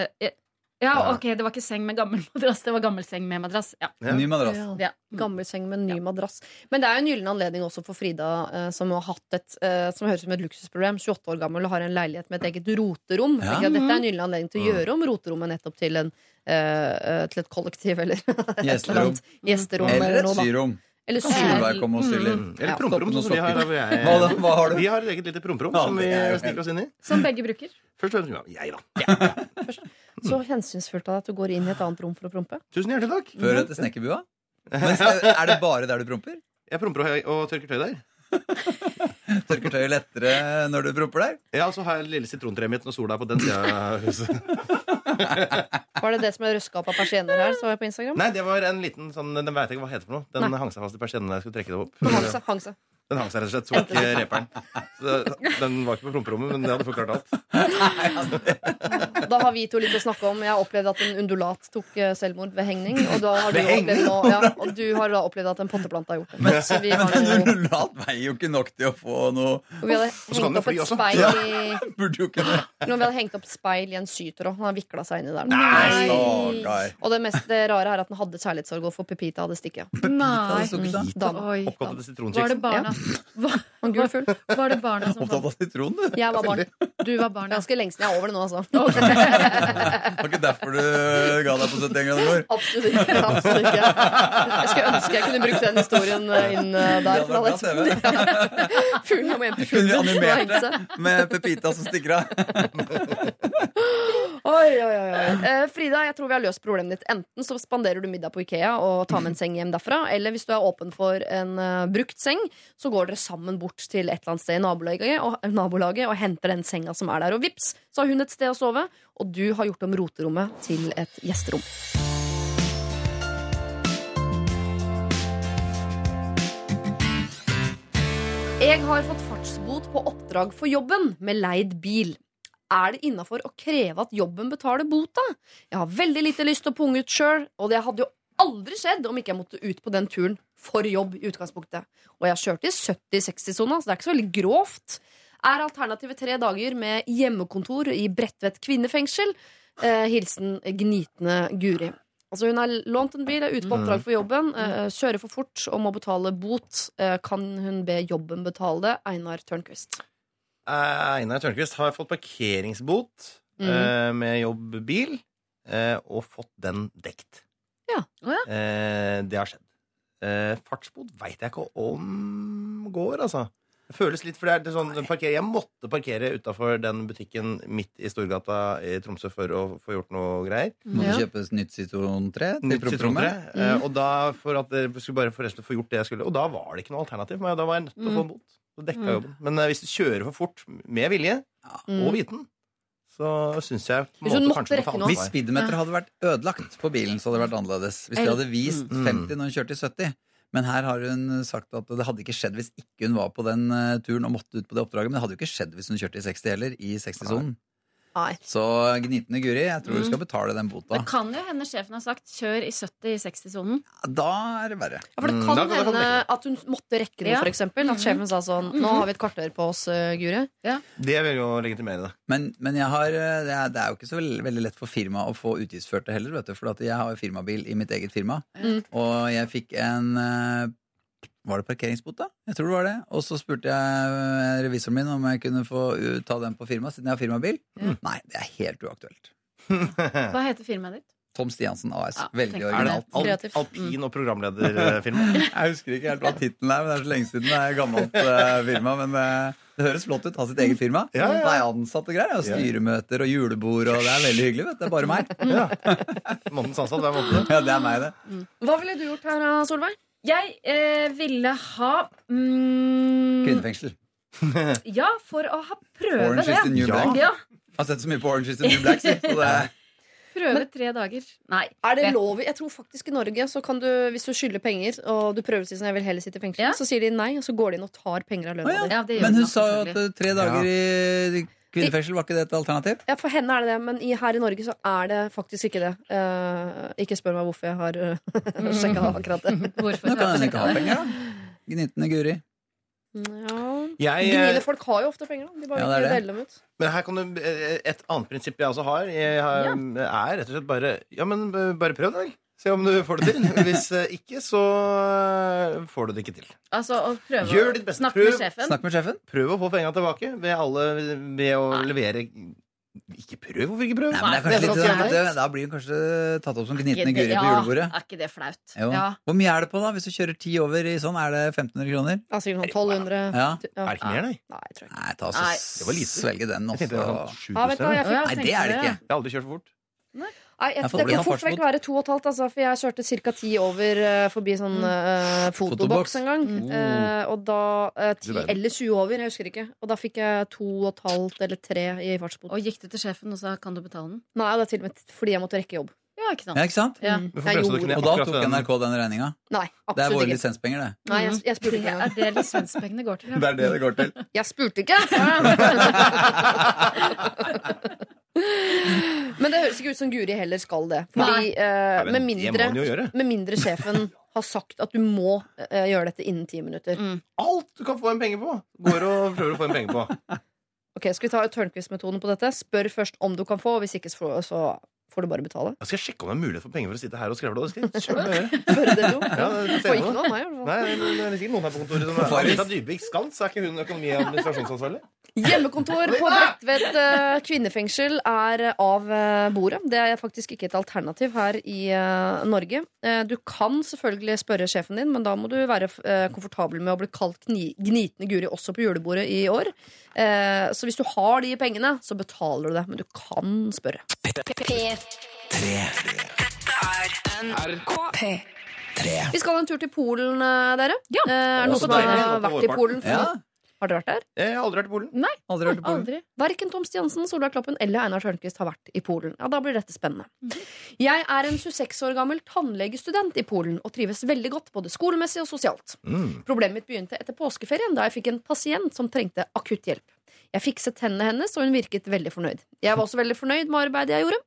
Speaker 4: ja, ok, det var ikke seng med gammel madrass, det var gammel seng med madrass. Ja.
Speaker 8: Ja.
Speaker 9: Ny madrass.
Speaker 4: Ja.
Speaker 1: Gammel seng med ny madrass. Men det er jo en gyllen anledning også for Frida, eh, som har hatt et eh, Som høres ut som et luksusproblem, 28 år gammel og har en leilighet med et eget roterom.
Speaker 9: Ja.
Speaker 1: Ikke Dette er en gyllen anledning til å gjøre om roterommet nettopp til, en, eh, til et kollektiv eller et
Speaker 9: Gjesterom.
Speaker 1: annet. Gjesterom
Speaker 9: Eller
Speaker 1: eller
Speaker 9: et
Speaker 1: noe,
Speaker 9: syrom.
Speaker 1: Eller
Speaker 9: Solveig og?
Speaker 8: Mm. Eller
Speaker 1: Ja.
Speaker 8: promperom, sånn som vi har. jeg-
Speaker 9: Hva. Hva har du?
Speaker 8: Vi har et eget lite promperom
Speaker 9: Ja,
Speaker 8: som vi
Speaker 9: er
Speaker 8: sniker oss inn i.
Speaker 4: Som begge bruker.
Speaker 8: Først og fremst ja, jeg, da.
Speaker 1: Så hensynsfullt av deg at du går inn i et annet rom for å prompe.
Speaker 8: Tusen hjertelig takk.
Speaker 9: Før etter snekkerbua? Men er det bare der du promper?
Speaker 8: Jeg promper og, og tørker tøy der.
Speaker 9: Tørker tøyet lettere når du promper der?
Speaker 8: Ja, og så har jeg lille sitrontreet mitt når sola er på den sida av huset.
Speaker 1: Var det det som jeg røska opp av persienner her? Så jeg på Instagram?
Speaker 8: Nei, det var en liten sånn Den vet jeg ikke hva heter for noe. Den
Speaker 1: Nei.
Speaker 8: hang seg fast i persiennene jeg skulle trekke det opp.
Speaker 1: Den hang seg. Hang seg.
Speaker 8: Den hang seg rett og slett. Så var ikke reperen. Så den var ikke på promperommet, men det hadde forklart alt.
Speaker 1: Da har vi to litt å snakke om. Jeg har opplevd at en undulat tok eh, selvmord ved hengning. Og, da har du opplevd nå, ja, og du har da opplevd at en potteplante har gjort det. Så vi har
Speaker 9: Men en undulat veier jo ikke nok til å få noe
Speaker 1: og vi hadde hengt opp et speil
Speaker 9: Ja.
Speaker 1: i
Speaker 9: Burde jo ikke det.
Speaker 1: Når vi hadde hengt opp speil i en sytråd. Han har vikla seg inn i Nei.
Speaker 9: Nei.
Speaker 1: Og det mest rare er at den hadde kjærlighetssorg, og for Pepita hadde.
Speaker 4: Nei.
Speaker 9: Ikke da.
Speaker 1: Dame.
Speaker 4: Oi.
Speaker 8: Oppkalt
Speaker 4: Var det barna
Speaker 1: Full.
Speaker 4: var det barna som
Speaker 9: Opptatt av sitron, du.
Speaker 1: Jeg var barn.
Speaker 4: Du var barna.
Speaker 1: Ganske lenge siden jeg er over det nå, altså.
Speaker 9: Det var ikke derfor du ga deg på 71 grader nord.
Speaker 1: Absolutt ikke. Absolutt ikke. Jeg skulle ønske jeg kunne brukt den historien eh, inn eh, der. For da hadde jeg- Fuglen må hjem til
Speaker 9: Kunne vi animert det med Pepita som stikker av?
Speaker 1: Oi, oi, oi. Eh, Frida, jeg tror vi har løst problemet ditt. Enten så spanderer du middag på Ikea og tar med en seng hjem derfra, eller hvis du er åpen for en uh, brukt seng, så går dere sammen bort til et eller annet sted i nabolaget og, nabolaget og henter den senga som er der. Og vips, så har hun et sted å sove, og du har gjort om roterommet til et gjesterom. Jeg har fått fartsbot på oppdrag for jobben med leid bil. Er det innafor å kreve at jobben betaler bota? Jeg har veldig lite lyst til å punge ut sjøl, og det hadde jo aldri skjedd om ikke jeg måtte ut på den turen for jobb i utgangspunktet. Og jeg har kjørt i 70-60-sona, så det er ikke så veldig grovt. Er alternativet tre dager med hjemmekontor i Bredtvet kvinnefengsel? Eh, hilsen gnitende Guri. Altså Hun har lånt en bil, er ute på oppdrag for jobben, eh, kjører for fort og må betale bot. Eh, kan hun be jobben betale det? Einar Tørnquist.
Speaker 8: Eh, Einar Tørnquist har fått parkeringsbot
Speaker 1: Mm.
Speaker 8: eh, med jobbbil, eh, og fått den dekt.
Speaker 1: Ja.
Speaker 4: Oh, ja.
Speaker 8: Eh, det har skjedd. Eh, fartsbot veit jeg ikke om går, altså. Det føles litt, for det er det sånn, Jeg måtte parkere utafor den butikken midt i Storgata i Tromsø for å få gjort noe greier.
Speaker 9: Må
Speaker 1: Ja.
Speaker 9: du kjøpe nytt sitrontre? 3
Speaker 8: Nytt sitrontre. Eh, Og da, for at dere skulle bare få, få gjort det jeg skulle Og da var det ikke noe alternativ. Men da var jeg nødt til å få en bot. Så dekka
Speaker 1: Mm.
Speaker 8: jobben. Men eh, hvis du kjører for fort med vilje, og viten, så syns jeg på en
Speaker 1: Hvis
Speaker 8: måte kanskje
Speaker 9: speedometeret hadde vært ødelagt på bilen, så hadde det vært annerledes. Hvis de hadde vist
Speaker 8: Mm.
Speaker 9: 50 når hun kjørte i 70. Men her har hun sagt at det hadde ikke skjedd hvis ikke hun var på den eh, turen og måtte ut på det oppdraget. Men det hadde jo ikke skjedd hvis hun kjørte i 60 heller, i 60-sonen.
Speaker 1: Nei.
Speaker 9: Så gnitende Guri, jeg tror du skal betale den bota.
Speaker 4: Det kan jo hende sjefen har sagt 'kjør i 70 i 60-sonen'.
Speaker 9: Da er det verre.
Speaker 1: Ja, for det
Speaker 8: Mm,
Speaker 1: kan
Speaker 8: da- da kan
Speaker 1: hende
Speaker 8: det
Speaker 1: at hun måtte rekke det,
Speaker 4: Ja.
Speaker 1: for eksempel. At sjefen sa sånn Nå har vi et kvarter på oss, Guri'. Guri.
Speaker 8: Det vil jo legitimere det.
Speaker 9: Men, men jeg har, eh, det, er, det er jo ikke så veldig, veldig lett for firmaet å få utgiftsført det heller. Vet du, for at jeg har firmabil i mitt eget firma.
Speaker 1: Mm.
Speaker 9: Og jeg fikk en eh, Var det parkeringsbot, da? Jeg tror det var det. Og så spurte jeg revisoren min om jeg kunne få uh, ta den på firma, siden jeg har firmabil.
Speaker 4: Mm.
Speaker 9: Nei, det er helt uaktuelt.
Speaker 4: Hva heter firmaet ditt?
Speaker 9: Tom Stiansen AS.
Speaker 4: Ja,
Speaker 9: Veldig
Speaker 8: Er det
Speaker 9: originalt.
Speaker 8: al alpin- og programlederfirma?
Speaker 9: Jeg husker ikke helt hva tittelen er, men det er så lenge siden. Det er gammelt uh, firma, men eh, det høres flott ut. Ha sitt eget firma.
Speaker 8: Ja, ja.
Speaker 9: Det er ansatte greier. Og styremøter og julebord, og det er veldig hyggelig. vet du. Det er bare meg.
Speaker 8: Månedens ansatt hver måned.
Speaker 9: Ja, det er meg, det.
Speaker 1: Hva ville du gjort her, Solveig?
Speaker 4: Jeg eh, ville ha mm,
Speaker 9: Kvinnefengsel.
Speaker 4: Ja, for å ha prøve
Speaker 9: Orange is the new
Speaker 8: Ja.
Speaker 9: black.
Speaker 4: Ja,
Speaker 9: Jeg har sett så mye på Orange is the new black. Så det,
Speaker 4: prøve tre dager. Nei.
Speaker 1: Er det lov Jeg tror faktisk i Norge så kan du, hvis du skylder penger, og du prøver å si sånn, jeg vil heller sitte i fengsel,
Speaker 4: Ja.
Speaker 1: så sier de nei, og så går de inn og tar penger av lønna
Speaker 9: ah, ja.
Speaker 1: di.
Speaker 4: Ja,
Speaker 9: men hun sa jo at eh, tre dager i kvinnefengsel var ikke det et alternativ?
Speaker 1: Ja, for henne er det det, men i, her i Norge så er det faktisk ikke det. Uh, ikke spør meg hvorfor jeg har uh, sjekka akkurat det.
Speaker 4: Hvorfor
Speaker 9: Da kan hun ikke ha penger, da. Gnitende Guri.
Speaker 1: Ja.
Speaker 8: Jeg,
Speaker 1: Gnide
Speaker 8: eh,
Speaker 1: folk har jo ofte penger, da. De bare
Speaker 9: Ja, det
Speaker 1: ikke
Speaker 9: det.
Speaker 1: deler dem ut.
Speaker 8: men her kan du eh, Et annet prinsipp jeg også har, jeg har er rett og slett bare Ja, men bare prøv det, vel. Se om du får det til. Hvis eh, ikke, så eh, får du det ikke til.
Speaker 4: Altså, å prøve
Speaker 8: Gjør ditt beste.
Speaker 4: snakke med sjefen.
Speaker 9: Snakk med sjefen.
Speaker 8: Prøv å få penga tilbake ved, alle, ved å levere Ikke prøv, hvorfor ikke prøv?
Speaker 9: Nei, men det er
Speaker 8: Det
Speaker 9: kanskje
Speaker 8: er
Speaker 9: litt,
Speaker 8: sånn
Speaker 9: det, det, da blir hun kanskje tatt opp som
Speaker 4: gnitne
Speaker 9: Guri på
Speaker 4: ja,
Speaker 9: julebordet.
Speaker 4: Er ikke det flaut? Ja.
Speaker 9: Hvor mye er det på, da? Hvis du kjører ti over i sånn, er det 1500 kroner?
Speaker 1: Ja, sikkert sånn 1200.
Speaker 9: Ja.
Speaker 1: Ja.
Speaker 8: Er det ikke mer, nei?
Speaker 1: Nei, jeg tror ikke.
Speaker 9: Nei, ta så
Speaker 4: Nei.
Speaker 8: Det var lite.
Speaker 9: svelge den
Speaker 8: Jeg tenkte det var
Speaker 9: også.
Speaker 8: sånn
Speaker 1: Ja, vet du
Speaker 8: 7000.
Speaker 1: hva, jeg
Speaker 8: eller?
Speaker 1: fikk
Speaker 4: Ja,
Speaker 9: Nei, det er det ikke.
Speaker 8: Jeg har aldri kjørt for fort.
Speaker 1: Nei, jeg,
Speaker 9: Jeg
Speaker 1: det kan fort vekk være to og et halvt, altså, for jeg kjørte ca. ti over uh, forbi sånn eh, fotoboks
Speaker 9: Fotoboks.
Speaker 1: en gang.
Speaker 9: Mm.
Speaker 1: Uh, og da ti eller 20 over, jeg husker ikke. Og da fikk jeg to og et halvt eller tre i fartsbot.
Speaker 4: Og gikk du til sjefen og sa 'kan du betale den'?
Speaker 1: Nei, det er til og med fordi jeg måtte rekke jobb.
Speaker 4: Ja, ikke sant?
Speaker 9: Ja, ikke sant?
Speaker 4: Ja.
Speaker 1: Mm.
Speaker 9: Og da tok? NRK den regninga.
Speaker 1: Nei,
Speaker 9: Det er våre
Speaker 1: ikke.
Speaker 9: lisenspenger, det.
Speaker 1: Nei, jeg, jeg spurte ikke.
Speaker 4: er det lisenspengene går til. Ja.
Speaker 9: Det er det det går til.
Speaker 1: Jeg spurte ikke! Men det høres ikke ut som Guri heller skal det. Fordi eh,
Speaker 8: men
Speaker 1: med,
Speaker 8: det må
Speaker 1: mindre,
Speaker 8: han jo gjøre.
Speaker 1: med mindre sjefen har sagt at du må eh, gjøre dette innen ti minutter.
Speaker 4: Mm.
Speaker 8: Alt du kan få en penge på, går og prøver å få en penge på.
Speaker 1: Ok, Skal vi ta Tørnquist-metoden på dette? Spør først om du kan få, og hvis ikke så så får du bare betale.
Speaker 8: Jeg skal sjekke om det er mulighet for penger for å sitte her og skrive Det skal jeg kjøpe gjøre.
Speaker 1: Det jo.
Speaker 8: Ja,
Speaker 1: får ikke noe av meg. i hvert fall.
Speaker 8: Nei, det er sikkert noen her på kontoret som
Speaker 9: er
Speaker 8: Rita Dybvik Skans. Er ikke hun økonomi- og administrasjonsansvarlig?
Speaker 1: Hjemmekontor på Bredtvet eh, kvinnefengsel er av eh, bordet. Det er faktisk ikke et alternativ her i eh, Norge. Eh, Du kan selvfølgelig spørre sjefen din, men da må du være komfortabel med å bli kalt gni gnitende Guri også på julebordet i år. Eh, Så hvis du har de pengene, så betaler du det. Men du kan spørre. Vi skal ha en tur til Polen, eh, dere.
Speaker 4: Ja.
Speaker 1: Eh, Er det noen som har vært i Polen?
Speaker 9: Ja,
Speaker 1: Har dere vært der?
Speaker 8: Jeg har aldri vært i Polen.
Speaker 9: aldri vært i Polen.
Speaker 4: Aldri.
Speaker 1: Verken Tom Stiansen, Solveig Kloppen eller Einar Tørnquist har vært i Polen. Ja, Da blir dette spennende. Jeg er en 26 år gammel tannlegestudent i Polen og trives veldig godt både skolemessig og sosialt.
Speaker 8: Mm.
Speaker 1: Problemet mitt begynte etter påskeferien, da jeg fikk en pasient som trengte akutt hjelp. Jeg fikset tennene hennes, og hun virket veldig fornøyd. Jeg var også veldig fornøyd med arbeidet jeg gjorde.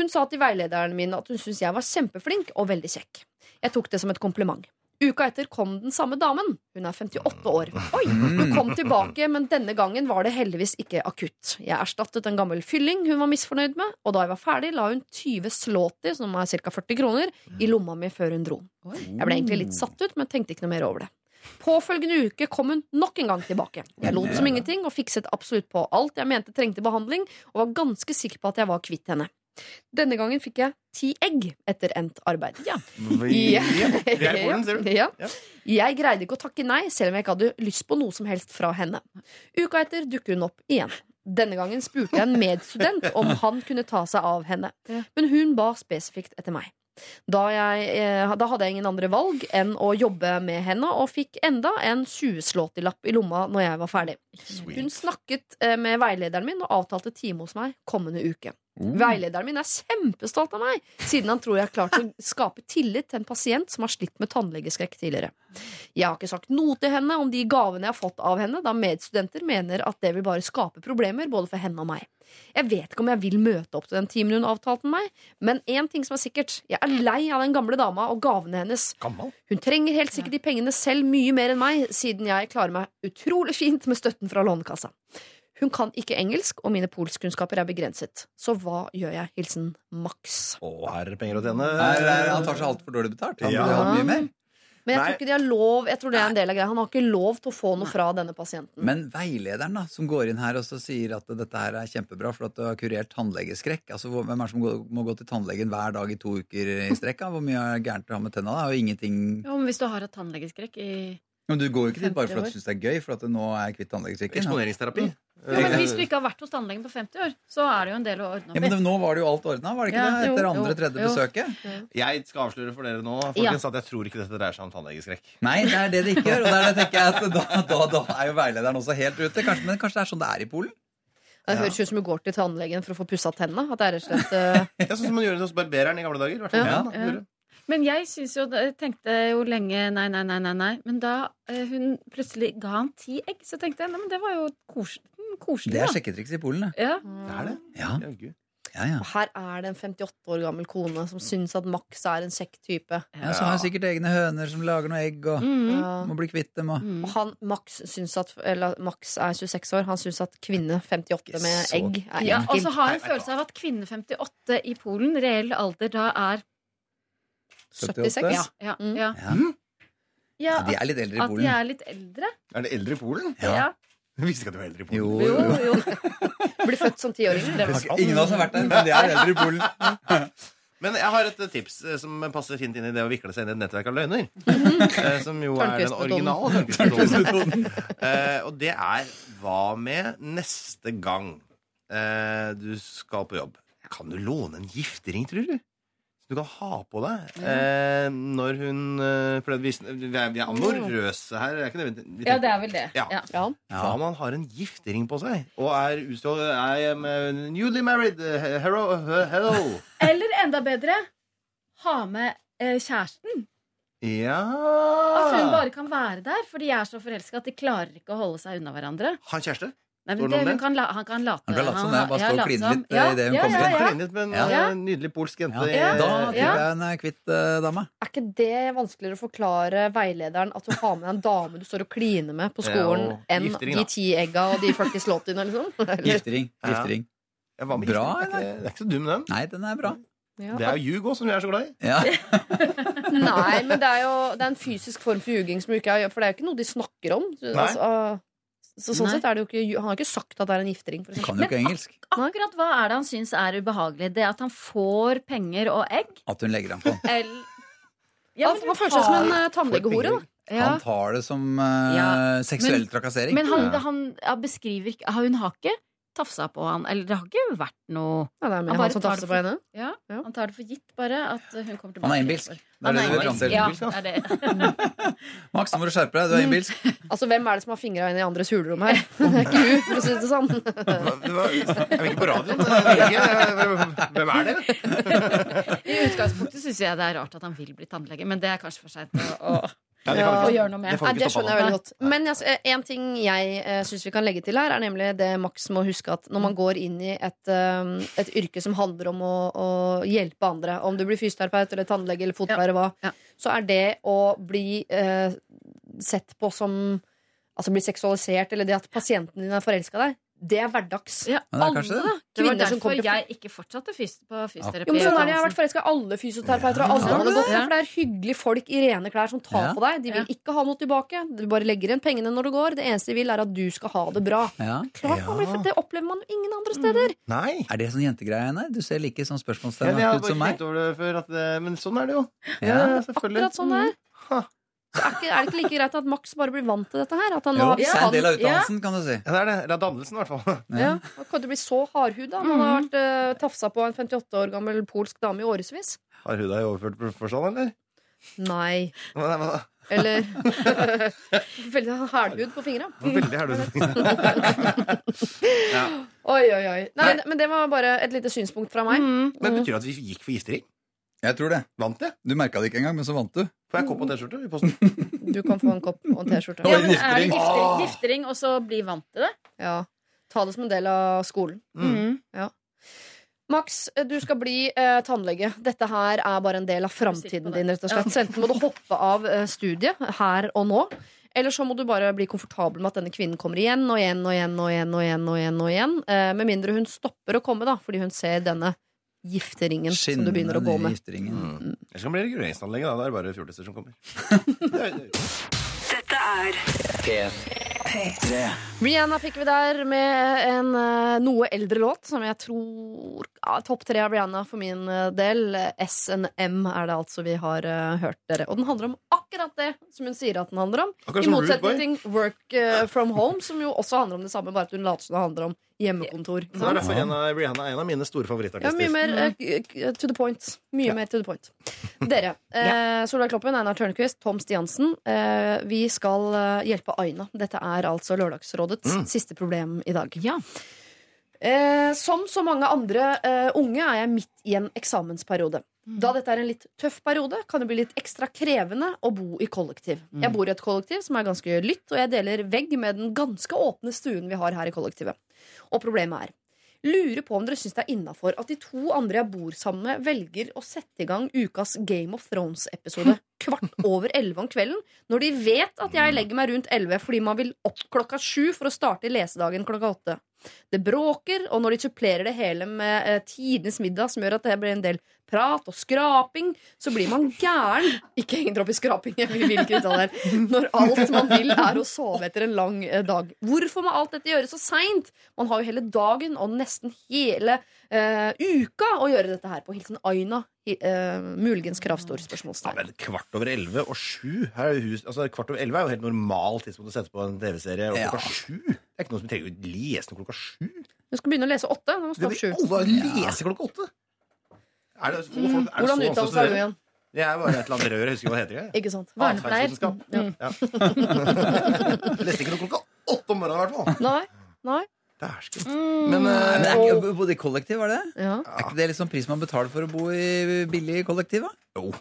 Speaker 1: Hun sa til veilederen min at hun syntes jeg var kjempeflink og veldig kjekk. Jeg tok det som et kompliment. Uka etter kom den samme damen. Hun er 58 år. Oi, Hun kom tilbake, men denne gangen var det heldigvis ikke akutt. Jeg erstattet en gammel fylling hun var misfornøyd med, og da jeg var ferdig, la hun 20 slåti, som er ca. 40 kroner, i lomma mi før hun dro. Jeg ble egentlig litt satt ut, men tenkte ikke noe mer over det. Påfølgende uke kom hun nok en gang tilbake. Jeg lot som ingenting og fikset absolutt på alt jeg mente trengte behandling, og var ganske sikker på at jeg var kvitt henne. Denne gangen fikk jeg ti egg etter endt arbeid. Ja.
Speaker 8: Ja, er.
Speaker 1: Jeg greide ikke å takke nei, selv om jeg ikke hadde lyst på noe som helst fra henne. Uka etter dukker hun opp igjen. Denne gangen spurte jeg en medstudent om han kunne ta seg av henne, men hun ba spesifikt etter meg. Da, jeg, eh, da hadde jeg ingen andre valg enn å jobbe med henne, og fikk enda en 20-slåtilapp i lomma når jeg var ferdig. Hun snakket eh, med veilederen min og avtalte time hos meg kommende uke. Veilederen min er kjempestolt av meg, siden han tror jeg har klart å skape tillit til en pasient som har slitt med tannlegeskrekk tidligere. Jeg har ikke sagt noe til henne om de gavene jeg har fått av henne, da medstudenter mener at det vil bare skape problemer både for henne og meg. Jeg vet ikke om jeg vil møte opp til den timen hun avtalte med meg, men én ting som er sikkert, jeg er lei av den gamle dama og gavene hennes.
Speaker 8: Gammel?
Speaker 1: Hun trenger helt sikkert de pengene selv mye mer enn meg, siden jeg klarer meg utrolig fint med støtten fra Lånekassa. Hun kan ikke engelsk, og mine polskkunnskaper er begrenset. Så hva gjør jeg? Hilsen Max.
Speaker 8: Å, her er det penger å tjene.
Speaker 9: Han tar seg altfor dårlig betalt. Han
Speaker 8: Ja.
Speaker 9: vil ha mye mer.
Speaker 1: Men jeg
Speaker 8: Nei.
Speaker 1: tror ikke de har lov Jeg tror det er en del av greia. Han har ikke lov til å få noe fra denne pasienten.
Speaker 9: Men veilederen da, som går inn her og så sier at dette her er kjempebra for at du har kurert tannlegeskrekk altså Hvem er det som må gå til tannlegen hver dag i to uker i strekk? da? Hvor mye er gærent å ha med tenna? Og ingenting
Speaker 4: Ja, men hvis du har hatt tannlegeskrekk i
Speaker 9: Men Du går jo ikke dit bare for at du syns det er gøy, for at nå er jeg kvitt tannlegeskrekken.
Speaker 8: Eksponeringsterapi.
Speaker 4: Ja, men Hvis du ikke har vært hos tannlegen på 50 år, så er det jo en del å ordne
Speaker 9: Ja,
Speaker 4: opp
Speaker 9: men
Speaker 4: i.
Speaker 9: det, Nå var det jo alt ordna, var det ikke
Speaker 4: Ja,
Speaker 9: det? Etter
Speaker 4: jo,
Speaker 9: andre-tredje
Speaker 4: jo.
Speaker 9: besøket.
Speaker 8: Jeg skal avsløre for dere nå folkens, at jeg tror ikke dette dreier seg om tannlegeskrekk.
Speaker 9: Nei, det er det det ikke gjør. Og det er tenker jeg at da, da, da er jo veilederen også helt ute. Kanskje, men kanskje det er sånn det er i Polen?
Speaker 1: Det høres ut som du går til tannlegen for å få pussa tennene. At det er rett og slett uh...
Speaker 8: Ja, sånn som man gjorde hos barbereren i gamle dager. Hvertfall. hvert fall
Speaker 1: Ja.
Speaker 8: gjorde.
Speaker 4: Men jeg synes jo, jeg tenkte jo lenge nei, nei, nei, nei, nei. Men da eh, hun plutselig ga han ti egg, så tenkte jeg nei, men det var jo kos mm, koselig.
Speaker 9: Det er sjekketriks i Polen, det.
Speaker 4: Ja.
Speaker 8: Det er det.
Speaker 9: Ja, ja, ja.
Speaker 1: Og Her er det en 58 år gammel kone som syns at Max er en kjekk type.
Speaker 9: ja så har hun sikkert egne høner som lager noe egg, og
Speaker 4: Mm.
Speaker 9: Må bli kvitt dem. Og.
Speaker 1: Og han, Max, syns at, eller, Max er 26 år. Han syns at kvinne 58 med
Speaker 9: Så-
Speaker 1: egg er
Speaker 4: Ja, og så har jeg en følelse av at kvinne 58 i Polen, reell alder da er
Speaker 1: 76.
Speaker 4: Ja. ja,
Speaker 1: Mm.
Speaker 4: ja.
Speaker 9: Ja.
Speaker 4: ja
Speaker 9: De er litt eldre i
Speaker 4: at de
Speaker 9: Polen.
Speaker 4: er litt eldre.
Speaker 8: Er det eldre i Polen?
Speaker 9: Ja.
Speaker 8: Jeg visste ikke at du var eldre i Polen.
Speaker 9: Jo,
Speaker 4: Jo,
Speaker 9: jo.
Speaker 1: Blir født som tiåring. Det
Speaker 9: Ingen av oss har vært der, men jeg er eldre i Polen.
Speaker 8: Men jeg har et eh, tips eh, som passer fint inn i det å vikle seg inn i et nettverk av løgner. Eh, Som jo er den originale tørnquist-metoden. Eh, Og det er hva med neste gang eh, du skal på jobb? Kan du låne en giftering, tror du? Så du ha på deg eh, når hun eh, For vi, vi er, vi er amorøse her. Er ikke det? vi- vi
Speaker 4: Ja, det er vel det.
Speaker 8: Ja.
Speaker 4: Ja.
Speaker 1: Ja.
Speaker 8: man har en giftering på seg og er utstått I am eh, newly married. eh, Hello. hello.
Speaker 4: Eller enda bedre, ha med eh, kjæresten.
Speaker 8: Ja
Speaker 4: At hun bare kan være der, for de er så forelska at de klarer ikke å holde seg unna hverandre.
Speaker 8: Ha han kjæreste?
Speaker 4: Nei, men
Speaker 8: det
Speaker 4: hun kan la, han kan late
Speaker 9: Han kan late som det, bare
Speaker 4: står
Speaker 9: stå og kline litt, ja, idet hun
Speaker 4: ja,
Speaker 9: kommer
Speaker 4: ja,
Speaker 9: inn.
Speaker 4: ja.
Speaker 8: Klinet med en
Speaker 4: Ja.
Speaker 8: eh, nydelig polsk jente.
Speaker 9: Ja.
Speaker 4: Ja.
Speaker 9: Da tror jeg hun er kvitt uh, dama.
Speaker 1: Er ikke det vanskeligere å forklare veilederen at du har med en dame du står og kliner med på skolen,
Speaker 8: Ja,
Speaker 1: enn de ti egga og de 40 slåttene, liksom? Eller?
Speaker 9: Giftering. Giftering.
Speaker 8: Ja,
Speaker 9: Bra,
Speaker 8: eller? Det er ikke- Det ikke så dum, den.
Speaker 9: Nei, den er bra.
Speaker 1: Ja.
Speaker 8: Det er jo ljug òg, som vi er så glad i.
Speaker 9: Ja.
Speaker 1: Nei, men det er jo det er en fysisk form for ljuging som vi ikke For det er jo ikke noe de snakker om. Så,
Speaker 8: Nei.
Speaker 1: altså, så sånn
Speaker 4: Nei.
Speaker 1: sett er det jo ikke Han har ikke sagt at det er en giftering. For
Speaker 9: Du kan jo ikke engelsk.
Speaker 4: Akkurat hva er det han syns er ubehagelig? Det at han får penger og egg?
Speaker 9: At hun legger ham på.
Speaker 4: Eller
Speaker 1: Han, han føler seg som en uh, tannlegehore.
Speaker 4: Ja.
Speaker 9: Han tar det som uh,
Speaker 4: Ja.
Speaker 9: seksuell
Speaker 4: Men-
Speaker 9: trakassering.
Speaker 4: Men han,
Speaker 8: Ja.
Speaker 4: han ja, beskriver ikke Hun har ikke tafsa på han. Eller det har ikke vært noe
Speaker 1: Ja, det er
Speaker 4: Han bare
Speaker 1: han som tafser på henne.
Speaker 4: Ja,
Speaker 1: Ja.
Speaker 4: Han tar det for gitt, bare, at hun kommer tilbake.
Speaker 9: Han er innbilsk. Det er det
Speaker 4: er
Speaker 9: du vil framstille.
Speaker 4: Ja,
Speaker 8: Innbilsk,
Speaker 4: det er.
Speaker 9: Max, nå må du skjerpe deg. Du er innbilsk.
Speaker 1: Altså, Hvem er det som har fingra inn i andres hulrom her? Det er ikke hun, for å si det sånn.
Speaker 8: Det var- Er vi ikke på radioen? Jeg. Hvem er det?
Speaker 4: I utgangspunktet syns jeg det er rart at han vil bli tannlege, men det er kanskje for seint å,
Speaker 8: Ja, det kan
Speaker 4: å
Speaker 8: vi ikke-
Speaker 4: gjøre noe med.
Speaker 8: Det
Speaker 1: det skjønner jeg veldig godt. Men altså, en ting jeg uh, syns vi kan legge til her, er nemlig det Max må huske at når man går inn i et, eh, et yrke som handler om å, å hjelpe andre, om du blir fysioterapeut eller tannlege eller fotpleier, hva,
Speaker 4: Ja.
Speaker 1: så er det å bli uh, sett på som Altså bli seksualisert, eller det at pasienten din er forelska i deg, Det er hverdags.
Speaker 4: Ja,
Speaker 9: det er
Speaker 1: Alle
Speaker 9: det.
Speaker 4: Det var derfor jeg ikke fortsatte fys på fysioterapi.
Speaker 1: Jo, men sånn er det. Jeg har vært forelska i alle fysioterapeuter. og Alle
Speaker 9: Ja.
Speaker 1: for det er hyggelige folk i rene klær som tar
Speaker 9: Ja.
Speaker 1: på deg. De vil ikke ha noe tilbake. Du bare legger igjen pengene når du går. Det eneste de vil, er at du skal ha det bra.
Speaker 9: Ja.
Speaker 1: Klart ja. blir. Det opplever man ingen andre steder.
Speaker 8: Nei.
Speaker 9: Er det sånn jentegreie? Nei, du ser like sånn spørsmålstegn ut som meg.
Speaker 8: over det før. At det, men sånn er det jo.
Speaker 9: Ja.
Speaker 8: selvfølgelig.
Speaker 1: Akkurat sånn det er.
Speaker 8: Ha.
Speaker 1: Så er, ikke, er det ikke like greit at Max bare blir vant til dette her? At han
Speaker 9: Jo, det er en del av utdannelsen, kan du si.
Speaker 8: Ja, det er det. Eller dannelsen, i hvert fall.
Speaker 1: Ja, Han kan du bli så hardhuda. Man har vært uh, tafsa på en 58 år gammel polsk dame i årevis.
Speaker 8: Har hun deg i overført forstand, eller?
Speaker 1: Nei.
Speaker 8: Hva- nei, hva-
Speaker 1: Eller Veldig hardhud på fingra.
Speaker 8: Veldig herlig. ja.
Speaker 1: Oi, oi, oi. Nei, men det var bare et lite synspunkt fra meg.
Speaker 8: Men betyr det at vi gikk for giftering?
Speaker 9: Jeg tror det.
Speaker 8: Vant det?
Speaker 9: Du merka det ikke engang, men så vant du.
Speaker 8: Får jeg kopp og T-skjorte i posten?
Speaker 1: Du kan få en kopp og en T-skjorte.
Speaker 4: Ja, men er det
Speaker 9: giftering.
Speaker 4: giftering, giftering og så bli vant til det?
Speaker 1: Ja. Ta det som en del av skolen.
Speaker 4: Mm.
Speaker 1: Max, du skal bli eh, tannlege. Dette her er bare en del av framtiden din. rett og slett Så enten må du hoppe av eh, studiet her og nå, eller så må du bare bli komfortabel med at denne kvinnen kommer igjen og igjen og igjen. og igjen og igjen og igjen, og igjen eh, Med mindre hun stopper å komme, da fordi hun ser denne gifteringen som du begynner å gå med.
Speaker 9: gifteringen.
Speaker 8: Mm. Ellers kan det bli reguleringsanlegget. da. Det er bare fjortiser som kommer. Er-
Speaker 2: Dette er
Speaker 3: P3.
Speaker 1: Rihanna fikk vi der med en eh, noe eldre låt, som jeg tror ja, Topp tre av Rihanna for min eh, del. SNM er det altså vi har uh, hørt dere. Og den handler om akkurat det som hun sier at den handler om.
Speaker 8: Akkurat
Speaker 1: I motsetning til Work uh, From Home, som jo også handler om det samme, bare at hun later som det handler om hjemmekontor.
Speaker 8: Det er derfor en av, Rihanna er en av mine store favorittartister.
Speaker 1: Ja, mye mer uh, to the point. Mye mer to the point. Dere, eh, Solveig Kloppen, Einar Tørnquist, Tom Stiansen. Eh, vi skal hjelpe Aina. Dette er altså Lørdagsrådets siste problem i dag.
Speaker 4: Ja.
Speaker 1: Eh, som så mange andre eh, unge er jeg midt i en eksamensperiode. Da dette er en litt tøff periode, kan det bli litt ekstra krevende å bo i kollektiv. Jeg bor i et kollektiv som er ganske lytt, og jeg deler vegg med den ganske åpne stuen vi har her i kollektivet. Og problemet er Lurer på om dere syns det er innafor at de to andre jeg bor sammen med, velger å sette i gang ukas Game of Thrones-episode kvart over elleve om kvelden, når de vet at jeg legger meg rundt elleve fordi man vil opp klokka sju for å starte lesedagen klokka åtte. Det bråker, og når de supplerer det hele med eh, tidenes middag, som gjør at det blir en del prat og skraping, så blir man gæren. Ikke heng dere opp i skraping, vi vil ikke det her. Når alt man vil, er å sove etter en lang eh, dag. Hvorfor må alt dette gjøres så seint? Man har jo hele dagen og nesten hele eh, uka å gjøre dette her på. Hilsen Aina. i- eh, muligens kravstor spørsmålstegn.
Speaker 8: Ja, kvart over elleve og sju altså, Kvart over elleve er jo helt normalt tidspunkt å sette på en TV-serie. Og
Speaker 9: Ja.
Speaker 8: klokka sju Det er ikke noe som trenger å lese noe klokka sju.
Speaker 1: Du skal begynne å lese åtte. Nå må du stå opp sju.
Speaker 8: alle lese klokka åtte! Er det, folk, er det
Speaker 1: Hvordan
Speaker 8: så
Speaker 1: uttales
Speaker 8: vanskelig
Speaker 1: det igjen?
Speaker 8: Det er bare et eller annet rør. Jeg husker ikke hva det heter. jeg.
Speaker 1: Ikke sant?
Speaker 4: Vernepleier.
Speaker 8: Atferdsvitenskap.
Speaker 1: Ja.
Speaker 8: Ja. Jeg leste ikke noe klokka åtte om morgenen, i hvert fall.
Speaker 1: Nei. Nei.
Speaker 8: Dæsken.
Speaker 1: Mm.
Speaker 8: Men eh,
Speaker 9: men er ikke, bodde i kollektiv, var det?
Speaker 1: Ja.
Speaker 9: Er ikke det liksom pris man betaler for å bo i billig kollektiv? da?
Speaker 8: jo.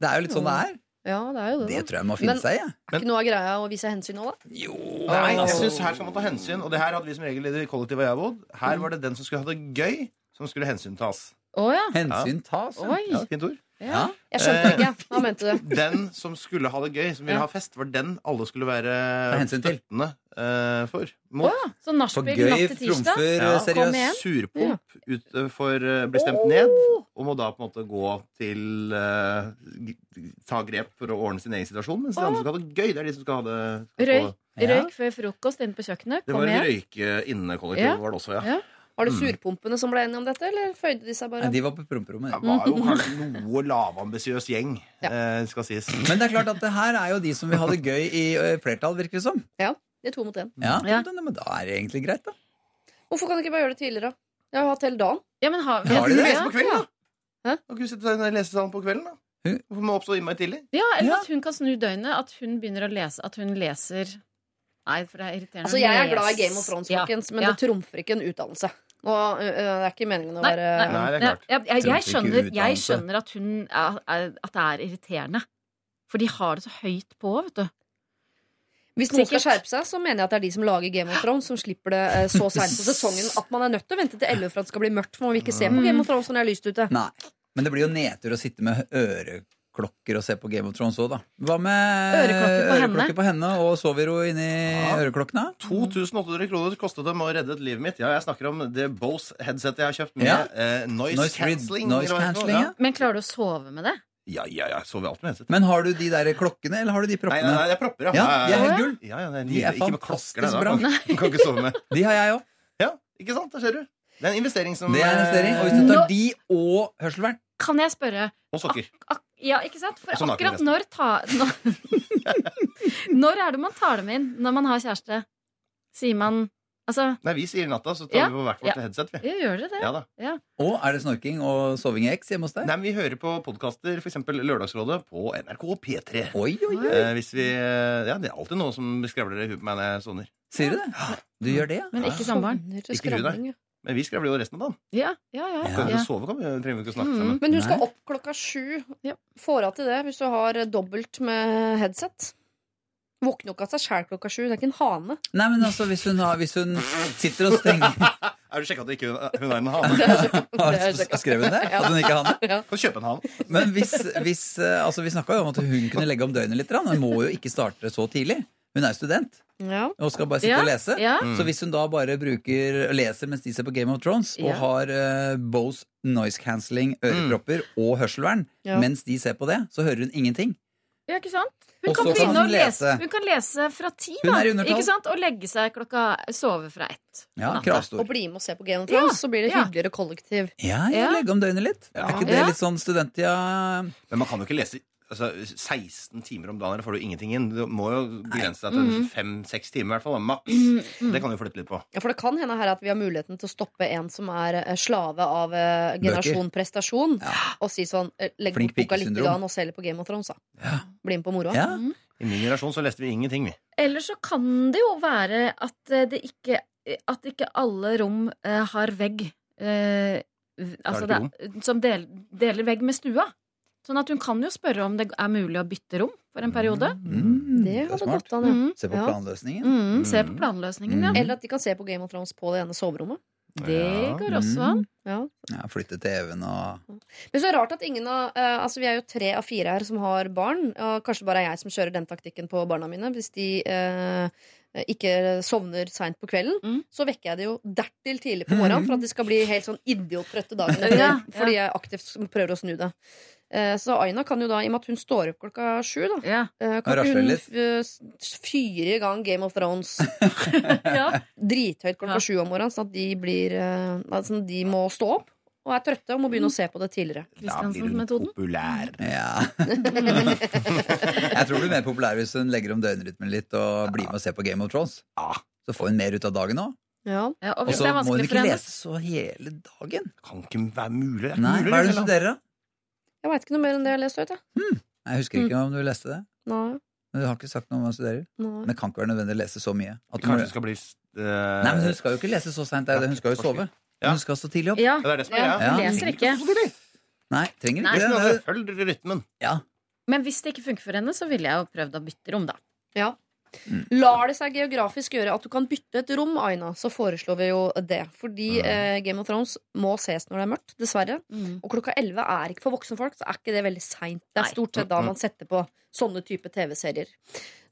Speaker 9: Det er jo litt sånn det er.
Speaker 1: Ja, det er jo det.
Speaker 9: Det tror jeg må finne
Speaker 1: Men-
Speaker 9: seg i. Ja.
Speaker 1: Er ikke noe av greia å vise hensyn nå, da?
Speaker 9: Jo,
Speaker 8: Nei, jeg synes her skal man ta hensyn. Og det her hadde vi som regel i det kollektivet jeg bodde.
Speaker 1: Mm.
Speaker 8: Her var det den som skulle ha det gøy, som skulle hensyntas.
Speaker 4: Oh, ja.
Speaker 9: hensyn tas. ja.
Speaker 4: Oi.
Speaker 8: Ja, fint ord.
Speaker 9: Ja.
Speaker 1: Jeg skjønte det ikke. Hva mente du?
Speaker 8: Den som skulle ha det gøy, som ville
Speaker 1: Ja.
Speaker 8: ha fest, var den alle skulle være
Speaker 9: hensyn til.
Speaker 8: støttende eh, for.
Speaker 4: Å
Speaker 8: Mot.
Speaker 4: ja. Så
Speaker 9: For
Speaker 4: nachspiel
Speaker 9: gøy
Speaker 4: natt til tirsdag?
Speaker 9: trumfer
Speaker 8: Ja.
Speaker 9: seriøst.
Speaker 4: Kom igjen.
Speaker 8: Surpomp ut eh, for eh, bli stemt ned, og må da på en måte gå til eh, g- Ta grep for å ordne sin egen situasjon. Mens de andre som skal ha det gøy, det er de som skal ha det skal
Speaker 4: Røy.
Speaker 8: få-
Speaker 9: Ja.
Speaker 4: Røyk før frokost inne på kjøkkenet.
Speaker 8: Det
Speaker 4: Kom
Speaker 8: var en
Speaker 4: igjen.
Speaker 8: røyke innekollektiv,
Speaker 4: Ja.
Speaker 8: var det også, ja.
Speaker 4: Ja.
Speaker 1: Var det
Speaker 8: Mm.
Speaker 1: surpumpene som ble enige om dette, eller føyde de seg bare?
Speaker 9: Nei, de var på promperommet.
Speaker 8: Det var jo kanskje noe lavambisiøs gjeng,
Speaker 1: Ja.
Speaker 8: eh, skal sies.
Speaker 9: Men det er klart at det her er jo de som vil ha det gøy i flertall, virker det som.
Speaker 1: Ja, Det er to mot én.
Speaker 9: Ja,
Speaker 4: Ja.
Speaker 9: Men da er det egentlig greit, da.
Speaker 1: Hvorfor kan de ikke bare gjøre det tidligere? Jeg har hatt hele dagen.
Speaker 4: Ja, men har,
Speaker 9: Har de
Speaker 8: Du
Speaker 9: det?
Speaker 8: Lese på kvelden, da!
Speaker 1: Hæ?
Speaker 8: Kan ikke du sitte i lesesalen på kvelden, da? Hvorfor må oppstå innmari tidlig?
Speaker 4: Ja, eller
Speaker 9: Ja.
Speaker 4: at hun kan snu døgnet. At hun begynner å lese. At hun leser Nei, for det er irriterende.
Speaker 1: Altså, jeg er
Speaker 4: lese.
Speaker 1: glad i Game of Thrones,
Speaker 4: Ja.
Speaker 1: folkens, men
Speaker 4: Ja.
Speaker 1: det trumfer ikke en utdannelse. Og, øh, det er ikke meningen å
Speaker 4: Nei,
Speaker 1: være
Speaker 4: nei,
Speaker 8: Nei, det er klart.
Speaker 4: jeg, jeg, jeg,
Speaker 9: ikke
Speaker 4: skjønner, jeg
Speaker 9: utdannelse.
Speaker 4: skjønner at, hun, er- er- at det er irriterende. For de har det så høyt på, vet du.
Speaker 1: Hvis noen skal
Speaker 4: Sikkert.
Speaker 1: skjerpe seg, så mener jeg at det er de som lager Game of Thrones, som slipper det eh, så seint på sesongen at man er nødt til å vente til 11 for at det skal bli mørkt, for man vil ikke se på Game of Thrones når det er lyst ute.
Speaker 9: Nei. Men det blir jo nedtur å sitte med øre, øreklokker og se på Game of Thrones òg, da. Hva med
Speaker 4: Øreklokker på
Speaker 9: øreklokker på henne og Soviro inni
Speaker 8: Ja.
Speaker 9: øreklokkene?
Speaker 8: 2800 kroner kostet dem å redde et livet mitt. Ja, jeg snakker om det Bose-headsetet jeg har kjøpt med
Speaker 9: Ja.
Speaker 8: eh, noise,
Speaker 9: Noise
Speaker 8: cancelling.
Speaker 9: noise cancelling, ja.
Speaker 4: Men klarer du å sove med det?
Speaker 8: Ja, ja, ja. Sover alltid med headset.
Speaker 9: Men har du de der klokkene, eller har du de
Speaker 8: Nei,
Speaker 9: proppene?
Speaker 8: nei, nei, det er propper, ja.
Speaker 9: Ja, de er helt gull.
Speaker 8: Ja, ja,
Speaker 9: De er.
Speaker 8: Ikke med klokker, nei, da. Kan, kan ikke sove med.
Speaker 9: De har jeg òg.
Speaker 8: Ja, ikke sant? Der ser du. Det er en investering som
Speaker 9: Det er en investering. Og hvis du tar de og hørselvern
Speaker 4: Kan jeg spørre
Speaker 8: Og sokker.
Speaker 4: Ja, ikke sant? For akkurat når ta når, når er det man tar dem inn når man har kjæreste? Sier man Altså,
Speaker 8: Nei, vi sier natta, så tar
Speaker 4: Ja,
Speaker 8: vi på hvert vårt
Speaker 4: ja.
Speaker 8: headset. Vi.
Speaker 4: ja, gjør dere det?
Speaker 8: Ja da.
Speaker 4: Ja.
Speaker 9: Og er det snorking og soving i X hjemme hos deg?
Speaker 8: Nei, men Vi hører på podkaster, f.eks. Lørdagsrådet, på NRK P3.
Speaker 9: Oi, oi, oi.
Speaker 8: Eh, hvis vi, ja, Det er alltid noe som skravler i huet på meg når jeg sovner.
Speaker 9: Sier du det? Du gjør det, ja?
Speaker 4: Men ikke samboeren.
Speaker 8: Ikke hun, nei. Men vi skravler jo resten av dagen.
Speaker 4: Ja, ja, ja.
Speaker 8: Kan
Speaker 4: ja.
Speaker 8: ikke sove kan vi, trenger vi ikke å snakke
Speaker 4: Mm.
Speaker 8: sammen.
Speaker 1: Men hun skal
Speaker 9: Nei.
Speaker 1: opp klokka sju.
Speaker 4: Ja.
Speaker 1: Får av til det hvis du har dobbelt med headset. Våkner jo ikke av seg sjæl klokka sju. Det er ikke en hane.
Speaker 9: Nei, men altså, hvis hun, har, hvis hun sitter og stenger
Speaker 8: Er du sjekka at ikke hun, ikke er en hane?
Speaker 1: Det er så- det er
Speaker 9: Har
Speaker 1: du
Speaker 9: skrevet hun det? At hun ikke har Ja.
Speaker 8: Kan du kjøpe en hane?
Speaker 9: Men hvis, hvis eh, Altså, vi snakka jo om at hun kunne legge om døgnet litt. Hun må jo ikke starte så tidlig. Hun er student
Speaker 1: Ja.
Speaker 9: og skal bare sitte
Speaker 4: Ja,
Speaker 9: og lese.
Speaker 4: ja.
Speaker 8: Mm.
Speaker 9: Så hvis hun da bare bruker leser mens de ser på Game of Thrones, og har uh, Bose noise cancelling, ørepropper og hørselvern
Speaker 1: Ja.
Speaker 9: mens de ser på det, så hører hun ingenting.
Speaker 4: Ja, ikke sant? Hun
Speaker 9: Også
Speaker 4: kan,
Speaker 9: så kan hun
Speaker 4: å lese.
Speaker 9: lese.
Speaker 4: hun kan lese fra ti,
Speaker 9: Hun
Speaker 4: da.
Speaker 9: er i.
Speaker 4: Ikke sant? Og legge seg klokka Sove fra ett.
Speaker 9: Ja, kravstor.
Speaker 1: Og bli med og se på Game of Thrones, så blir det hyggeligere kollektiv.
Speaker 9: Ja, ja,
Speaker 4: Ja.
Speaker 9: legge om døgnet litt.
Speaker 8: Ja.
Speaker 9: Er ikke det litt sånn studenttida
Speaker 8: Men man kan jo ikke lese altså, 16 timer om dagen, eller får du ingenting inn. Du må jo begrense deg til fem-seks timer, i hvert fall. Maks. Det kan du flytte litt på.
Speaker 1: Ja, For det kan hende her at vi har muligheten til å stoppe en som er eh, slave av eh, generasjon prestasjon, og si sånn eh, Legg bort boka litt og se litt på Game of Thrones, da.
Speaker 9: Ja.
Speaker 1: Bli med på moroa.
Speaker 9: Ja.
Speaker 8: I min generasjon så leste vi ingenting, vi.
Speaker 4: Eller så kan det jo være at det ikke At ikke alle rom har vegg eh, altså
Speaker 8: det
Speaker 4: det, som del, deler vegg med stua. Sånn at hun kan jo spørre om det er mulig å bytte rom for en periode.
Speaker 9: Mm,
Speaker 1: Det
Speaker 9: har
Speaker 1: hadde
Speaker 9: smart.
Speaker 1: gått an, ja.
Speaker 4: Mm.
Speaker 9: Se på planløsningen.
Speaker 4: Mm, se på
Speaker 8: Mm.
Speaker 4: planløsningen, ja.
Speaker 9: Mm.
Speaker 1: Eller at de kan se på Game of Thrones på det ene soverommet.
Speaker 4: Det
Speaker 8: Ja.
Speaker 4: går også an.
Speaker 1: Ja.
Speaker 9: Ja, flytte TV-en og
Speaker 1: Men så er det rart at ingen av uh, Altså Vi er jo tre av fire her som har barn. Og kanskje bare er jeg som kjører den taktikken på barna mine. Hvis de uh, ikke sovner seint på kvelden,
Speaker 4: Mm.
Speaker 1: så vekker jeg det jo dertil tidlig på morgenen for at de skal bli helt sånn idiottrøtte dagen etter.
Speaker 4: Ja, ja.
Speaker 1: Fordi jeg aktivt prøver å snu det. Eh, så Aina kan jo da, i og med at hun står opp klokka sju, da
Speaker 4: Ja.
Speaker 1: eh, kan hun fyre i gang Game of Thrones
Speaker 4: ja.
Speaker 1: drithøyt klokka
Speaker 4: Ja.
Speaker 1: sju om morgenen, sånn at de blir eh, altså, De må stå opp og er trøtte og må begynne å se på det tidligere.
Speaker 8: Da blir hun populær.
Speaker 9: Ja. jeg tror hun blir mer populær hvis hun legger om døgnrytmen litt og blir med og ser på Game of Thrones. Så får hun mer ut av dagen òg.
Speaker 1: Ja.
Speaker 4: Og
Speaker 9: så må hun ikke lese så hele dagen.
Speaker 8: Kan ikke være mulig. Det er
Speaker 9: Nei,
Speaker 8: mulig,
Speaker 9: Hva er det du studerer, da?
Speaker 1: Jeg veit ikke noe mer enn det jeg har lest ut. Jeg.
Speaker 9: Jeg husker ikke om du leste det.
Speaker 1: Nei,
Speaker 9: Men Du har ikke sagt noe om hva du studerer.
Speaker 1: nei.
Speaker 9: Men det kan ikke være nødvendig å lese så mye. At du må...
Speaker 8: Kanskje det skal bli eh,
Speaker 9: Nei, men Hun skal jo ikke lese så seint. Hun skal jo sove.
Speaker 8: Ja.
Speaker 9: Hun skal stå tidlig opp.
Speaker 4: Ja,
Speaker 8: det er det som er
Speaker 4: ja,
Speaker 8: greia.
Speaker 4: hun
Speaker 9: Ja.
Speaker 4: leser ikke.
Speaker 9: Nei, trenger ikke Nei. det.
Speaker 8: Følg rytmen.
Speaker 9: Ja.
Speaker 4: Men hvis det ikke funker for henne, så ville jeg jo prøvd å bytte rom, da.
Speaker 1: Ja. Lar det seg geografisk gjøre at du kan bytte et rom, Aina, så foreslår vi jo det. Fordi eh, Game of Thrones må ses når det er mørkt, dessverre. Og klokka 11 er ikke for voksne folk, så er ikke det veldig seint. Det er stort sett da man setter på sånne type TV-serier.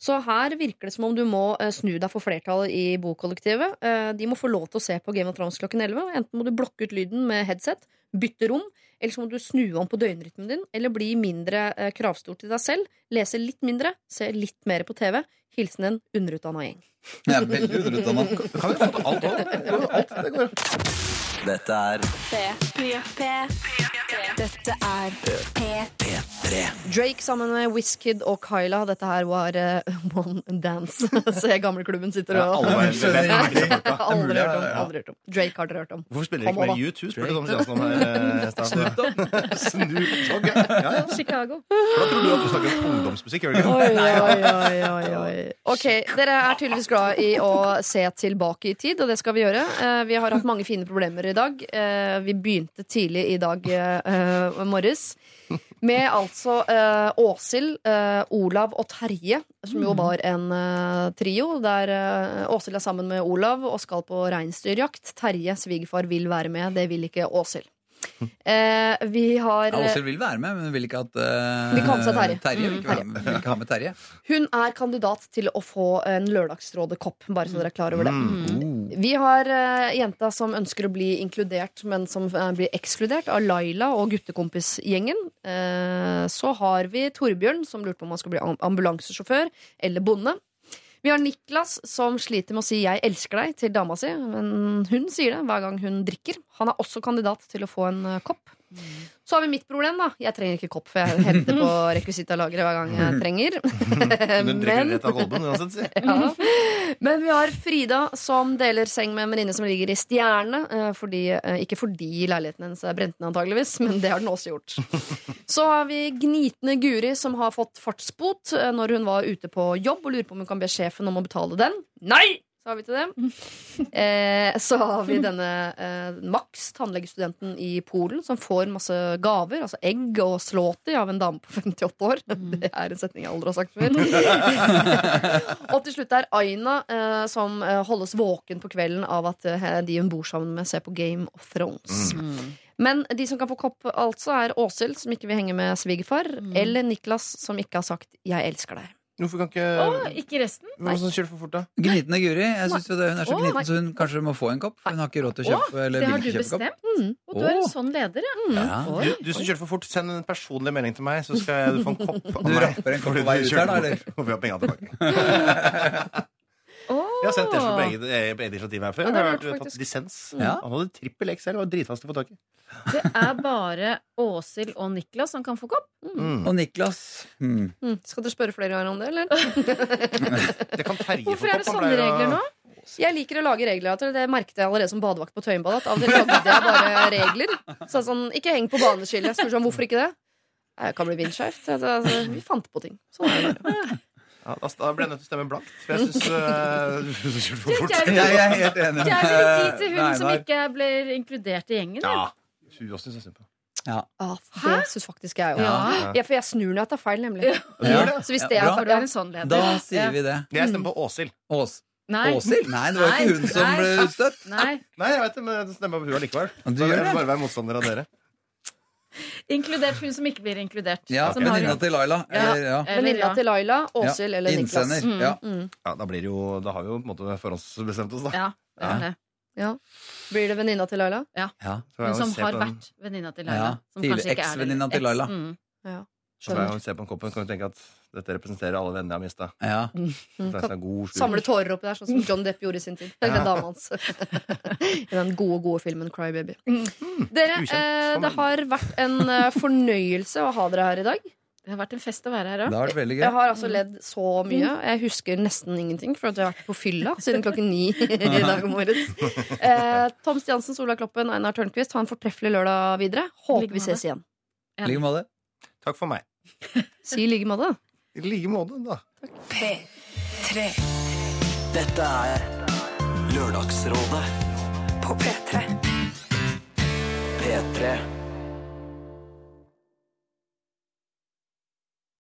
Speaker 1: Så her virker det som om du må eh, snu deg for flertallet i bokollektivet. Eh, de må få lov til å se på Game of Thrones klokken 11. Enten må du blokke ut lyden med headset, bytte rom, eller så må du snu om på døgnrytmen din, eller bli mindre eh, kravstor til deg selv, lese litt mindre, se litt mer på TV. Hilsen en underutdanna gjeng.
Speaker 9: Jeg er veldig underutdanna.
Speaker 8: Kan vi få til alt òg? Alt, det går.
Speaker 3: Dette er
Speaker 2: Dette er
Speaker 3: P3.
Speaker 1: Drake sammen med Wizkid og Kyla. Dette her var uh, One Dance. Se gamleklubben sitter og
Speaker 8: er folka?
Speaker 1: Aldri hørt om. Aldri hørt om. Drake har dere hørt om.
Speaker 8: Hvorfor spiller
Speaker 1: dere
Speaker 8: ikke med U2? spurte Tom Stiansen om her. eh. Snoop Dogg, ja. ja, ja.
Speaker 1: Chicago.
Speaker 8: Da tror du at du snakker om ungdomsmusikk, gjør du ikke?
Speaker 1: Ok, Dere er tydeligvis glad i å se tilbake i tid, og det skal vi gjøre. Eh, Vi har hatt mange fine problemer i dag. Eh, Vi begynte tidlig i dag uh, morges med altså uh, Åshild, uh, Olav og Terje, som jo var en uh, trio. Der uh, Åshild er sammen med Olav og skal på reinsdyrjakt. Terje, svigerfar, vil være med. Det vil ikke Åshild. Eh, vi har
Speaker 9: Ja, Åshild vil være med, men hun vil ikke at eh,
Speaker 1: Vil ikke seg Terje.
Speaker 9: Terje vil
Speaker 1: Mm,
Speaker 9: ikke, være med, vil ikke ha med Terje.
Speaker 1: Hun er kandidat til å få en Lørdagsrådet-kopp, bare så dere er klar over det.
Speaker 9: Mm.
Speaker 1: Vi har eh, jenta som ønsker å bli inkludert, men som eh, blir ekskludert av Laila og guttekompisgjengen. Eh, så har vi Torbjørn, som lurte på om han skal bli ambulansesjåfør eller bonde. Vi har Niklas, som sliter med å si 'jeg elsker deg' til dama si, men hun sier det hver gang hun drikker. Han er også kandidat til å få en eh, kopp. Så har vi mitt problem, da. Jeg trenger ikke kopp, for jeg henter på rekvisittalageret hver gang jeg trenger.
Speaker 8: Du drikker
Speaker 1: Men-
Speaker 8: kolben
Speaker 1: ja. Men vi har Frida som deler seng med en venninne som ligger i Stjerne. eh, Fordi, eh, ikke fordi leiligheten hennes er brent ned, antageligvis, men det har den også gjort. Så har vi gnitende Guri som har fått fartsbot eh, når hun var ute på jobb og lurer på om hun kan be sjefen om å betale den. Nei! Sa vi til dem. Eh, så har vi denne eh, Max, tannlegestudenten i Polen, som får masse gaver. Altså egg og slåti av en dame på 58 år. Det er en setning jeg aldri har sagt før. og til slutt er Aina, eh, som eh, holdes våken på kvelden av at eh, de hun bor sammen med, ser på Game of Thrones. Men de som kan få kopp, altså, er Åshild, som ikke vil henge med svigerfar, eller Niklas, som ikke har sagt 'jeg elsker deg'.
Speaker 8: Hvorfor kan ikke
Speaker 4: Å, ikke resten?
Speaker 8: Det som kjører for fort, da?
Speaker 9: Gnitende Guri. Jeg synes jo det, Hun er så
Speaker 4: Å,
Speaker 9: gniten, så hun kanskje må få en kopp. for Hun har ikke råd til å kjøpe eller
Speaker 4: det
Speaker 9: vil
Speaker 4: har du
Speaker 9: ikke kjøpe kopp.
Speaker 4: bestemt? Og du er en
Speaker 9: Å.
Speaker 4: sånn leder, ja.
Speaker 9: Ja.
Speaker 4: Oi.
Speaker 8: Du, du som kjører for fort, send en personlig melding til meg, så skal jeg få en kopp av
Speaker 9: Du
Speaker 8: meg.
Speaker 9: rapper en kopp på vei ut her, da, eller?
Speaker 8: Og vi har pengene tilbake. Jeg har sendt T-skjorte på eget, eget eget initiativ her før.
Speaker 1: Ja, det har
Speaker 8: Jeg har tatt
Speaker 1: faktisk.
Speaker 8: dissens.
Speaker 9: Ja.
Speaker 8: Han hadde trippel XL og var dritvanskelig å få tak i.
Speaker 4: Det er bare Åshild og Niklas som kan få kopp.
Speaker 8: Mm.
Speaker 9: Og Niklas hmm.
Speaker 1: Mm. Skal dere spørre flere ganger om det, eller?
Speaker 8: Det kan Terje få
Speaker 4: Hvorfor er det
Speaker 8: han
Speaker 4: sånne
Speaker 8: pleier å-
Speaker 4: regler nå?
Speaker 1: Jeg liker å lage regler. At det merket jeg allerede som badevakt på Tøyenbadet. At av og til lagde jeg bare regler. Så sånn, ikke heng på baneskillet. Spurte sånn, hvorfor ikke det? Jeg kan bli vindskjevt. Altså, altså, vi fant på ting. Sånn er det bare.
Speaker 8: Ja, da da ble jeg nødt til å stemme blankt, for jeg syns du kjørte for fort.
Speaker 4: Jeg
Speaker 9: Jeg er helt enig.
Speaker 4: Jeg vil gi til hun
Speaker 9: Nei,
Speaker 4: som
Speaker 9: nei.
Speaker 4: ikke blir inkludert i gjengen.
Speaker 8: Ja. Hun også synes jeg synd på.
Speaker 1: Ah, det syns faktisk jeg òg.
Speaker 4: Ja.
Speaker 1: Ja, for jeg snur når jeg tar feil, nemlig.
Speaker 9: Ja.
Speaker 1: Så hvis det er
Speaker 9: bra.
Speaker 4: For du er en sånn leder.
Speaker 9: Da sier vi det.
Speaker 8: Jeg stemmer på Åshild.
Speaker 9: Ås.
Speaker 4: Nei.
Speaker 9: Åshild? Nei, det var ikke
Speaker 4: Nei,
Speaker 9: hun som ble utstøtt.
Speaker 4: Nei.
Speaker 8: Nei, jeg vet det, men jeg stemmer på hun allikevel.
Speaker 9: Du gjør det?
Speaker 8: bare være motstander av dere.
Speaker 4: Inkludert hun som ikke blir inkludert.
Speaker 9: Ja,
Speaker 4: Som
Speaker 9: venninna til Laila. Eller, ja.
Speaker 1: Venninna
Speaker 4: ja.
Speaker 1: til Laila, Åshild eller Niklas.
Speaker 9: Innsender. Ja.
Speaker 8: Ja, da, blir det jo, da har vi jo på en måte forhåndsbestemt oss, da.
Speaker 4: Ja, det er det.
Speaker 1: Ja. Blir det venninna til Laila?
Speaker 9: Ja.
Speaker 8: ja.
Speaker 4: Hun som har vært venninna til
Speaker 9: Ja,
Speaker 4: Laila. Som
Speaker 9: tidligere
Speaker 4: kanskje ikke er det.
Speaker 9: eks-venninna til Laila.
Speaker 4: Mm.
Speaker 8: Så får jeg jo se på en koppen kan du tenke at dette representerer alle vennene jeg har mista.
Speaker 9: Ja.
Speaker 8: Sånn god.
Speaker 1: Samle tårer oppi der, sånn som John Depp gjorde i sin tid. Den dama hans. I den gode, gode filmen Cry Baby. Dere, eh, det har vært en eh, fornøyelse å ha dere her i dag.
Speaker 4: Det har vært en fest å være her òg.
Speaker 1: Jeg har altså ledd så mye. Jeg husker nesten ingenting, for at jeg har vært på fylla siden klokken ni i dag morges. Eh, Tom Stiansen, Sola Kloppen, Einar Tørnquist, ha en fortreffelig lørdag videre. Håper vi ses igjen.
Speaker 9: I like måte.
Speaker 8: Takk for meg.
Speaker 1: Si i like måte.
Speaker 8: I like måte, da.
Speaker 2: P3
Speaker 3: Dette er Lørdagsrådet
Speaker 2: på P3.
Speaker 3: P3